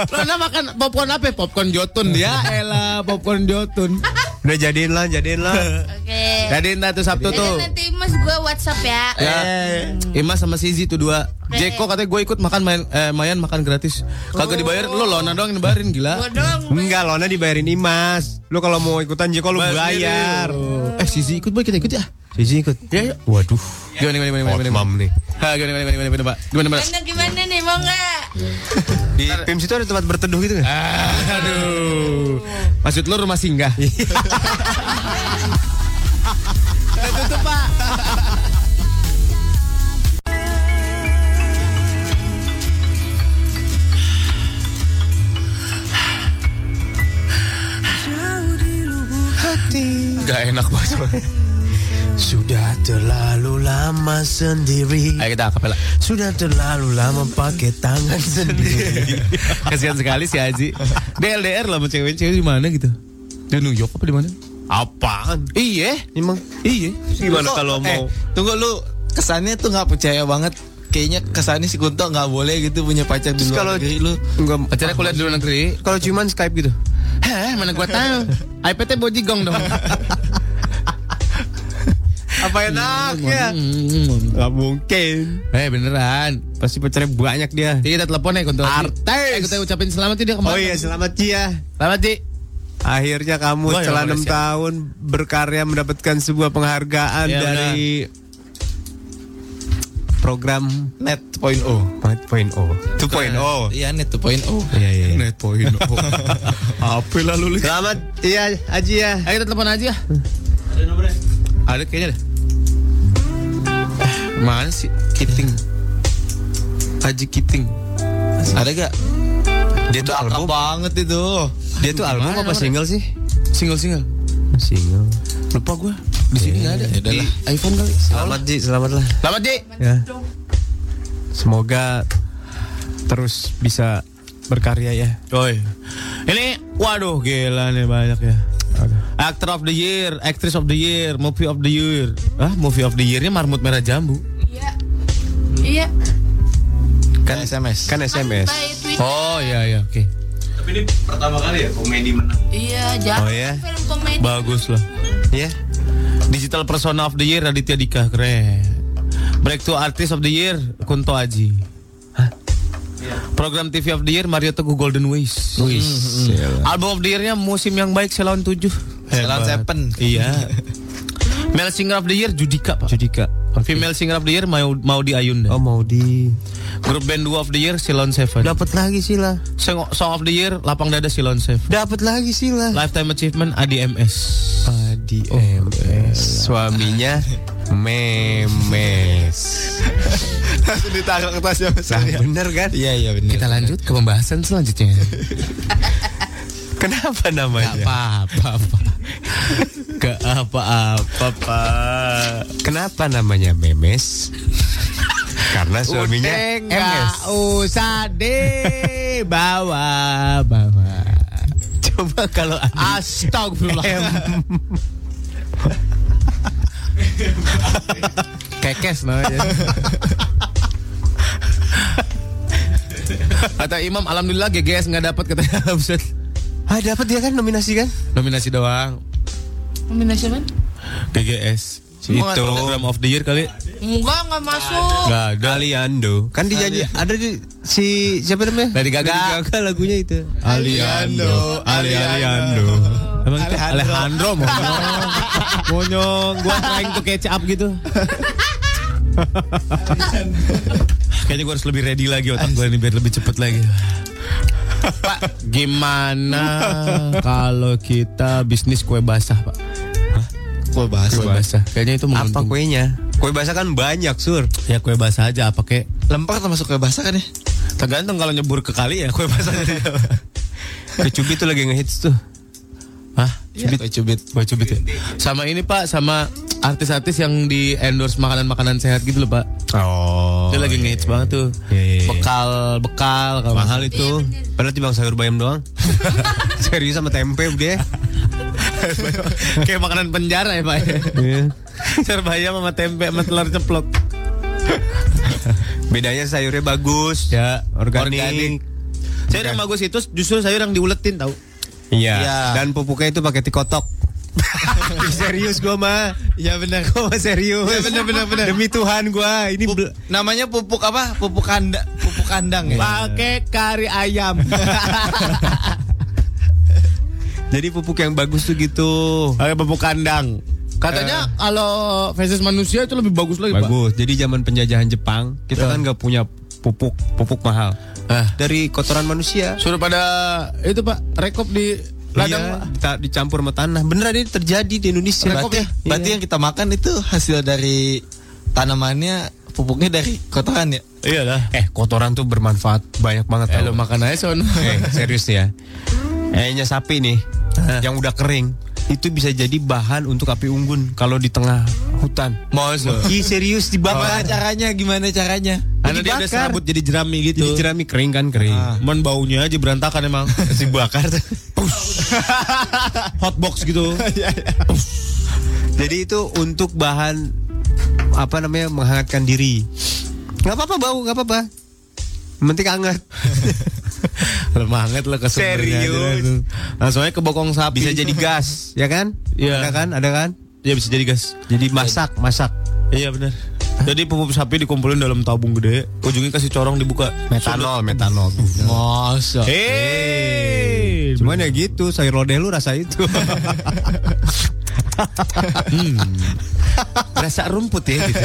Lona makan popcorn apa? Popcorn jotun ya, elah popcorn jotun. Udah jadiin lah, jadiin lah. Oke. Jadi entar tuh Sabtu Jadi tuh. nanti mas gue WhatsApp ya. Ya, Imas sama Sizi tuh dua. Jeko katanya gue ikut makan main, eh, mayan makan gratis. Kagak dibayar, lo Lona doang yang dibayarin gila. Enggak, Lona dibayarin Imas. Lu kalau mau ikutan Jeko lu Bayar. Eh Sizi ikut boy kita ikut ya. Sisi ikut. Ya, ya. Waduh. Gimana gimana gimana gimana. Mam nih. Ha, gimana gimana gimana gimana Pak? Gimana Pak? Gimana gimana nih mau nggak? Di PIMS itu ada tempat berteduh gitu kan? Aduh. Maksud lu rumah singgah? *laughs* Udah tutup, Pak. Gak enak banget. Sudah terlalu lama sendiri. Ayo kita kapela. Sudah terlalu lama pakai tangan *laughs* sendiri. Kasihan sekali si Haji. Dia LDR lah sama cewek-cewek di mana gitu. Di New York apa di mana? Apaan? Iya. Emang Iya. gimana kalau Eh, mau tunggu lu kesannya tuh nggak percaya banget. Kayaknya kesannya si Kunto nggak boleh gitu punya pacar di luar kalau negeri lu. enggak Pacarnya kuliah di luar negeri. kalau cuman Skype gitu. Hah, mana gua tahu. iPad-nya bojigong dong. Apa enaknya? Hmm. Gak mungkin. Eh beneran. Pasti pacarnya banyak dia. Jadi kita telepon ya Kunto. Artis. Eh, kita ucapin selamat ya dia kemarin. Oh iya, selamat Cia. Selamat Ji. Akhirnya kamu Wah, setelah ya, 6 Malaysia. tahun berkarya mendapatkan sebuah penghargaan Iya, dari program Net point O. 4.0. 2.0. Iya net 2.0. Iya, iya. Net point. *laughs* Apa lah lu? Selamat iya Aji ya. Ayo kita telepon aja. Ada nomornya? Ada kayaknya deh. Eh, Mana sih? Kiting. Haji Kiting. Ada gak? Dia tuh album. banget itu. Dia tuh album apa single sih? Single-single. Single. Lupa gua. Di sini nggak ada. Ya udahlah. IPhone kali. Selamat Ji, selamat lah. Selamat Ji. Ya. Semoga terus bisa berkarya ya. Oi. Ini waduh gila nih banyak ya. Actor of the year, actress of the year, movie of the year. Ah, movie of the year-nya Marmut Merah Jambu. Iya. Iya. Kan SMS. Kan SMS. Oh iya iya, oke. Iya, jangan Oh, ya? film komedi. Bagus lah. Iya. Digital Persona of the Year Raditya Dika keren. Breakthrough Artist of the Year Kunto Aji. Program TV of the Year Mario Teguh Golden Ways. Album of the Year-nya musim yang baik Selon 7. Selon Seven. Iya. *laughs* Male Singer of the Year Judika, Pak. Judika. Female Singer of the Year mau Maudi Ayunda. Oh mau di Grup band duo of the year Silon Seven. dapat lagi sila. Song, song of the year Lapang Dada Silon Seven. Dapat lagi sila. Lifetime Achievement ADMS. Adi MS. Suaminya memes. Langsung ditaruh ke tasnya Nah, bener kan? Iya iya benar. Kita lanjut ke pembahasan selanjutnya. *laughs* Kenapa Gak namanya? apa-apa, Pak. Gak apa-apa, Pak. Kenapa namanya memes? Karena suaminya MS. Enggak usah deh bawa bawa. Coba kalau Astagfirullah. Kekes namanya. Kata Imam, alhamdulillah GGS nggak dapat katanya *laughs* Buset. Ah dapat dia kan nominasi kan? Nominasi doang. Nominasi apa? GGS. Itu program of the year kali. Enggak, enggak masuk. Enggak ada. Aliando. Kan dinyanyi ada di si siapa namanya? Lady Gaga. Lady Gaga lagunya itu. Aliando, Ali Aliando. Emang itu Alejandro *laughs* monyong. Monyong, gua trying to catch up gitu. *laughs* Kayaknya gua harus lebih ready lagi otak gua ini biar lebih cepet lagi. Pak, gimana kalau kita bisnis kue basah, Pak? Kue basah. Kue basah. Kayaknya itu Apa menguntung. kuenya? Kue basah kan banyak, Sur. Ya kue basah aja apa kek? Lempar termasuk kue basah kan ya? Tergantung kalau nyebur ke kali ya kue basah. *laughs* Kue cubit tuh lagi ngehits tuh. Cubit. Kue cubit. Kue cubit ya? Sama ini Pak, sama artis-artis yang di endorse makanan-makanan sehat gitu loh Pak. Oh. Itu lagi iya, ngehits banget tuh. Iya, iya, iya. Bekal, bekal kalau Mahal itu. Padahal timbang sayur bayam doang. *laughs* Serius sama tempe udah. Kayak makanan penjara ya, Pak. Iya. Sayur bayam sama tempe sama telur ceplok. Bedanya sayurnya bagus. Ya, organik. organik. Sayur yang bagus itu justru sayur yang diuletin tahu. Iya. Iya. Dan pupuknya itu pakai tikotok. *laughs* serius gua mah. Ya benar. Gua mah serius. Ya, bener, bener, bener. Demi Tuhan gua. Ini Pup- namanya pupuk apa? Pupuk kandang, pupuk kandang ya. Pakai kari ayam. *laughs* jadi pupuk yang bagus tuh gitu. Pakai pupuk kandang. Katanya kalau feses manusia itu lebih bagus lagi, Pak. Bagus. Jadi zaman penjajahan Jepang, kita kan nggak punya pupuk pupuk mahal. Ah. Dari kotoran manusia. Suruh pada itu, Pak, rekop di ladang, Iya, dicampur sama tanah. Beneran ini terjadi di Indonesia. Berarti, berarti yang kita makan itu hasil dari tanamannya, pupuknya dari kotoran ya. Iya lah. Eh, kotoran tuh bermanfaat banyak banget. Eh, lu makan aja son. Eh, serius ya. Ehnya sapi nih, yang udah kering, itu bisa jadi bahan untuk api unggun kalau di tengah hutan. Masa? Ih, serius dibakar. caranya? Gimana caranya? Karena dia udah serabut jadi jerami gitu. Jadi jerami kering kan kering. Cuman baunya aja berantakan emang. *laughs* Dibakar tuh. Hotbox gitu. *laughs* Jadi itu untuk bahan apa namanya menghangatkan diri. Nggak apa-apa bau, nggak apa-apa. Penting hangat. *laughs* *laughs* Lemah banget lah kesumbernya. Serius. Langsung aja ke bokong sapi. Bisa jadi gas, ya kan? Iya. Ada kan? Ada kan? Iya bisa jadi gas. Jadi masak, masak. Iya benar. Jadi pupuk sapi dikumpulin dalam tabung gede, ujungnya kasih corong dibuka. Metanol, metanol. Masa. Hei, Cuman ya gitu, sayur lodeh lu rasa itu. *laughs* rasa rumput ya gitu.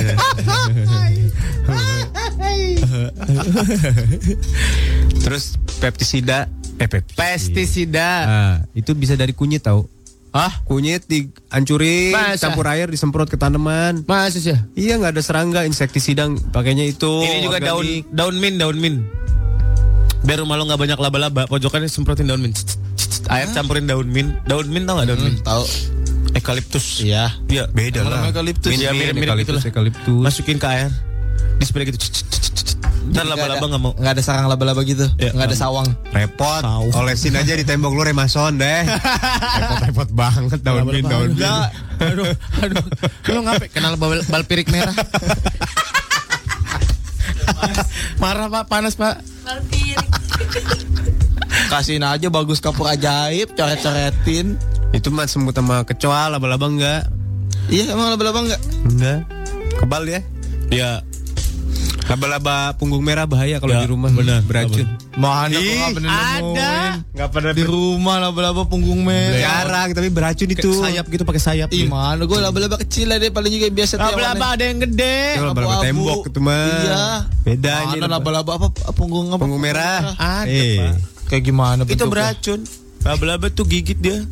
Terus pestisida, eh pestisida. Nah, itu bisa dari kunyit tau. Hah? Kunyit dihancurin, Masa? campur air, disemprot ke tanaman. Masa sih? Iya nggak ada serangga, insektisida pakainya itu. Ini juga daun organik. daun min, daun min. Biar rumah lo nggak banyak laba-laba, pojokannya semprotin daun min. Cst, cst, cst. Air campurin daun min. Daun min tau nggak daun min? Tahu. Eukaliptus. Iya. Iya. Beda lah. eukaliptus? Iya, min, mirip-mirip eukaliptus, gitulah. eukaliptus. Masukin ke air. Di spray gitu. Ntar laba-laba nggak mau. Nggak ada sarang laba-laba gitu. Iya, nggak ada nggak sawang. Repot. Olesin aja di tembok lu remason deh. *laughs* Repot-repot banget daun min, daun min. Enggak. Aduh, aduh. Lo ngapain? Kenal bal, bal pirik merah. *laughs* Marah pak, panas pak. Kasihin aja bagus kapur ajaib, coret-coretin. Itu mah semut sama kecoa, laba-laba enggak? Iya emang laba-laba nggak? Enggak. Kebal ya? Ya, Laba-laba punggung merah bahaya kalau Ya, di rumah. benar, beracun. Mana Ih, pernah nemuin. Enggak pernah Di rumah laba-laba punggung merah. Jarang, tapi beracun itu. sayap gitu pakai sayap. Ih mana gue laba-laba kecil lah deh paling juga biasa Laba-laba ada yang gede. Itu laba-laba tembok itu mah. Iya. Beda ini Mana laba-laba apa punggung apa? Punggung merah. Ada, Eh. Pak. Kayak gimana Itu bentuknya? beracun. Laba-laba tuh gigit dia.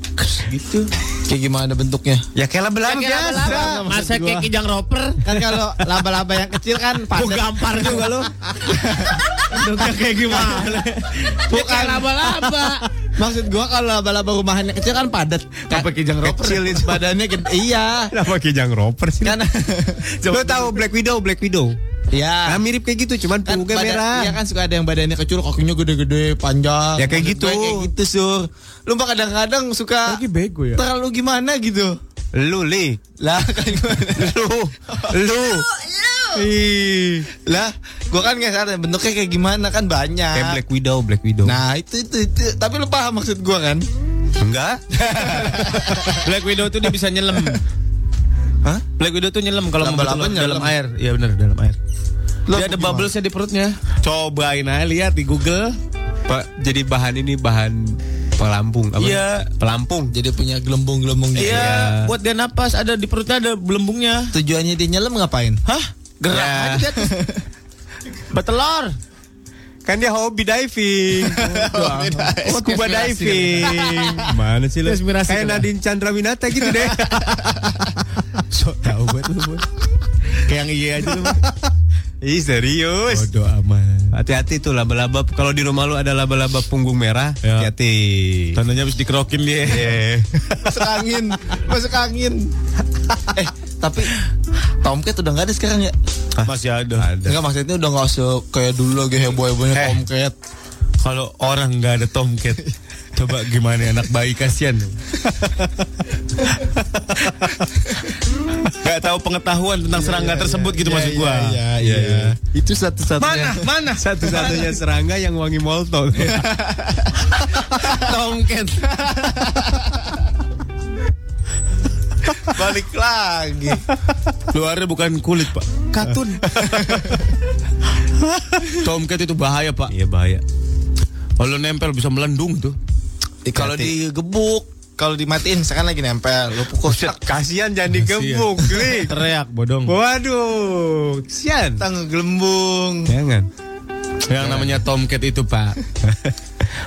Gitu. Kayak gimana bentuknya? Ya kayak laba-laba biasa. Masa kayak kijang roper. Kan kalau laba-laba yang kecil kan Gue padat. gampar juga lo. *laughs* Bentuknya kayak gimana? Bukan laba-laba. Maksud gua kalau laba-laba rumahan yang kecil kan padat. Apa kijang roper? Kecil badannya gede. Iya. Kenapa kijang roper sih? Kan Lo tahu Black Widow, Black Widow? Nah, Ya. mirip kayak gitu, cuman Kan punggungnya merah. Iya kan suka ada yang badannya kecil, kakinya gede-gede, panjang. Ya, kayak gitu. Kayak gitu, Sur. Lu mah kadang-kadang suka bego ya. terlalu gimana gitu. Lu, Li. Lah *laughs* kan gimana? Lu. Lu. Ih. Lah, gua kan nggak sadar bentuknya kayak gimana kan banyak. Kayak Black Widow, Black Widow. Nah, itu, itu itu tapi lu paham maksud gua kan? enggak. *laughs* Black Widow tuh dia bisa nyelam. Hah? Black Widow tuh nyelam kalau mau betul dalam nyelam. air. Iya benar dalam air. Lo dia ada gimana? bubblesnya di perutnya. Cobain aja lihat di Google. Pak, jadi bahan ini bahan pelampung apa? Iya. Pelampung. Jadi punya gelembung-gelembung gitu. Iya, buat dia napas ada di perutnya ada belembungnya. Tujuannya dia nyelam ngapain? Hah? Gerak Ya. aja terus. *laughs* Betelor. Kan dia hobi diving. *laughs* Oh, scuba diving. *laughs* Mana sih lu? Kayak. Nadine Chandrawinata gitu deh. *laughs* So tahu buat lu. Kayak yang iya aja lu. Ih serius. Bodoh amat. Hati-hati tuh laba-laba. Kalau di rumah lu ada laba-laba punggung merah, Ya. hati-hati. Tandanya habis dikerokin dia. masuk angin, masuk angin. eh, tapi Tomcat udah nggak ada sekarang ya? Masih ada. Enggak maksudnya udah nggak se kayak dulu lagi heboh hebohnya Eh. Tomcat. Kalau orang nggak ada tomcat, coba gimana anak bayi kasihan. Gak tahu pengetahuan tentang serangga tersebut gitu maksud gua. Iya iya. iya. Itu Mana? satu-satunya. Mana? Satu-satunya serangga yang wangi molto. *laughs* Tomcat. *laughs* *laughs* Balik lagi. Luarnya bukan kulit, Pak. Katun. *laughs* Tomcat itu bahaya, Pak. Iya bahaya. Kalau nempel bisa melendung tuh. Kalau digebuk, kalau dimatiin sekarang lagi nempel, lu pukul kasihan jangan digebuk, Gli. *laughs* Teriak bodong. Waduh, kasihan. tang gelembung. Jangan. Yang namanya tomcat itu, Pak.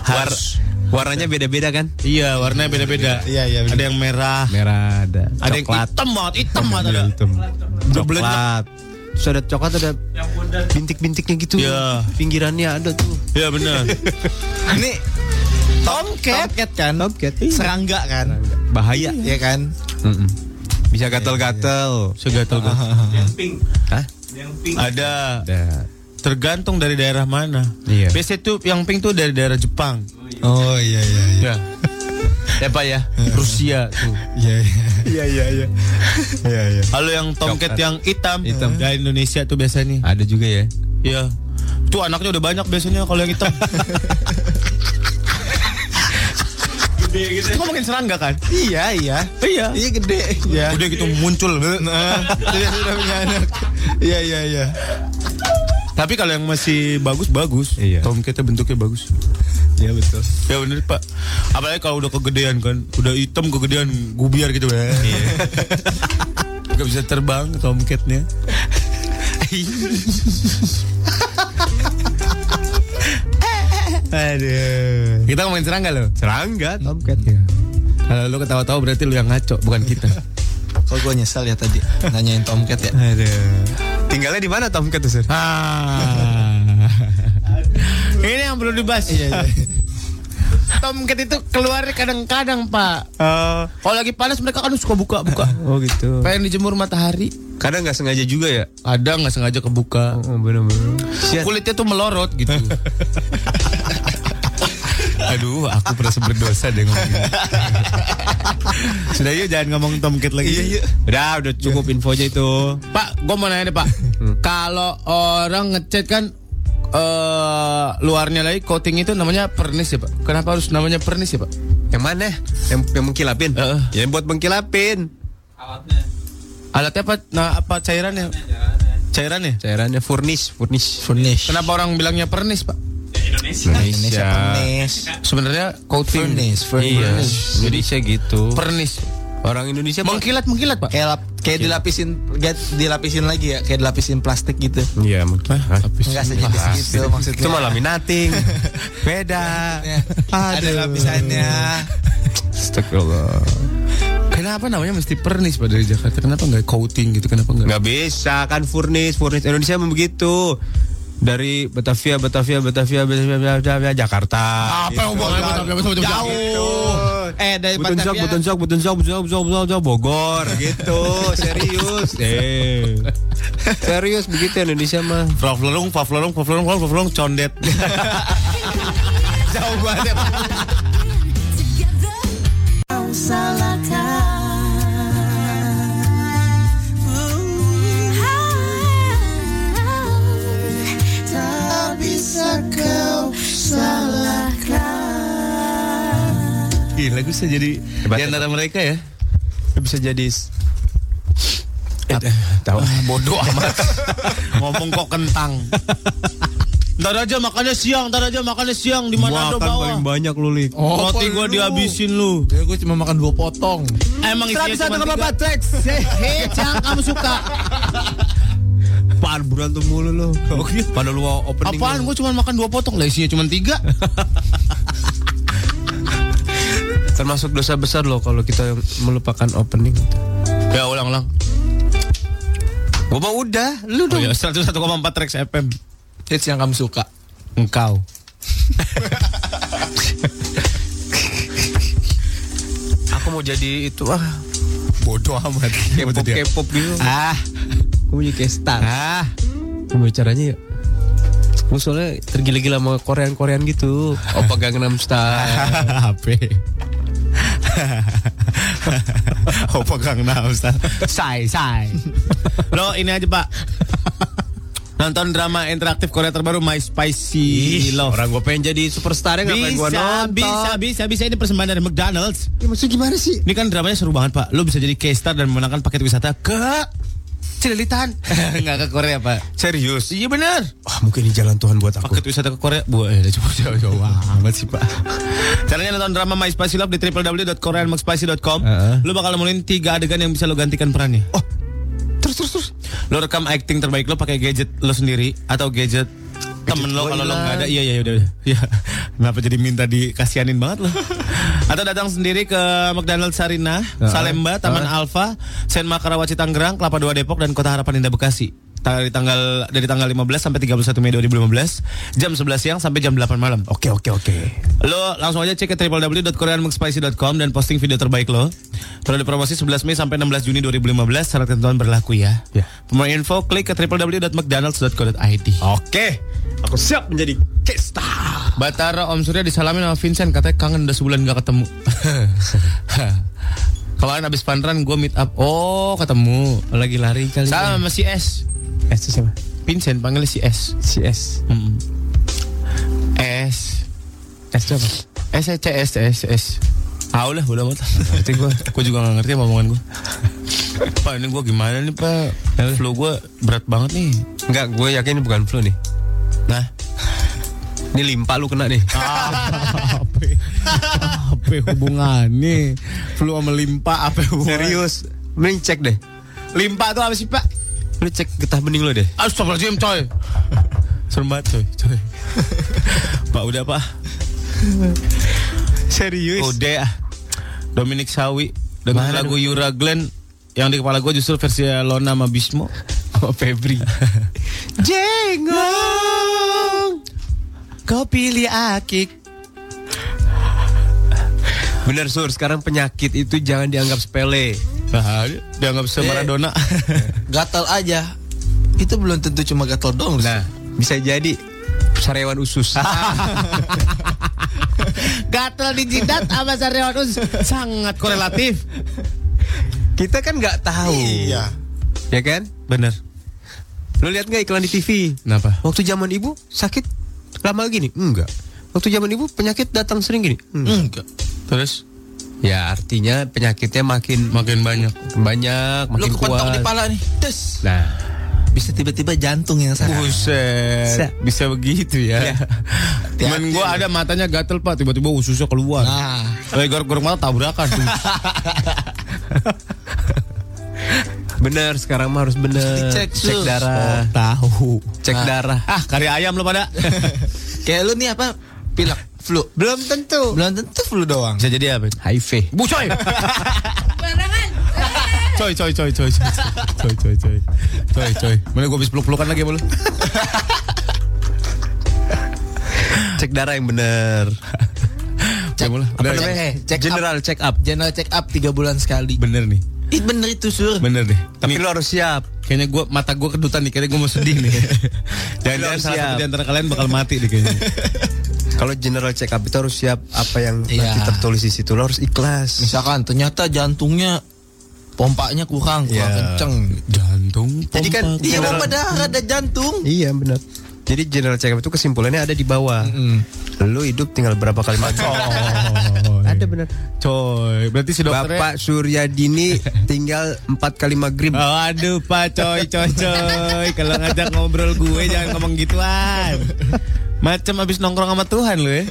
Harus warnanya beda-beda kan? Iya, warnanya beda-beda. Iya, iya. Ada yang merah, Merah ada. ada yang hitam banget, hitam banget ada. hitam. Coklat. Terus ada coklat ada bintik-bintiknya gitu. Iya. Pinggirannya ada tuh. Iya benar. *laughs* Ini Tomcat. Tomcat kan? Tomcat. Serangga kan? Bahaya. Iya kan? Mm-mm. Bisa gatel-gatel. Segatel gue. *laughs* Hah? Ada. Ada. Tergantung dari daerah mana. Iya. Biasanya tuh yang pink tuh dari daerah Jepang. Oh iya iya iya. Ya. ya Pak ya. *laughs* Rusia tuh. Iya iya. Iya iya iya. Iya iya. Kalau yang tomcat Coklat. yang hitam, Hitam. dari Indonesia tuh biasanya. Ada juga ya. Iya. Tuh anaknya udah banyak biasanya kalau yang hitam. Gede gitu. Itu ngomongin serangga kan? Iya iya. Iya. Iya gede. Iya. Udah gitu muncul. Nah, *laughs* sudah punya anak. Iya iya iya. Tapi kalau yang masih bagus bagus. Iya. Tomcatnya bentuknya bagus. Iya betul. Ya bener pak. Apalagi kalau udah kegedean kan, udah hitam kegedean gubiar gitu ya. Iya. *laughs* Gak bisa terbang tomcatnya. Aduh. Kita ngomongin serangga loh. Serangga, tomcat ya. Kalau lu ketawa-tawa berarti lu yang ngaco, bukan kita. *laughs* Kok gue nyesel ya tadi nanyain Tomcat ya. Aduh. Tinggalnya di mana tomcat tuh, Sir? Ah. *laughs* Ini yang perlu dibahas. Iya iya. Tomcat itu keluar kadang-kadang pak. Kalau lagi panas mereka kan suka buka-buka. Oh gitu. Pengen dijemur matahari. Kadang nggak sengaja juga ya. Ada nggak sengaja kebuka. Oh bener-bener. Kulitnya tuh melorot gitu. *laughs* Aduh, aku merasa berdosa deh ngomong. *laughs* Sudah yuk jangan ngomong tomcat lagi. Iya, iya. Udah, udah cukup info aja itu. Pak, gue mau nanya deh Pak. Kalau orang ngechat kan eh luarnya lagi coating itu namanya pernis ya Pak. Kenapa harus namanya pernis ya Pak? Yang mana? Yang, yang mengkilapin? Heeh. Yang buat mengkilapin. Alatnya apa? Nah, apa cairannya? Cairannya? Cairannya furnish, furnish. Furnish. Kenapa orang bilangnya pernis Pak? Indonesia Furnish. Sebenarnya coating. Furnish. Iya, Furnish. Indonesia gitu. Pernis. Orang Indonesia Mengkilat mengkilat Pak. Kayak lap, kayak dilapisin get, dilapisin lagi ya, kayak dilapisin plastik gitu. Iya, mungkin. Enggak sejenis gitu maksudnya. Itu malah minating. *laughs* Beda. Ya, Ada lapisannya. Astagfirullah. Kenapa namanya mesti pernis Pak dari Jakarta? Kenapa nggak coating gitu? Kenapa nggak? Nggak bisa kan furnish, furnish Indonesia memang begitu. Dari Batavia, Batavia, Batavia, Batavia, Batavia, Jakarta. Apa hubungannya Batavia, Batavia, Batavia? Jauh. Eh dari Butun Batavia. butun sok, butun sok, butun sok, butun sok, butun Bogor gitu, *laughs* serius. Eh, serius begitu Indonesia mah. Faflerung, faflerung, faflerung, faflerung, condet. *laughs* Jauh banget. Pak. Gila, gue bisa jadi Hebat, di antara mereka ya. Bisa jadi Eh, eh, tahu Bodoh amat. *laughs* Ngomong kok kentang. Ntar aja makannya siang, ntar aja makannya siang di mana ada makan bawah. paling banyak lu lik. Oh, Roti gua lu? dihabisin lu. Ya gue cuma makan dua potong. Emang isinya cuma tiga. Trax. Hits yang kamu suka. *laughs* Apaan berantem mulu lu. Pada lu opening. Apaan? Gue cuma makan dua potong lah isinya cuma tiga. *laughs* Termasuk dosa besar loh kalau kita melupakan opening itu. Ya ulang-ulang. Gua mah udah, lu Oh dong. ya, 101,4 Trax FM. Hits yang kamu suka. Engkau. *laughs* Aku mau jadi itu ah Bodoh amat. K-pop K-pop gitu. Ah, Gue jadi kayak star. Ah, Gimana caranya ya? Gue soalnya tergila-gila sama Korean-Korean gitu. Opa Gangnam Style. *laughs* HP. Opa *laughs* Gangnam Style. Say, say. Lo ini aja pak. Nonton drama interaktif Korea terbaru My Spicy Love. Orang gue pengen jadi superstar ngapain gue nonton? bisa, bisa, bisa. Ini persembahan dari McDonald's. Ya, maksudnya gimana sih? Ini kan dramanya seru banget pak. Lo bisa jadi K-star dan memenangkan paket wisata ke Cililitan. *laughs* Enggak ke Korea pak. Serius? Iya bener. Wah mungkin ini jalan Tuhan buat aku. Paket wisata ke Korea Bu, eh, coba jauh jauh amat sih pak Caranya nonton drama My Spicy Love di www.koreanmcspicy.com Heeh. Lu bakal nemuin tiga adegan yang bisa lo gantikan perannya Oh, terus terus terus. Lo rekam acting terbaik lo pakai gadget lo sendiri Atau gadget temen lo kalau lo nggak ada iya iya udah udah. *laughs* Ya kenapa jadi minta dikasianin banget lo? *laughs* Atau datang sendiri ke McDonald's Sarina Salemba Taman Alfa Sen Makarawaci Tangerang Kelapa Dua Depok dan Kota Harapan Indah Bekasi dari tanggal dari tanggal 15 sampai 31 Mei 2015 jam 11 siang sampai jam 8 malam Oke oke oke. Lo langsung aja cek ke www.koreanmcspicy.com dan posting video terbaik lo. Periode promosi 11 Mei sampai 16 Juni 2015 syarat ketentuan berlaku ya. Ya. More info klik ke www.mcdonalds.co.id. Oke. Aku siap menjadi Kesta. Batara Om Surya disalamin sama Vincent katanya kangen udah sebulan gak ketemu. *laughs* Kemarin abis run gue meet up. Oh ketemu. Lagi lari kali. Sama si S. S itu siapa? Vincent panggilnya si S. Si S. Mm. S. S itu apa? S C S S S. Tahu lah, udah amat. *laughs* Ngerti gue. Gue juga gak ngerti apa omongan gue. Pak, ini gue gimana nih Pak? Flu gue berat banget nih. Enggak, gue yakin ini bukan flu nih. Nah, Ini limpa lu kena nih. *laughs* apa? Apa hubungannya? Flu sama limpa apa hubungannya? Serius. Mending cek deh. Limpa tuh apa sih Pak? Lu cek getah bening lu deh. Astagfirullahaladzim coy. *laughs* Serem banget coy, coy. *laughs* Pak udah Pak. Serius. Udah ah. Dominic Sawi dengan Mana lagu Yura Glenn yang di kepala gue justru versi Lona sama Bismo. *laughs* Oh, Febri. Jengong Kau pilih akik Bener sur, sekarang penyakit itu jangan dianggap sepele. Nah, dianggap se Maradona *laughs* Gatal aja. Itu belum tentu cuma gatal dong. Nah, bisa jadi sariawan usus. *laughs* Gatel di jidat sama sariawan usus Sangat korelatif Kita kan nggak tahu. Iya. Ya kan? Bener Lu lihat nggak iklan di TV? Kenapa? Waktu zaman ibu sakit lama gini? Enggak. Waktu zaman ibu penyakit datang sering gini? Enggak. Enggak. Terus Ya artinya penyakitnya makin makin banyak banyak, Lu makin kepentok kuat. di pala nih. Des. Nah, Bisa tiba-tiba jantung yang sakit. Buset Bisa begitu ya *laughs* Temen gue ada matanya gatel pak Tiba-tiba ususnya keluar Nah, Lagi gorok-gorok mata tabrakan tuh. *laughs* bener sekarang mah harus bener. Dicek, cek darah, Tahu cek darah. Ah karya ayam lo pada *laughs* kayak lu nih apa? Pilek, flu. Belum tentu. Belum tentu flu doang. Bisa jadi apa? HIV. Bu coy *laughs* Barangan. Coy coy coy coy coy Coy coy coy Coy coy Mana gue habis peluk-pelukan lagi lu *laughs* Cek darah yang bener. Cek mulai Apa namanya? Eh, check General check up. General check up 3 bulan sekali. Bener nih Ih, bener itu sur. Bener deh Tapi lu harus siap. Kayaknya gue mata gue kedutan nih Kayaknya gue mau sedih nih *laughs* Jangan-jangan harus salah siap. satu di antara kalian bakal mati deh kayaknya Kalau general check up itu harus siap apa yang nanti Iya. tertulis di situ. Lo harus ikhlas. Misalkan ternyata jantungnya pompanya kurang, kurang Iya. kenceng. Jantung Jadi kan pompa. Iya, General- pompa darah ada jantung. Iya benar. Jadi general check up itu kesimpulannya ada di bawah. Lu hidup tinggal berapa kali mati? ada benar. Coy Berarti si dokternya Bapak Suryadini tinggal empat kali maghrib. Oh, aduh Pak coy coy coy Kalau ngajak ngobrol gue jangan ngomong gituan Macam abis nongkrong sama Tuhan lu ya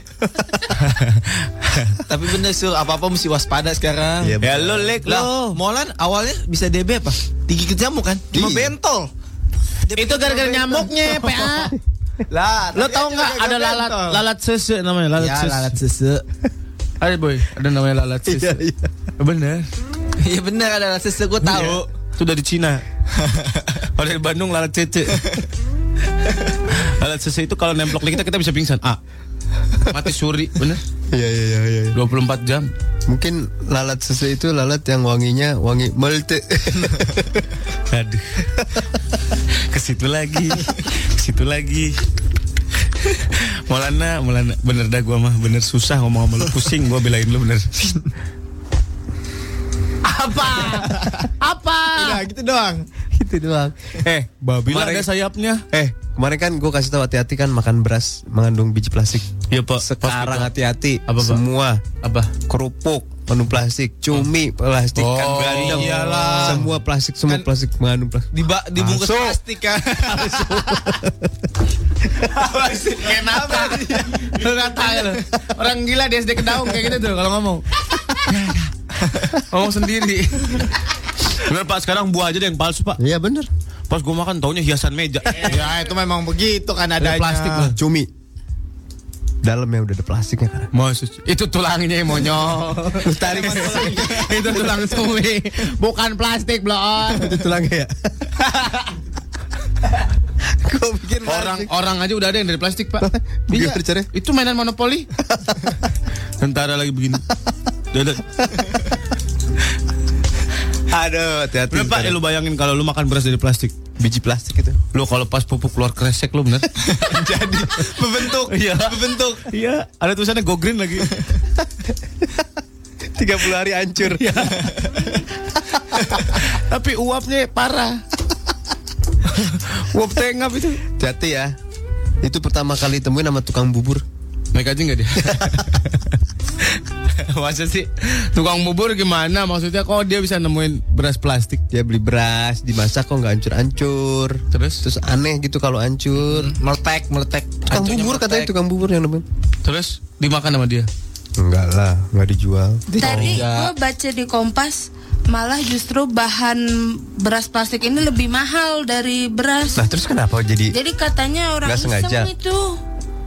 *laughs* Tapi bener sur, apa-apa mesti waspada sekarang. Iya, Ya lu lek Lah, lu Molan awalnya bisa DB apa? Digigit nyamuk kan? Cuma Iya. bentol. Itu gara-gara nyamuknya PA *laughs* Lah, Lo tau nggak ada lalat lalat sese namanya? Lalat Ya, sese lalat sese. *laughs* Ada boy. Ada namanya lalat sese Bener. Iya bener ada lalat sese, gue tahu. Itu dari Cina. Kalau dari Bandung lalat cece *laughs* Lalat sese itu kalau nemplok di kita kita bisa pingsan Ah Mati suri bener Iya iya iya iya. 24 jam Mungkin lalat susu itu lalat yang wanginya wangi melte. *laughs* Aduh. Ke situ lagi. Ke situ lagi. Maulana, Maulana, bener dah gua mah bener susah ngomong sama lu pusing gua belain lu bener. Apa? Apa? Udah gitu doang. Itu doang. Eh, babi lah Kemarin- ada sayapnya. Eh, kemarin kan gue kasih tahu hati-hati kan makan beras mengandung biji plastik. Iya, Pak. Sekarang hati-hati. Apa, Pak? Semua Apa? kerupuk mengandung plastik, cumi plastik, Oh, kan bandeng, iyalah. semua plastik, semua Kan- plastik mengandung plastik. Diba, dibungkus Masuk. plastik kan. Kenapa? Lu kata lu. Orang gila di SD Kedaung kayak gitu tuh kalau ngomong. ngomong sendiri. Bener Pak, sekarang buah aja deh yang palsu Pak. Iya bener. Pas gua makan taunya hiasan meja. *laughs* ya itu memang begitu kan Ada plastik loh. Cumi. Dalamnya udah ada plastiknya kan. Maksud itu tulangnya yang monyol. Tarik itu tulang suwi, bukan plastik blon. itu tulangnya ya. *laughs* Gue bikin Orang orang aja udah ada yang dari plastik pak. Iya. Itu mainan monopoli. Tentara *laughs* lagi begini. Dadah. Aduh, hati-hati. Bener pak, ya lu bayangin kalau lu makan beras dari plastik. biji plastik itu. Lu kalau pas pupuk keluar kresek lu bener. *laughs* Jadi membentuk. Iya. Membentuk. Iya, ada tulisannya go green lagi. *laughs* 30 hari hancur. *laughs* Tapi uapnya parah. Uap tengap itu. Hati ya. Itu pertama kali temuin sama tukang bubur. Naik aja nggak dia? *laughs* Masa sih tukang bubur gimana? Maksudnya kok dia bisa nemuin beras plastik? Dia beli beras, dimasak kok nggak hancur-hancur. Terus? Terus aneh gitu kalau hancur. Meletek, meletek. Tukang Hancurnya bubur katanya meletek. tukang bubur yang nemuin. Terus dimakan sama dia? Enggak lah, nggak dijual. Tadi gue baca di Kompas malah justru bahan beras plastik ini lebih mahal dari beras. Nah terus kenapa jadi? Jadi katanya orang sengaja. iseng itu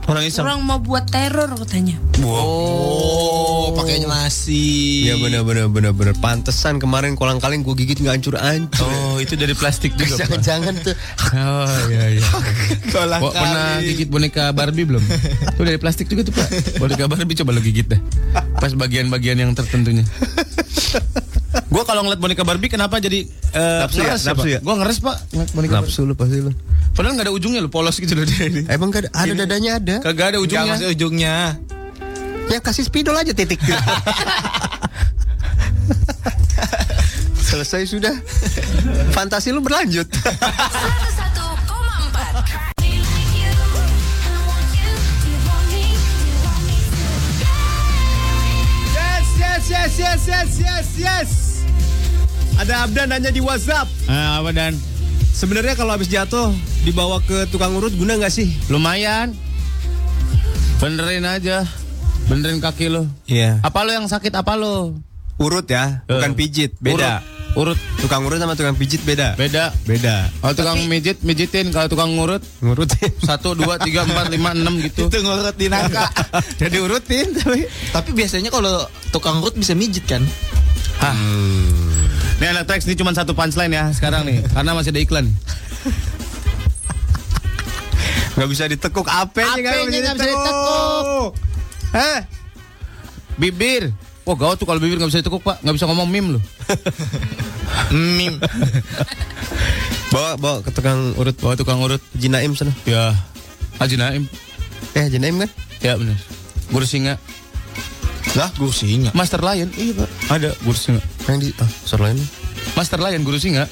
Orang iseng. orang mau buat teror katanya. Oh, pakainya nasi. Ya bener bener bener bener. Pantesan kemarin kolang kaling gue gigit nggak hancur hancur. Oh, itu dari plastik juga. Pak. Jangan-jangan tuh. Oh iya iya. *laughs* Kolang Kok pernah kaling. gigit boneka Barbie belum? Itu dari plastik juga tuh pak. Boneka Barbie coba lo gigit dah. Pas bagian-bagian yang tertentunya. Gua kalau ngeliat boneka Barbie kenapa jadi eh, Nafsu ya? ngeres Nafsu Pak? ya? Gua ngeres pak. ngeliat boneka Barbie. Nafsu lu pasti lu. Padahal nggak ada ujungnya lo polos gitu loh dia ini. Emang gak ada, ada dadanya ada. Kagak ada ujungnya. masih ujungnya. Ya kasih spidol aja titik. *laughs* Selesai sudah. Fantasi lu berlanjut. 101,4 You like you, I want you, you want me, you want me. Yes, yes, yes, yes, yes, yes, yes. Ada Abdan nanya di WhatsApp. Ah, apa dan? Sebenarnya kalau habis jatuh dibawa ke tukang urut guna nggak sih? Lumayan. Benerin aja. Benerin kaki lo. Iya. Apa lo yang sakit apa lo? Urut ya, bukan Eh. pijit. Beda. Urut. Tukang urut sama tukang pijit beda. Beda. Beda. Kalau tukang mijit, mijitin. Kalau tukang ngurut, Ngurutin. satu, dua, tiga, empat, lima, enam gitu. Itu ngurut di nangka. *laughs* Jadi urutin tapi. Tapi biasanya kalau tukang urut bisa mijit kan? Ah. Nih anak teks ini cuma satu punchline ya sekarang nih, karena masih ada iklan. Nggak bisa ditekuk apenya nggak Apenya nggak bisa ditekuk. Hah? Bibir. Wah gawat tuh kalau bibir nggak bisa ditekuk pak, nggak bisa ngomong mim lo. Mim. Bawa bawa ke tukang urut. Bawa tukang urut. Jinaim sana. Ya. Haji Naim. Eh Jinaim kan? Ya benar. Guru singa. Lah, gue singa. Master Lion. Iya pak. Ada guru singa. Yang di ah, sor lain. Master Lion guru singa.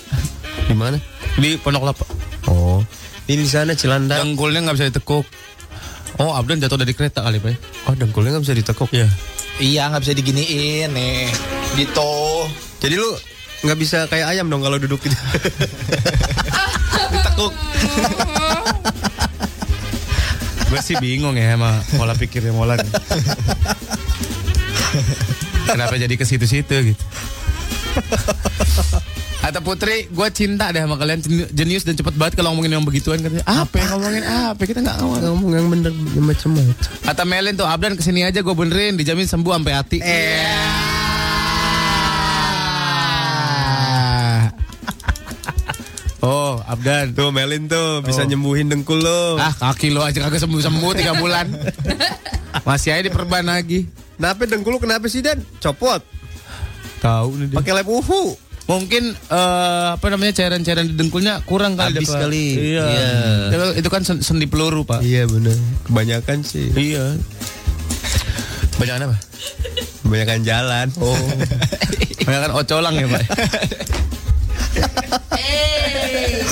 Di mana? Di Pondok Lapa. Oh. Ini di sana Cilandak. Dengkulnya nggak bisa ditekuk. Oh Abdan jatuh dari kereta kali pak. ya? Oh dengkulnya nggak bisa ditekuk. Iya. Iya, nggak bisa diginiin nih. Gitu. Jadi lu nggak bisa kayak ayam dong kalau duduk gitu. *laughs* Ditekuk. Gue sih bingung ya sama pola pikirnya Molan. *laughs* *laughs* Kenapa jadi ke situ-situ gitu? *laughs* Atau Putri, gue cinta deh sama kalian Jeni- jenius dan cepet banget kalau ngomongin yang begituan katanya. Apa yang ngomongin apa? Kita nggak ngomong. Ngomong yang bener macam-macam. Kata Melin tuh Abdan ke sini aja gue benerin dijamin sembuh sampai hati. *laughs* Oh, Abdan. Tuh Melin tuh bisa Oh. nyembuhin dengkul lo. Ah, kaki lo aja kagak sembuh-sembuh tiga bulan. Masih aja diperban lagi. Kenapa dengkul lu kenapa sih Dan? Copot. Tahu nih dia. Pakai lem uhu. Mungkin eh, apa namanya cairan-cairan di dengkulnya kurang kali Habis Pak. kali. Iya. Iya. Ya, Itu kan sen- sendi peluru, Pak. Iya bener. Kebanyakan sih. Iya. Banyak apa? Kebanyakan jalan. Oh. *laughs* Banyak kan ocolang ya, Pak. *laughs* Eh,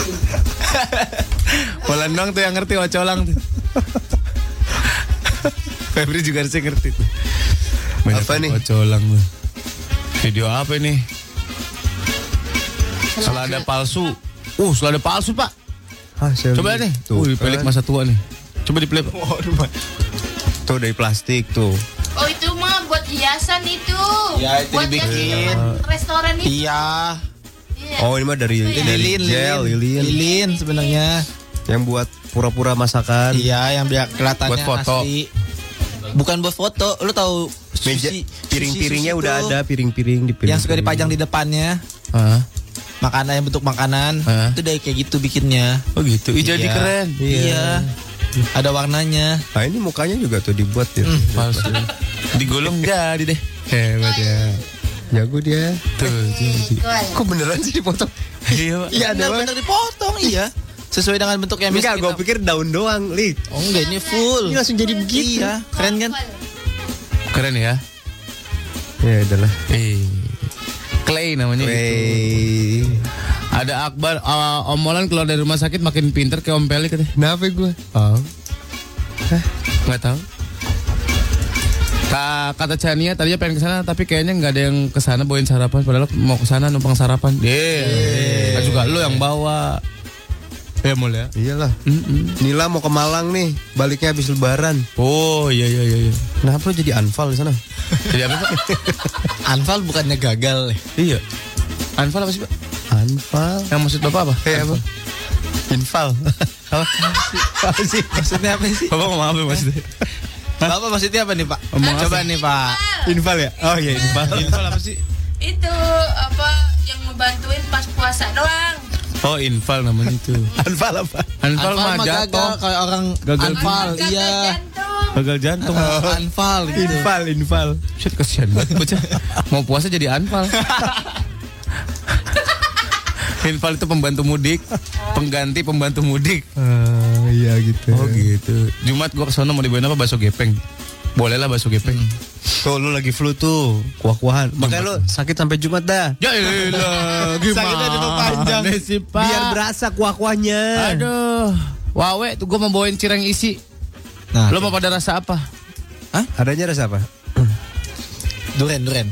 Polan doang tuh yang ngerti ocolang tuh. Febri juga harusnya ngerti tuh. Banyak Apa nih? Ocolang tuh. Video apa nih? Selada palsu. Uh, selada palsu, Pak. Ah, saya Coba nih. Tuh, Tuh, pelik kan. masa tua nih. Coba dipelip. Tuh dari plastik tuh. Oh itu mah buat hiasan itu. Ya, itu buat dibikin. restoran itu. Iya. Iya. Oh ini mah dari, Itu ya? dari Lilin, gel, lilin. lilin. Lilin sebenarnya. Yang buat pura-pura masakan. Iya, yang biar kelihatannya Buat foto. asli. Bukan buat foto, lu tahu Meja, piring-piringnya udah tuh, ada, piring-piring di piring. Yang suka dipajang di depannya. Hah? Makanan yang bentuk makanan. Hah? Itu dari kayak gitu bikinnya. Oh gitu. Ih, jadi Iya. keren. Iya. Ada warnanya. Nah ini mukanya juga tuh dibuat ya. Palsu. Digulung *laughs* jadi deh. Hebat ya. Jago dia. Tuh, jadi. Kok beneran sih dipotong? *laughs* Iya, Pak. Iya, benar-benar dipotong, iya. Sesuai dengan bentuk yang Enggak, gue pikir daun doang, Lik. Oh enggak, ini full. Ini langsung jadi begitu. Iya, keren kan? Keren ya. Ya udahlah. Eh. Clay namanya gitu. Wey. Ada Akbar uh, Om Molan keluar dari rumah sakit makin pinter kayak Om Peli katanya. Kenapa gue? Oh. Hah? Nggak tahu. Ka- kata Chania tadinya pengen ke sana tapi kayaknya nggak ada yang ke sana bawain sarapan padahal mau ke sana numpang sarapan. Yeah. Kan juga lu yang bawa. Ya mul ya. Iyalah. Nila mau ke Malang nih, baliknya habis lebaran. Oh iya iya iya. iya. Kenapa lu jadi anfal di sana? *laughs* Jadi apa Pak? Anfal bukannya gagal. iya. Anfal apa sih Pak? Anfal. Yang maksud Bapak apa? Eh, apa? Infal. *laughs* Apa? apa sih? Maksudnya apa sih? Bapak ngomong apa maksudnya? Bapak maksudnya apa nih, Pak? Ngomong Coba apa? nih, Pak. Infal ya? Oh iya, infal. Infal apa sih? Itu apa yang ngebantuin pas puasa doang. Oh infal namanya itu. *laughs* Anfal apa? Anfal, mah mah jatuh. kayak orang Gagal anfal, Gagal iya. jantung. Gagal jantung. Anfal gitu. Infal, infal. Shit kasihan banget bocah. Mau puasa jadi anfal. *laughs* Infal itu pembantu mudik, pengganti pembantu mudik. Ah, iya gitu. Oh gitu. Jumat gua ke sana mau dibawain apa bakso gepeng. Boleh lah bakso gepeng. Tuh lu lagi flu tuh, kuah-kuahan. Makanya lu sakit sampai Jumat dah. Ya *laughs* elah, gimana Sakitnya diperpanjang. sih, Pak? Biar berasa kuah-kuahnya. Aduh. Wawe tuh gua mau bawain cireng isi. Nah, Lo mau pada rasa apa? Adanya rasa apa? duren, duren.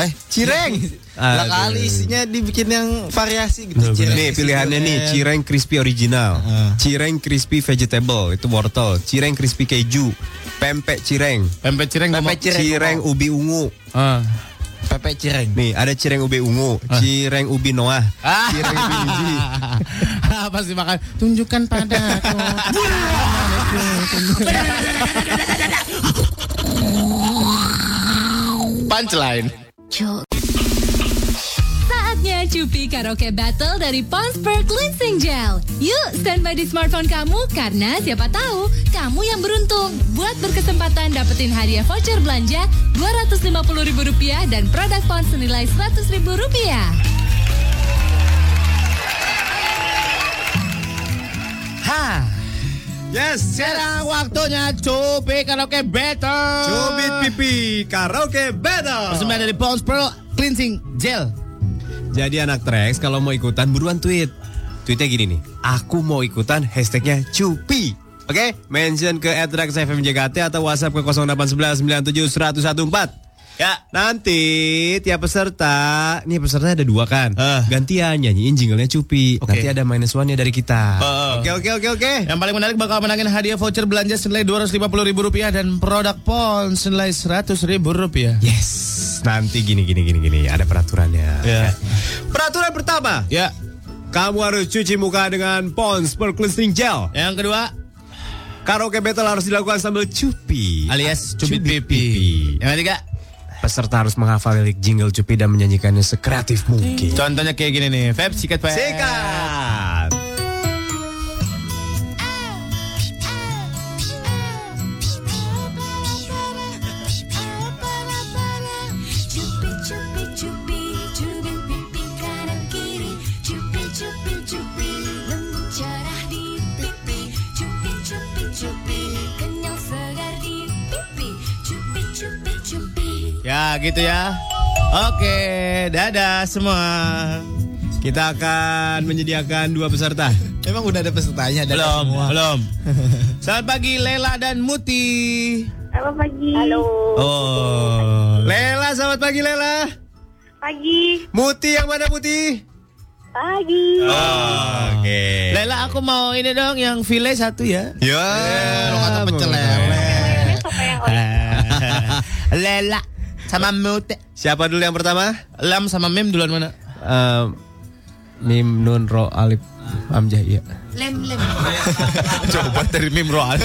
Eh, cireng. *laughs* Lah kali isinya dibikin yang variasi gitu. Cireng Nih pilihannya nih duren. cireng crispy original, Ah. cireng crispy vegetable itu wortel, cireng crispy keju, pempek cireng, Pempek cireng. Pempek cireng. cireng ubi ungu. Ah. Pepek cireng. Nih ada cireng ubi ungu, cireng ubi noah, Ah. cireng ubi biji. *laughs* Apa sih makan? Tunjukkan padaku. *laughs* Punchline. Saatnya Cupi Karaoke Battle dari Pons Per Cleansing Gel. Yuk, standby di smartphone kamu karena siapa tahu kamu yang beruntung buat berkesempatan dapetin hadiah voucher belanja Rp250.000 dan produk Pons senilai Rp100.000. Ha. Yes, Sekarang waktunya Cupi Karaoke Battle. Cubit pipi karaoke battle. Persembahan dari Pons Pearl Cleansing Gel. Jadi anak Trax kalau mau ikutan buruan tweet. Tweetnya gini nih, aku mau ikutan hashtagnya Cupi. Oke, mention ke @traxfmjkt atau WhatsApp ke 0819710114. Ya, nanti tiap peserta, nih peserta ada dua kan, Ah. gantian nyanyiin jinglenya Cupi. Oke. Nanti ada minus one-nya dari kita. Ah. Oke, oke, oke, oke. Yang paling menarik bakal menangin hadiah voucher belanja senilai Rp250.000 dan produk Pons senilai Rp100.000. Yes, nanti gini, gini, gini, gini. Ada peraturannya. Ya. Peraturan pertama, Ya. kamu harus cuci muka dengan Pons Per Cleansing Gel. Yang kedua, Karaoke battle harus dilakukan sambil cupi. alias cubit Cubit pipi. pipi. Yang ketiga, Peserta harus menghafal lirik jingle cupi dan menyanyikannya sekreatif mungkin. contohnya kayak gini nih. Feb, sikat Feb. Sikat. Gitu ya. Oke, dadah semua. Kita akan menyediakan dua peserta. Emang udah ada pesertanya ada Belum, semua. belum. *laughs* Selamat pagi Lela dan Muti. Selamat pagi. Halo. Oh. Lela, selamat pagi Lela. Pagi. Muti yang mana Muti? Pagi. Oke. Lela aku mau ini dong yang file satu ya. Ya, Lo kata pecel lele. Siapa yang ori? Lela sama Muti. Siapa dulu yang pertama? Lam sama Mem duluan mana? Eh, Mim Nun Ro Alif Hamzah iya. Lem lem. *laughs* Coba dari Mem Roal.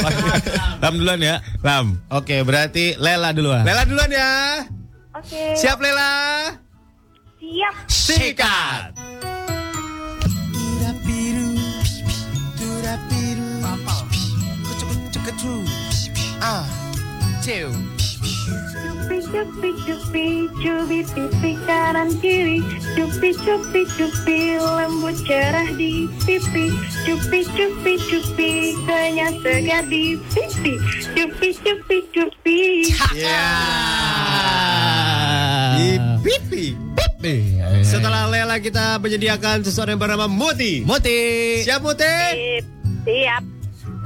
Lam duluan ya. Lam. Oke, berarti Lela duluan. Lela duluan ya. Oke. Siap Lela? Siap. Sikat. Cupi cupi cupi cubi pipi kanan kiri Cupi cupi cupi lembut cerah di pipi Cupi cupi cupi kenyal segar di pipi Cupi cupi cupi Di pipi. Setelah Lela kita menyediakan seseorang yang bernama Muti. Muti. Siap Muti? Siap.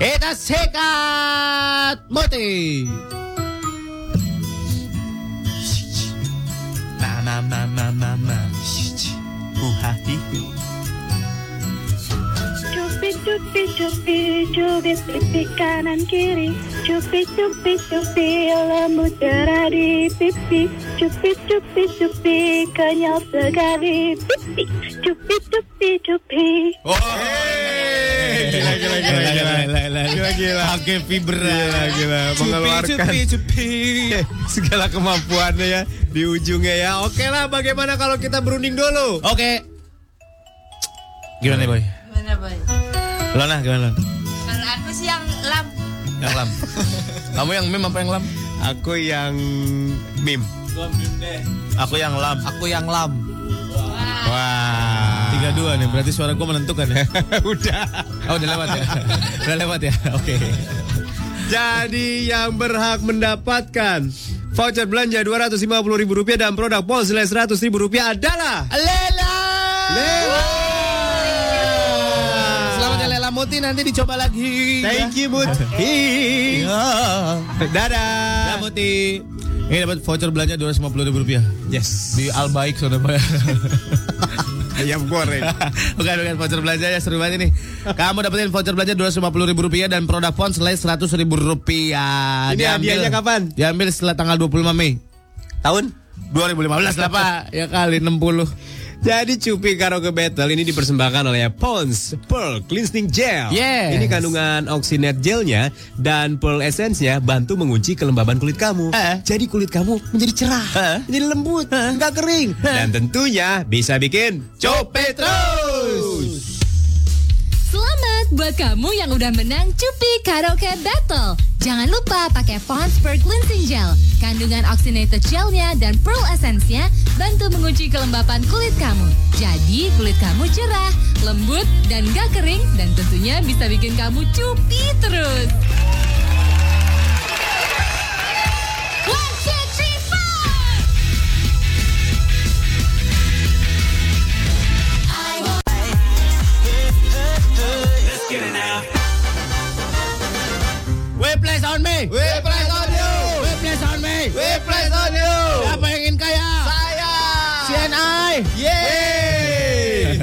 Kita sikat Muti. Uhahihi. Cupi cupi cupi cubi pipi kanan kiri Cupi cupi cupi lembut cerah di pipi Cupi cupi cupi kenyal segar di pipi Cupi cupi cupi Gila, gila, gila, gila. Gila, gila. Pakai fibra. Gila, gila. Mengeluarkan Cupi, cupi. segala kemampuannya ya di ujungnya ya. Oke lah, bagaimana kalau kita berunding dulu? Oke. Gimana boy? Mana boy? Lo nah gimana? Kalau aku sih yang lam. Yang lam. *laughs* Kamu yang mem apa yang lam? Aku yang mim. Aku yang lam. Aku yang lam. Wah. Tiga dua nih, berarti suara gue menentukan ya. *laughs* Udah. Oh udah lewat ya? *laughs* udah lewat ya? Oke. Jadi yang berhak mendapatkan voucher belanja Rp250.000 dan produk ponsel Rp100.000 adalah Lela. Lela. Selamat ya Lela Muti nanti dicoba lagi. Thank you Muti. *laughs* Dadah. Ya Muti. Ini dapat voucher belanja Rp250.000 Yes. di Albaik Surabaya. *laughs* Ayam goreng. *laughs* bukan bukan voucher belanja ya seru banget ini. Kamu dapetin voucher belanja Rp250.000 dan produk ponsel Rp100.000. Ini hadiahnya kapan? Diambil setelah tanggal 25 Mei. Tahun? 2015 lah Pak. Ya kali 60. Jadi Cupi Karaoke Battle ini dipersembahkan oleh Pond's Pearl Cleansing Gel. Yes. Ini kandungan oksinet gelnya dan pearl essence-nya bantu mengunci kelembaban kulit kamu. Eh. Jadi kulit kamu menjadi cerah, Eh. menjadi lembut, nggak kering. Dan tentunya bisa bikin Cope terus. Buat kamu yang udah menang Cupi Karaoke Battle. Jangan lupa pakai Pond's Pearl Cleansing Gel. Kandungan oxygenated gelnya dan pearl essence-nya bantu mengunci kelembapan kulit kamu. Jadi kulit kamu cerah, lembut, dan gak kering. Dan tentunya bisa bikin kamu cupi terus. We place on me. We place on you. We place on me. We place on you. Siapa yang ingin kaya? Saya. CNI. Yeay.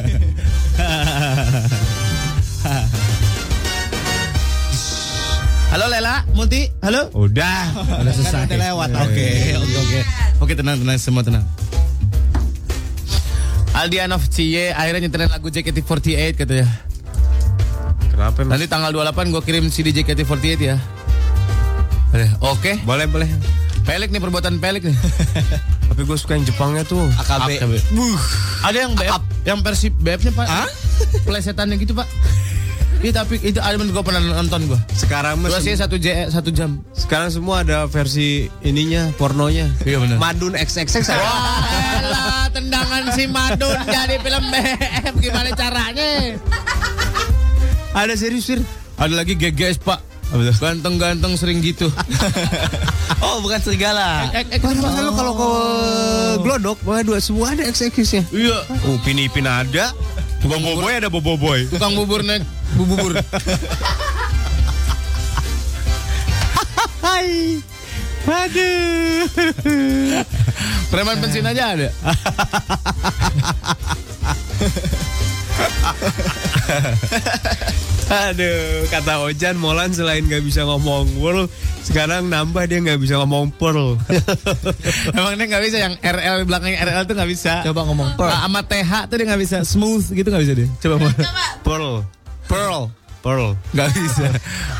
Halo Lela, Muti, halo. Udah. Udah selesai. Udah lewat. Oke, oke, oke. Oke, tenang, tenang, semua tenang. Aldianov Cie akhirnya nyetelin lagu JKT48 katanya. Kenapa? Nanti tanggal 28 gue kirim CD JKT48 ya. Oke, Boleh, boleh. pelik nih perbuatan pelik nih. *laughs* Tapi gue suka yang Jepangnya tuh. AKB. Ada yang BF, yang versi BF-nya Pak. *laughs* Plesetannya gitu Pak. *laughs* Iya tapi itu ada gue pernah nonton gue. Sekarang mas, Durasinya satu J satu jam. sekarang semua ada versi ininya, pornonya. Iya benar. Madun XXX. Wah, elah, tendangan si Madun jadi film BF gimana caranya? Ada serius, Fir? Ada lagi GGS Pak. Ganteng-ganteng sering gitu. *laughs* Oh, bukan serigala. Ek, ek, Kan masa lu kalau ke Glodok, pokoknya dua semua ada X-X-nya. Iya. Upin Ipin ada. Tukang boboy ada boboiboy. Tukang bubur naik bubur. *laughs* Hai. Aduh. Preman bensin aja ada. *laughs* Aduh, kata Ojan Molan selain nggak bisa ngomong world, sekarang nambah dia nggak bisa ngomong pearl. *laughs* Emang dia nggak bisa yang RL belakangnya RL tuh nggak bisa. Coba ngomong pearl. Nah, sama TH tuh dia nggak bisa. Smooth gitu nggak bisa dia. Coba mau. pearl. Pearl. Pearl. Nggak bisa.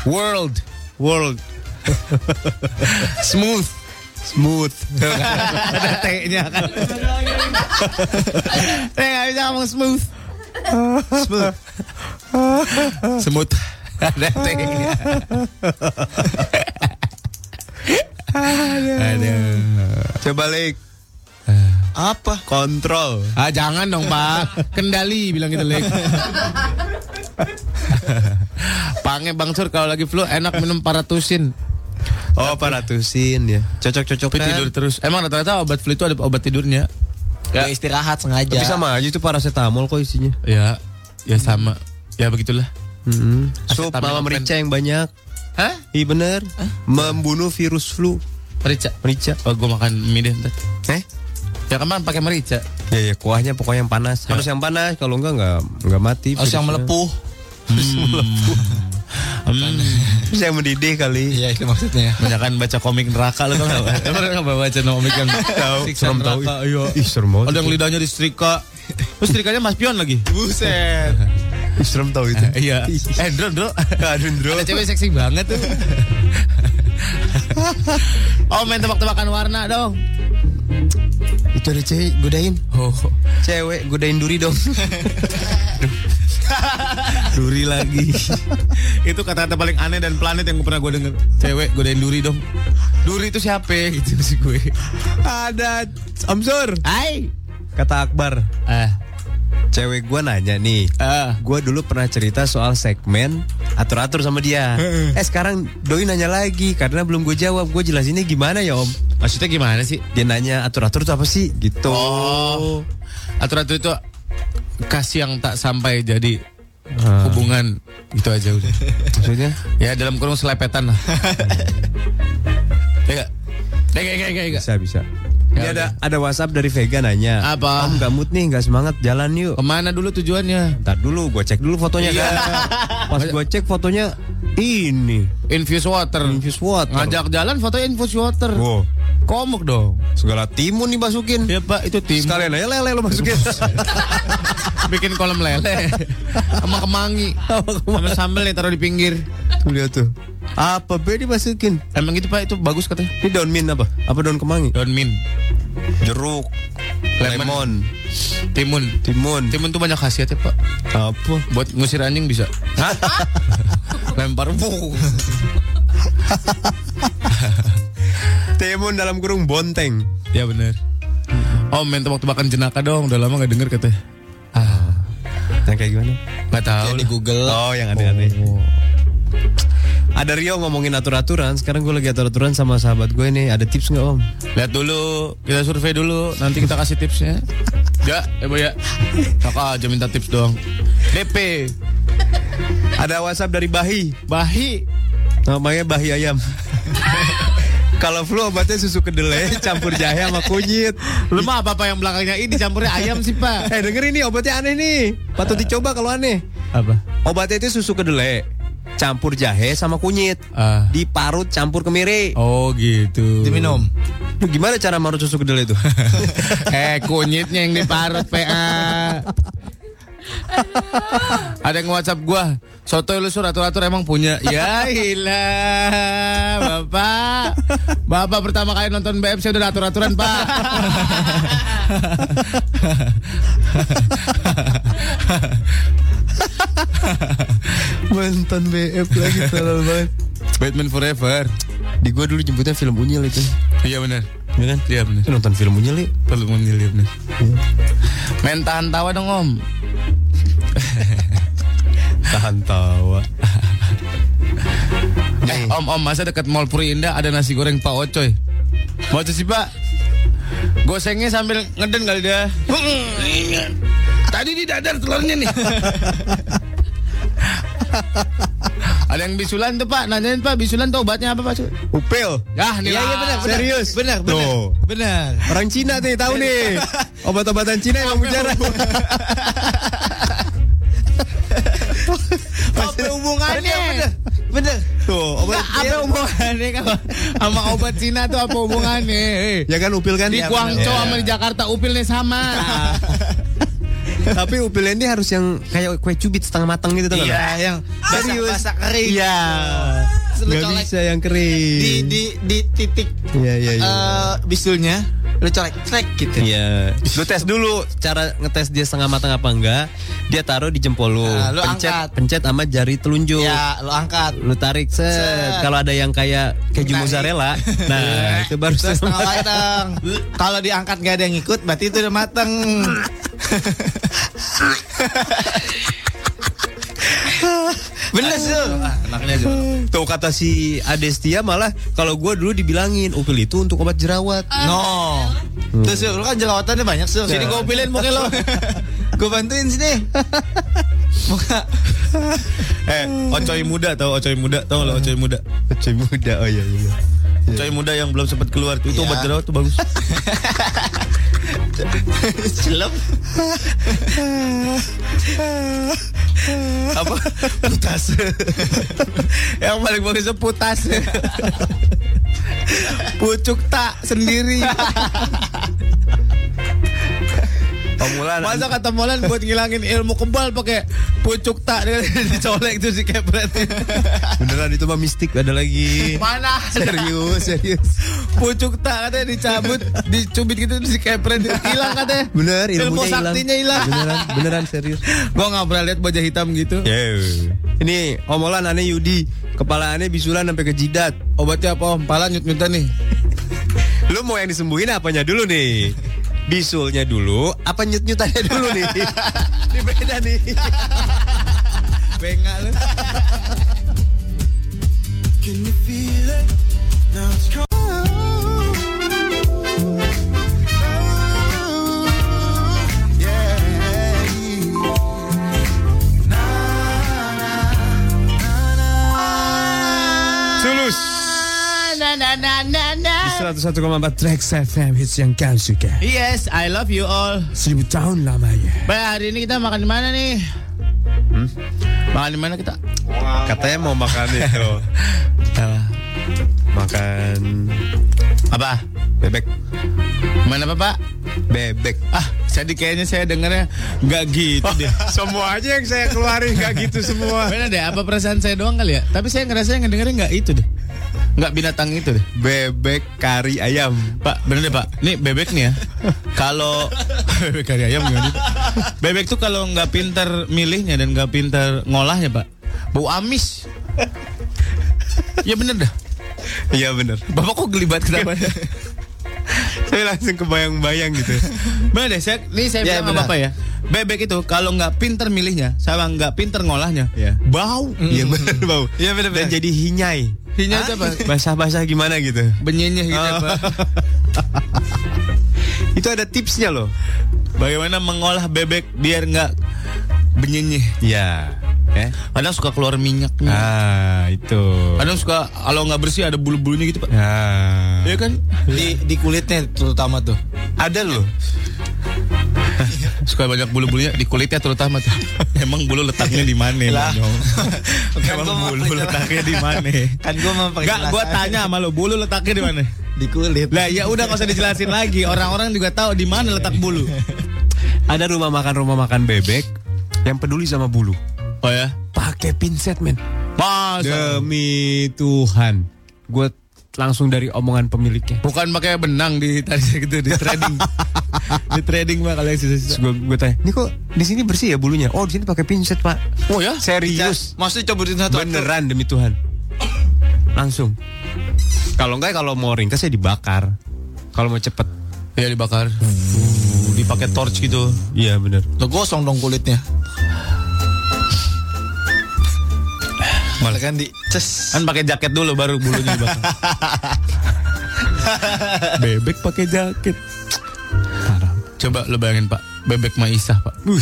World. World. *laughs* Smooth. Smooth. *laughs* Ada T-nya kan. Dia nggak bisa ngomong smooth. Smooth. T-nya. Aduh. Coba Lik. Apa? Kontrol. Ah jangan dong pak Kendali bilang gitu Lek Pange Bang Sur kalau lagi flu enak minum paratusin Oh, paratusin ya. Cocok-cocok Tapi tidur terus Emang rata-rata obat flu itu ada obat tidurnya Ya. istirahat sengaja. Tapi sama aja itu paracetamol kok isinya. Ya Ya sama Ya begitulah Hmm. Sup mama merica yang banyak. Hah? Iya bener. Membunuh virus flu. Merica Merica. Oh gue makan mie deh ntar Eh? Ya kemarin pakai merica Ya, ya kuahnya pokoknya yang panas. Harus yang panas. Kalau enggak enggak enggak mati. Harus yang virusnya. melepuh. Hmm. *laughs* Terus yang mendidih kali. Iya, itu maksudnya. Banyakan baca komik neraka lo tau gak? *laughs* Emang nggak baca komik yang serem tahu. neraka Iya Ih, serem banget. Ada yang lidahnya disetrika Terus setrikanya Mas Pion lagi Buset Ih, serem tahu itu. *laughs* Iya. Eh, Dro, Dro. Aduh, Dro. Ada cewek seksi banget tuh. oh, main tebak-tebakan warna dong. Itu ada cewek godain. Oh, Cewek godain duri dong. Duri lagi. *laughs* itu kata-kata paling aneh dan planet yang pernah gue denger. Cewek godain duri dong. Duri itu siapa? *laughs* Gitu sih gue. ada Amsur. Hai. Kata Akbar. Ah, Cewek gua nanya nih. ah. Gue dulu pernah cerita soal segmen atur-atur sama dia. eh sekarang Doi nanya lagi karena belum gue jawab. Gue jelasinnya gimana ya om? Maksudnya gimana sih? Dia nanya atur-atur itu apa sih? Gitu. Oh. Aturan itu kasih yang tak sampai jadi Ah. hubungan gitu aja udah. Maksudnya? Ya dalam kurung selepetan lah. ya gak? Ya gak, ya gak, ya gak? Bisa bisa. Ini Ya ada ada WhatsApp dari Vega nanya. Apa? Om gak mood nih, gak semangat jalan yuk. Ke mana dulu tujuannya? Ntar dulu, gue cek dulu fotonya Iya. kan. Pas gue cek fotonya ini Infuse water. infuse water. Ngajak jalan fotonya infuse water. Wow, Komuk dong. segala timun nih masukin. Ya pak itu tim. Sekalian aja lele lo masukin. *laughs* Bikin kolam lele. Sama kemangi. Sama sambel nih taruh di pinggir. Tuh lihat tuh. Apa be dimasukin? Emang gitu pak itu bagus katanya. Ini daun mint apa? Apa daun kemangi? Daun mint. Jeruk, Lemon. lemon, Timun. timun. Timun tuh banyak khasiatnya pak. Apa? Buat ngusir anjing bisa. *laughs* Lempar. Wuh. *laughs* Timun dalam kurung bonteng. Ya bener. Oh main tebak-tebakan jenaka dong. Udah lama gak denger katanya. Yang kayak gimana? gak tahu. Di Google. Oh, yang aneh-aneh. Ada Rio ngomongin atur-aturan. Sekarang gue lagi atur-aturan sama sahabat gue nih. Ada tips nggak om? Lihat dulu, kita survei dulu, nanti kita kasih tipsnya. Ya, ya Bu ya. Kakak aja minta tips doang. DP, Ada WhatsApp dari Bahi. Bahi. Namanya Bahi Ayam. *laughs* Kalau flu obatnya susu kedelai *laughs* campur jahe sama kunyit. Lu mah apa-apa yang belakangnya ini campurnya ayam sih, Pak. *laughs* Eh denger ini obatnya aneh nih. Patut dicoba kalau aneh. Apa? Obatnya itu susu kedelai campur jahe sama kunyit. Ah. Diparut campur kemiri. Oh gitu. Diminum. Gimana cara marut susu kedelai itu? *laughs* eh kunyitnya yang diparut PA. Ada yang WhatsApp gua. Soto lu sur atur-atur emang punya. Ya ilah, Bapak. Bapak pertama kali nonton BFC udah atur-aturan, Pak. Mantan BF lagi terlalu banget. Batman Forever. Di gua dulu jemputnya film unyil itu. Iya benar. Ya kan? Iya benar. Lu nonton film unyil ya? Perlu menilai benar. Main tahan tawa dong, Om. *laughs* Tahan tawa. *laughs* Eh, om, om, masa dekat Mall Puri Indah ada nasi goreng Pak Ocoy? Mau tuh sih, Pak? Gosengnya sambil ngeden kali dia. Tadi di dadar telurnya nih. *laughs* *laughs* ada yang bisulan tuh, Pak. Nanyain, Pak, bisulan tuh obatnya apa, Pak? Upil. Ya, nih Iya, iya benar, benar. Serius? Benar, benar. Tuh. Benar. Orang Cina nih tahu nih. *laughs* Obat-obatan Cina yang bicara. *laughs* Apa hubungannya? Benar. Benar. Tuh, obat Nggak, apa hubungannya sama obat Cina tuh apa hubungannya? Ya kan upil kan? Di Ya, Guangzhou benar. sama di Jakarta upilnya sama. Tapi upil ini harus yang kayak kue cubit setengah matang gitu tuh. Iya, yang Serius. basah kering. Iya. Lu Gak colek bisa yang kering. di di di titik Iya, iya, iya. eh bisulnya lu colek trek gitu. Iya. Lu tes dulu cara ngetes dia setengah matang apa enggak. Dia taruh di jempol lu. Nah, lu pencet, angkat. pencet sama jari telunjuk. Ya, lu angkat. Lu tarik set. Set. Kalau ada yang kayak keju Tarik. mozzarella, *laughs* nah itu baru Terus setengah matang. matang. Kalau diangkat gak ada yang ikut, berarti itu udah matang. *laughs* Bener sih. Anaknya juga. Tuh kata si Adestia malah kalau gua dulu dibilangin upil itu untuk obat jerawat. No. Terus Sil, lu kan jerawatannya banyak sih. Sini gua upilin muka lo. Gue bantuin sini. Muka. *laughs* eh, ocoy muda tau ocoy muda tau lo ocoy muda. Cuy muda, oh iya iya. Ocoy muda yang belum sempat keluar itu Iya. obat jerawat tuh bagus. Celep. apa? Putas. yang paling bagus itu putas. Pucuk tak sendiri. Pemulaan. Masa kata Molan buat ngilangin ilmu kebal pakai pucuk tak *laughs* dicolek tuh si kepret. Beneran itu mah mistik ada lagi. Mana? serius, serius. Pucuk tak katanya dicabut, dicubit gitu si kepret hilang katanya. Bener, Ilmu saktinya hilang. Beneran, beneran serius. Gua nggak pernah lihat wajah hitam gitu. Ini omolan aneh Yudi, kepala aneh bisulan sampai ke jidat. Obatnya apa om? Pala nyut-nyutan nih. *laughs* Lu mau yang disembuhin apanya dulu nih? Bisulnya dulu, apa nyut-nyutannya dulu nih? *laughs* Ini beda nih. Bengak lu. Can you feel it? Now it's coming. Tulus. Na na na 101,4 Trax FM hits yang kau suka. Yes, I love you all. Seribu tahun lamanya. Baik, hari ini kita makan di mana nih? Makan di mana kita? Katanya mau makan *laughs* itu. makan Apa? bebek. Mana apa, Pak? Bebek. Ah, jadi kayaknya saya dengarnya nggak gitu deh. *laughs* Semua aja yang saya keluarin gak gitu semua. Bener deh, apa perasaan saya doang kali ya? Tapi saya ngerasa yang ngedengerin nggak itu deh. Nggak binatang itu deh. Bebek kari ayam. Pak, bener deh Pak. Nih bebek nih ya. *laughs* Kalau *laughs* bebek kari ayam gimana? Bebek tuh kalau nggak pinter milihnya dan nggak pinter ngolahnya Pak, bau amis. *laughs* Ya bener dah. Iya bener. Bapak kok gelibat kenapa? Saya langsung kebayang-bayang gitu. Bener deh, saya, nih saya Ya, bilang benar. Bapak ya. Bebek itu kalau nggak pinter milihnya, sama nggak pinter ngolahnya, Iya. bau. Iya bener bau. Iya, bener, Dan jadi hinyai. Hinya itu apa? Basah-basah gimana gitu. Benyenyeh gitu Oh. apa? *laughs* Itu ada tipsnya loh. Bagaimana mengolah bebek biar nggak benyenyeh? Iya. Eh? Kadang suka keluar minyaknya. Ah, itu. Kadang suka kalau nggak bersih ada bulu-bulunya gitu Pak. Ah. Iya kan? Di di kulitnya terutama tuh. Ada loh. *laughs* Suka banyak bulu-bulunya di kulitnya terutama tuh. *laughs* Emang bulu letaknya di mana? Lah. *laughs* Kan Emang gua bulu letaknya di mana? Kan gue mau Enggak, gua tanya sama lo, bulu letaknya di mana? di kulit. Lah ya udah nggak usah dijelasin lagi. Orang-orang juga tahu di mana letak bulu. Ada rumah makan rumah makan bebek yang peduli sama bulu. Oh ya? Pakai pinset men. Masa? Demi Tuhan. Gue langsung dari omongan pemiliknya. Bukan pakai benang di tadi gitu di trading. *laughs* di trading mah kalau sisa-sisa. Gue gue tanya, ini kok di sini bersih ya bulunya? Oh di sini pakai pinset pak. Oh ya? Serius? Maksudnya cobutin satu. Beneran demi Tuhan. Langsung. Kalau enggak kalau mau ringkas ya dibakar. Kalau mau cepet. Iya dibakar. dipakai torch gitu. Iya bener. Tuh gosong dong kulitnya. Malah kan di ces. Kan pakai jaket dulu baru bulunya di belakang. *laughs* bebek pakai jaket. Parah. Coba lo bayangin Pak, bebek Maisah Pak. Wih.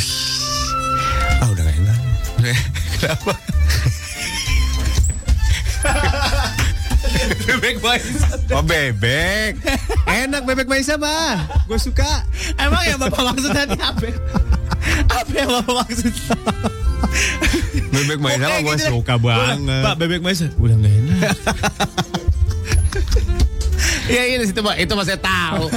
Ah udah gak enak. *laughs* Kenapa? *laughs* bebek Maisah. Oh bebek. Enak bebek Maisa mah. Gue suka. Emang yang Bapak maksud tadi apa? Apa yang Bapak maksud? Bebek Maisa mah gue gitu suka banget. Pak, bebek Maisah. Udah gak enak. Iya, iya, di situ Pak. Itu Mas saya tahu.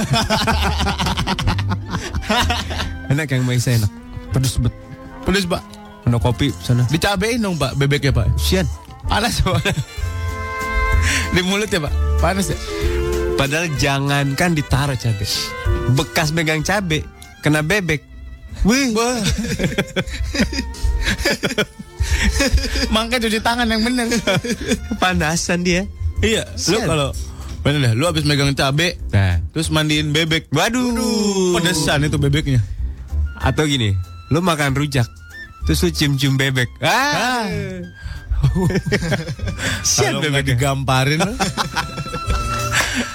Enak yang Maisa enak. Pedes bet. Pedes Pak. Ada kopi sana. Dicabein dong Pak bebeknya Pak. Sian. Panas Pak. Di mulut ya Pak. Panas ya. Padahal jangankan ditaruh cabe. Bekas megang cabe kena bebek. Wih. *laughs* *laughs* Mangka cuci tangan yang bener. Panasan dia. iya. Lu Sian. kalau bener dah, lu habis megang cabe, Nah. terus mandiin bebek. Waduh. Pedesan itu bebeknya. Atau gini, lu makan rujak, terus lu cium-cium bebek. Ah. *laughs* Sian Kalau nggak bebeknya. digamparin.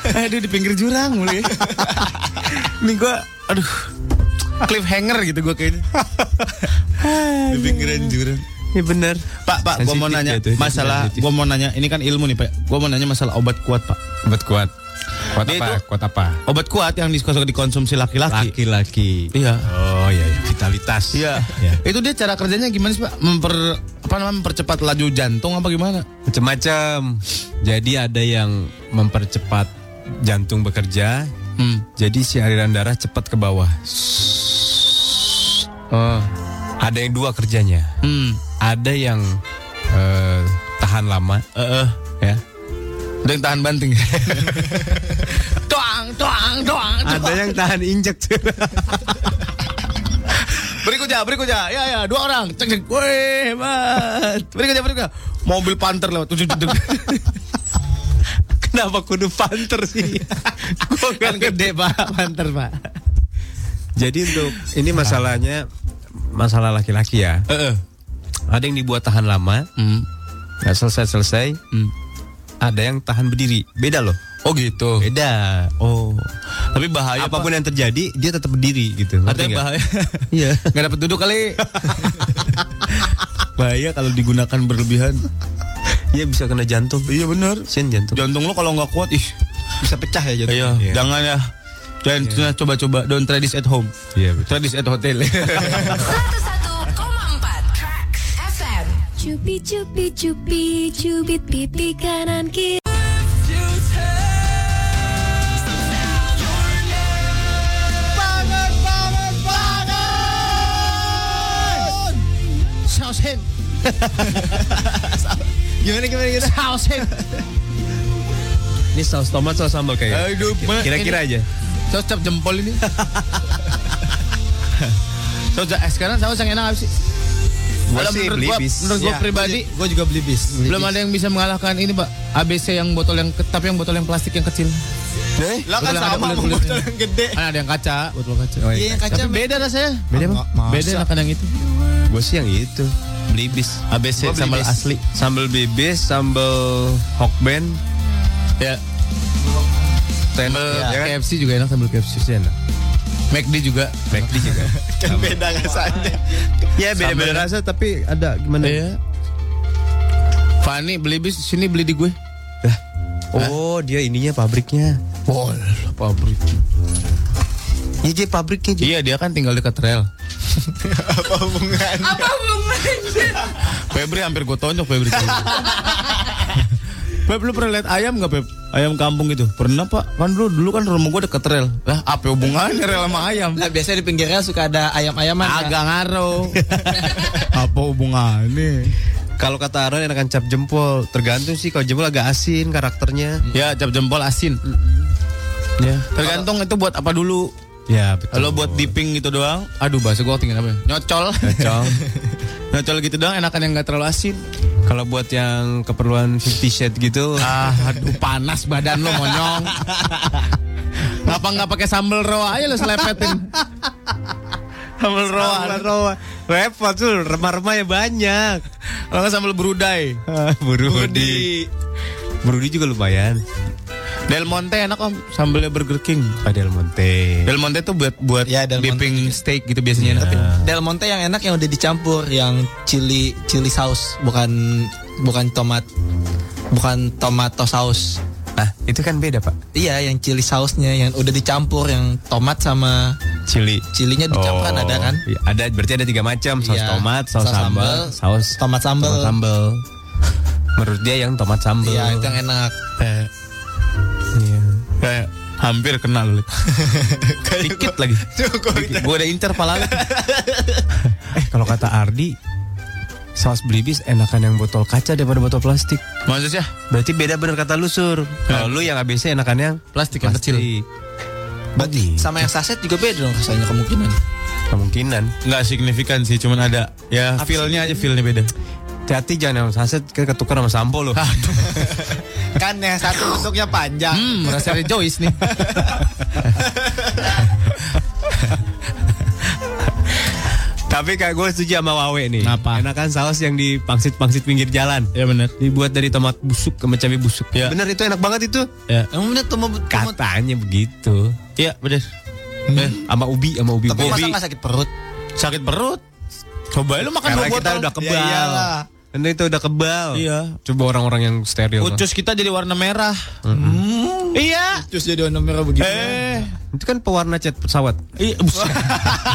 aduh di pinggir jurang mulai. Ini gua, aduh, cliffhanger gitu gua kayaknya. *laughs* di pinggiran jurang. Iya bener. Pak, Pak, gua mau nanya ya tuh, masalah, gua mau nanya, ini kan ilmu nih Pak. Gua mau nanya masalah obat kuat Pak. Obat kuat. Kuat Dia apa? itu- Kuat apa? Obat kuat yang dikonsumsi dikonsumsi laki-laki. Laki-laki. Iya. Oh iya, iya. vitalitas. Iya. Ya. Itu dia cara kerjanya gimana sih Pak? Memper apa namanya mempercepat laju jantung apa gimana? Macam-macam. Jadi ada yang mempercepat jantung bekerja. Hmm. Jadi si aliran darah cepat ke bawah. Oh. Ada yang dua kerjanya. Hmm. Ada yang eh, tahan lama, Eh, eh. ya. Ada yang tahan banting. *laughs* doang, doang, doang. Ada yang tahan injek. *laughs* Berikutnya, berikutnya. Ya, ya, dua orang. Cek, cek. Wih, hebat. Berikutnya, berikutnya. Mobil panter lewat. *laughs* Kenapa kudu panter sih? Gua kan gede, Pak. Panter, Pak. Jadi untuk ini masalahnya masalah laki-laki ya. Eh, eh. Ada yang dibuat tahan lama, Hmm. nggak selesai-selesai. Hmm. Ada yang tahan berdiri. Beda loh. Oh gitu. Beda. Oh. Tapi bahaya Apa pun Pak. yang terjadi, dia tetap berdiri gitu. Ada yang bahaya. *laughs* Iya. Nggak dapat duduk kali. *laughs* bahaya kalau digunakan berlebihan. Iya bisa kena jantung. Iya benar. Sen jantung. Jantung lo kalau nggak kuat, ih. Bisa pecah ya Iya, Iya. jangan ya. Jangan jangan coba-coba. Don't try this at home. Iya betul. Try this at hotel. 101,4 Tracks FM. Cupi cupi cupi cubit pipi kanan kiri. *laughs* Gimana gimana gimana? Saus. Ini saus tomat saus sambal Ma, Kira-kira aja. Saus cap jempol ini. *laughs* saus eh, sekarang saus yang enak apa sih? Gua Kalau sih menurut beli gua, bis. menurut gua Ya, pribadi Gue juga beli bis. belum ada yang bisa mengalahkan ini pak ABC yang botol yang tapi yang botol yang plastik yang kecil Lah kan yang sama botol yang gede. kan ada yang kaca botol kaca Oh, Iya yang kaca tapi beda rasanya Beda apa? Masa? beda enakan yang itu Gue sih yang itu. Beli bis. ABC Gua beli sambal bis. asli Sambal bibis, sambal hokben, ya sambal sambal ya kan? KFC juga enak sambal KFC Sih enak. McD juga McD juga. *laughs* Kan beda rasanya. Ya beda-beda rasa tapi ada gimana? iya Fani beli bis sini beli di gue Oh dia ininya pabriknya. Pol pabrik Iya dia pabriknya. Ji. iya dia kan tinggal dekat rel *laughs* Apa hubungan? Apa hubungannya? Febri hampir gue tonjok Febri *laughs* Feb lu pernah lihat ayam gak Feb? Ayam kampung gitu Pernah pak Kan dulu, dulu kan rumah gue deket rel Lah apa hubungannya rel sama ayam Nah biasanya di pinggirnya suka ada ayam-ayaman. Agak ngaruh *laughs* Apa hubungannya Kalau kata Aaron enakan cap jempol. Tergantung sih kalau jempol agak asin karakternya. Ya cap jempol asin Ya. Tergantung itu buat apa dulu Ya betul. Kalau buat dipping gitu doang Aduh bahasa gue tinggal apa ya? Nyocol Nyocol. *laughs* Nyocol gitu doang enakan yang gak terlalu asin Kalau buat yang keperluan 50 shade gitu. Ah, aduh panas badan lo monyong. Ngapa nggak pakai sambal roa aja lo selepetin. Sambal roa. Sambal rawa. Repot tuh, remah-remahnya banyak. Kalau nggak sambal berudai. Burudi. Burudi juga lumayan. Del Monte enak om, sambalnya Burger King. Ah, Del Monte. Del Monte tuh buat buat Ya, Del Monte dipping steak gitu biasanya. Tapi Nah. Del Monte yang enak yang udah dicampur yang chili chili saus bukan bukan tomat bukan tomato saus. Ah, itu kan beda, Pak. Iya, yang chili sausnya yang udah dicampur yang tomat sama Chili. chilinya dicampur kan ada kan? Iya, ada berarti ada tiga macam, saus Iya. tomat, saus, Saus sambal, sambal, saus tomat sambal. tomat sambal. Menurut dia yang tomat sambal. Iya, itu yang enak. Eh, Iya. kayak hampir kena lu. *laughs* Dikit lagi. Gue udah incer pala. *laughs* Eh, kalau kata Ardi, saus belibis enakan yang botol kaca daripada botol plastik. Maksudnya Berarti beda bener kata lu, Sur. Kalau lu yang ABC enakan yang plastik yang kecil. Berarti sama yang saset juga beda dong rasanya kemungkinan. Kemungkinan. Nggak signifikan sih, cuman ada ya feel-nya aja feel-nya beda. Hati-hati jangan yang saset ketukar sama sampo lo. kan yang satu bentuknya panjang. Hmm, merasa rejoice nih. Tapi kayak gue setuju sama Wawe nih. Kenapa? Enakan saus yang di pangsit-pangsit pinggir jalan. ya benar. Dibuat dari tomat busuk sama cabai busuk. Ya. Bener itu enak banget itu. Ya. Emang bener tomat Katanya begitu. Iya, benar. Eh, Sama ubi, sama ubi. tapi Ubi. masa sakit perut? Sakit perut. Coba lu makan Karena dua kita botol. udah kebal. Ya iyalah. Karena itu udah kebal. Iya. Coba orang-orang yang steril. Ucus kita jadi warna merah. Iya. Terus jadi warna merah begitu. Eh, Itu kan pewarna cat pesawat. iya. buset.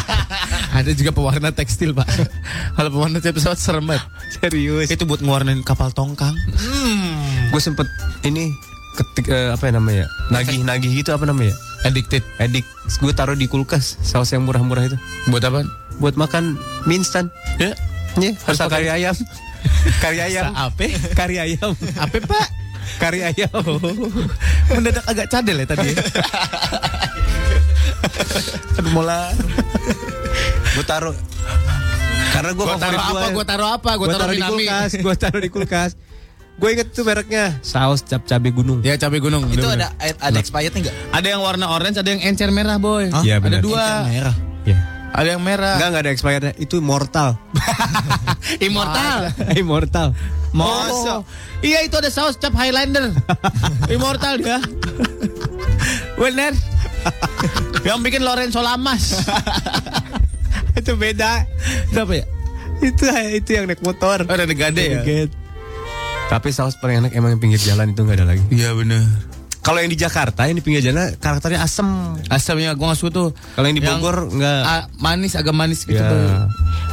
*laughs* Ada juga pewarna tekstil, Pak. *laughs* Kalau pewarna cat pesawat serem banget. Serius. Itu buat ngewarnain kapal tongkang. Gue sempet ini ketik eh, apa ya namanya? Nagih-nagih gitu apa namanya? Addicted. Edik. Gue taruh di kulkas saus yang murah-murah itu. Buat apa? Buat makan mie instan. Ya. Iya, harus pakai- kari ayam. Kari ayam. Apa? Kari ayam. Apa, Pak? Kari ayam. Mendadak agak cadel ya tadi. ya? *laughs* Aduh, mola. gue taruh karena gue Gua taruh apa? Gua taruh apa? Gua Gue taruh taruh di kulkas. Gue taruh di kulkas. Gue inget tuh mereknya saus cap cabe gunung. Ya cabai gunung. Itu bener-bener. ada ada expirednya nggak? ada yang warna orange, ada yang encer merah, boy. Iya, ada benar. dua. merah. Ada yang merah. Enggak enggak ada expirednya. Itu mortal. *laughs* Immortal. *laughs* Immortal. Masa? Iya itu ada saus cap Highlander. *laughs* Immortal dia. Bener. yang bikin Lorenzo Lamas. itu beda. Siapa ya? Itu itu yang naik motor. Oh, ada gade ya? Tapi saus paling enak emang yang pinggir jalan itu nggak ada lagi. Iya bener. Kalau yang di Jakarta yang di pinggir jalan karakternya asem. Asamnya gue gak suka tuh. Kalau yang di Bogor nggak. ah, manis, agak manis gitu. Ya. Boy.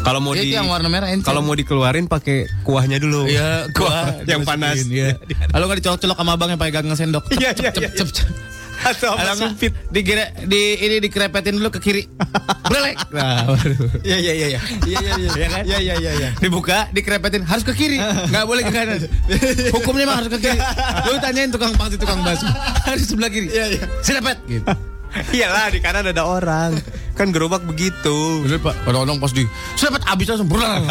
Kalau mau Dia di itu yang warna merah kalau mau dikeluarin pakai kuahnya dulu. Iya, *laughs* kuah yang panas. Iya. *laughs* Kalau nggak dicolok-colok sama abang yang pakai gagang sendok. Cep, Iya, cep, iya, cep, iya. Atau Kalau nggak, di, di ini dikerepetin dulu ke kiri. Brelek. *laughs* Nah, baru. Iya iya iya iya. Iya iya iya. Iya kan? Iya iya iya iya. Dibuka, dikerepetin harus ke kiri, nggak boleh ke kanan. Hukumnya mah harus ke kiri. Lu tanyain tukang pangsit tukang bakso, harus sebelah kiri. Iya iya. Silepet. Gitu. Iyalah di kanan ada orang. Kan gerobak begitu. Bener pak, kadang-kadang pas di silepet abis langsung berang.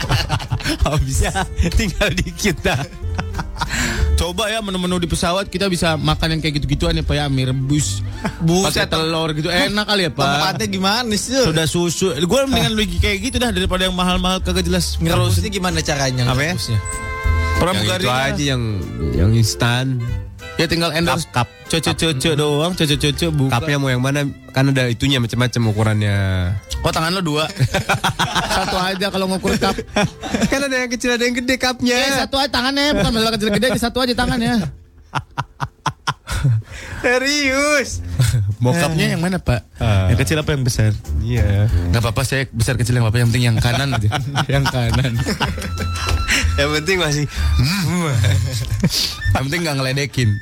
*laughs* Habis ya, tinggal dikit dah. Coba ya menu-menu di pesawat kita bisa makan yang kayak gitu-gituan ya pak ya mie rebus, pakai telur gitu enak kali ya pak. Tempatnya gimana sih? Sudah susu, gue mendingan lu kayak gitu dah daripada yang mahal-mahal kagak jelas. Ngerebusnya gimana caranya? Apa ya? ngerebusnya? Yang Pramugari itu aja yang yang instan. Ya tinggal endorse Cup, cece-cece doang, cece-cece buka. Cupnya mau yang mana? Kan ada itunya macam-macam ukurannya. Oh tangan lo dua, *laughs* satu aja kalau ngukur cup. kan ada yang kecil ada yang gede cupnya. Ya satu aja tangannya, bukan masalah kecil gede, satu aja tangannya. *laughs* *laughs* Serius. Bokapnya yang mana pak? Ah. Yang kecil apa yang besar? Iya. Gak apa-apa saya besar kecil yang apa yang penting yang kanan aja. *laughs* yang kanan. Yang penting masih Yang penting nggak ngeledekin. *laughs*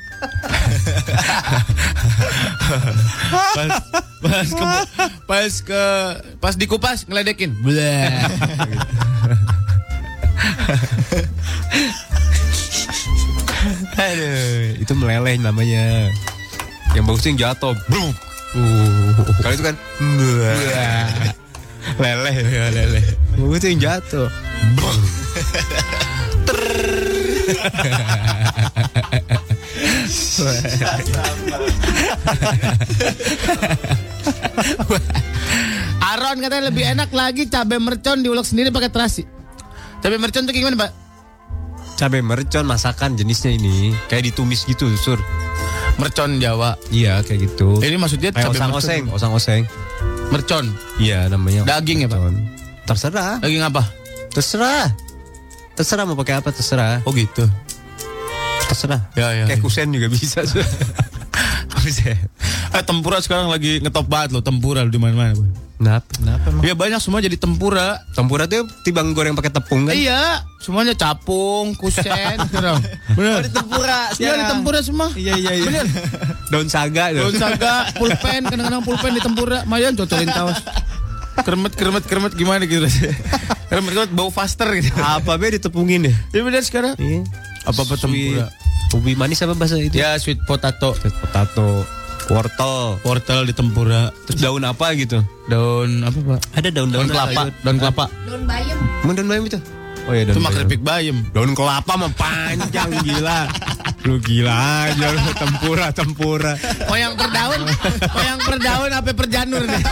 pas, pas ke pas ke pas dikupas ngeledekin. Blah. Aduh, itu meleleh namanya. Yang bagus yang jatuh. Bruk. Uh. Kalau itu kan leleh ya leleh. Bagus yang jatuh. *laughs* Ron katanya lebih enak lagi cabai mercon diulek sendiri pakai terasi. Cabai mercon tuh gimana, Pak? Cabai mercon masakan jenisnya ini kayak ditumis gitu, Sur. Mercon Jawa. Iya, kayak gitu. Ini maksudnya Kayak cabai osang-oseng, mercon. osang-oseng. Mercon. Iya, namanya. Daging ya, Pak? mercon. Terserah. Daging apa? Terserah. Terserah mau pakai apa terserah. Oh gitu. Terserah. Ya, ya. Kayak kusen juga bisa. *laughs* Eh tempura sekarang lagi ngetop banget loh, tempura di mana-mana. Kenapa? Kenapa emang? Ya banyak semua jadi tempura. Tempura tuh tibang goreng pakai tepung kan? Iya, semuanya capung, kusen, gitu. *laughs* Bener. tempura. Iya di tempura semua. Iya iya iya. Bener. Daun saga. Daun saga, pulpen, kadang-kadang pulpen di tempura. Mayan cocolin tawas. Kremet, kremet, kremet gimana gitu. kremet, kremet bau faster gitu. Apa be ditepungin ya? Iya bener sekarang. Iya. Apa-apa tempura. Ubi manis apa bahasa itu? Ya sweet potato. Sweet potato, wortel, Wortel di tempura. terus daun apa gitu? Daun apa pak? Ada daun-daun Daun kelapa. sayur. Daun kelapa. Daun bayam. Emang daun bayam itu? Oh iya daun Itu mah keripik bayam. Daun kelapa mah panjang *laughs* gila. Lu gila aja lu tempura tempura. Yang per daun, *laughs* yang per daun apa per janur nih?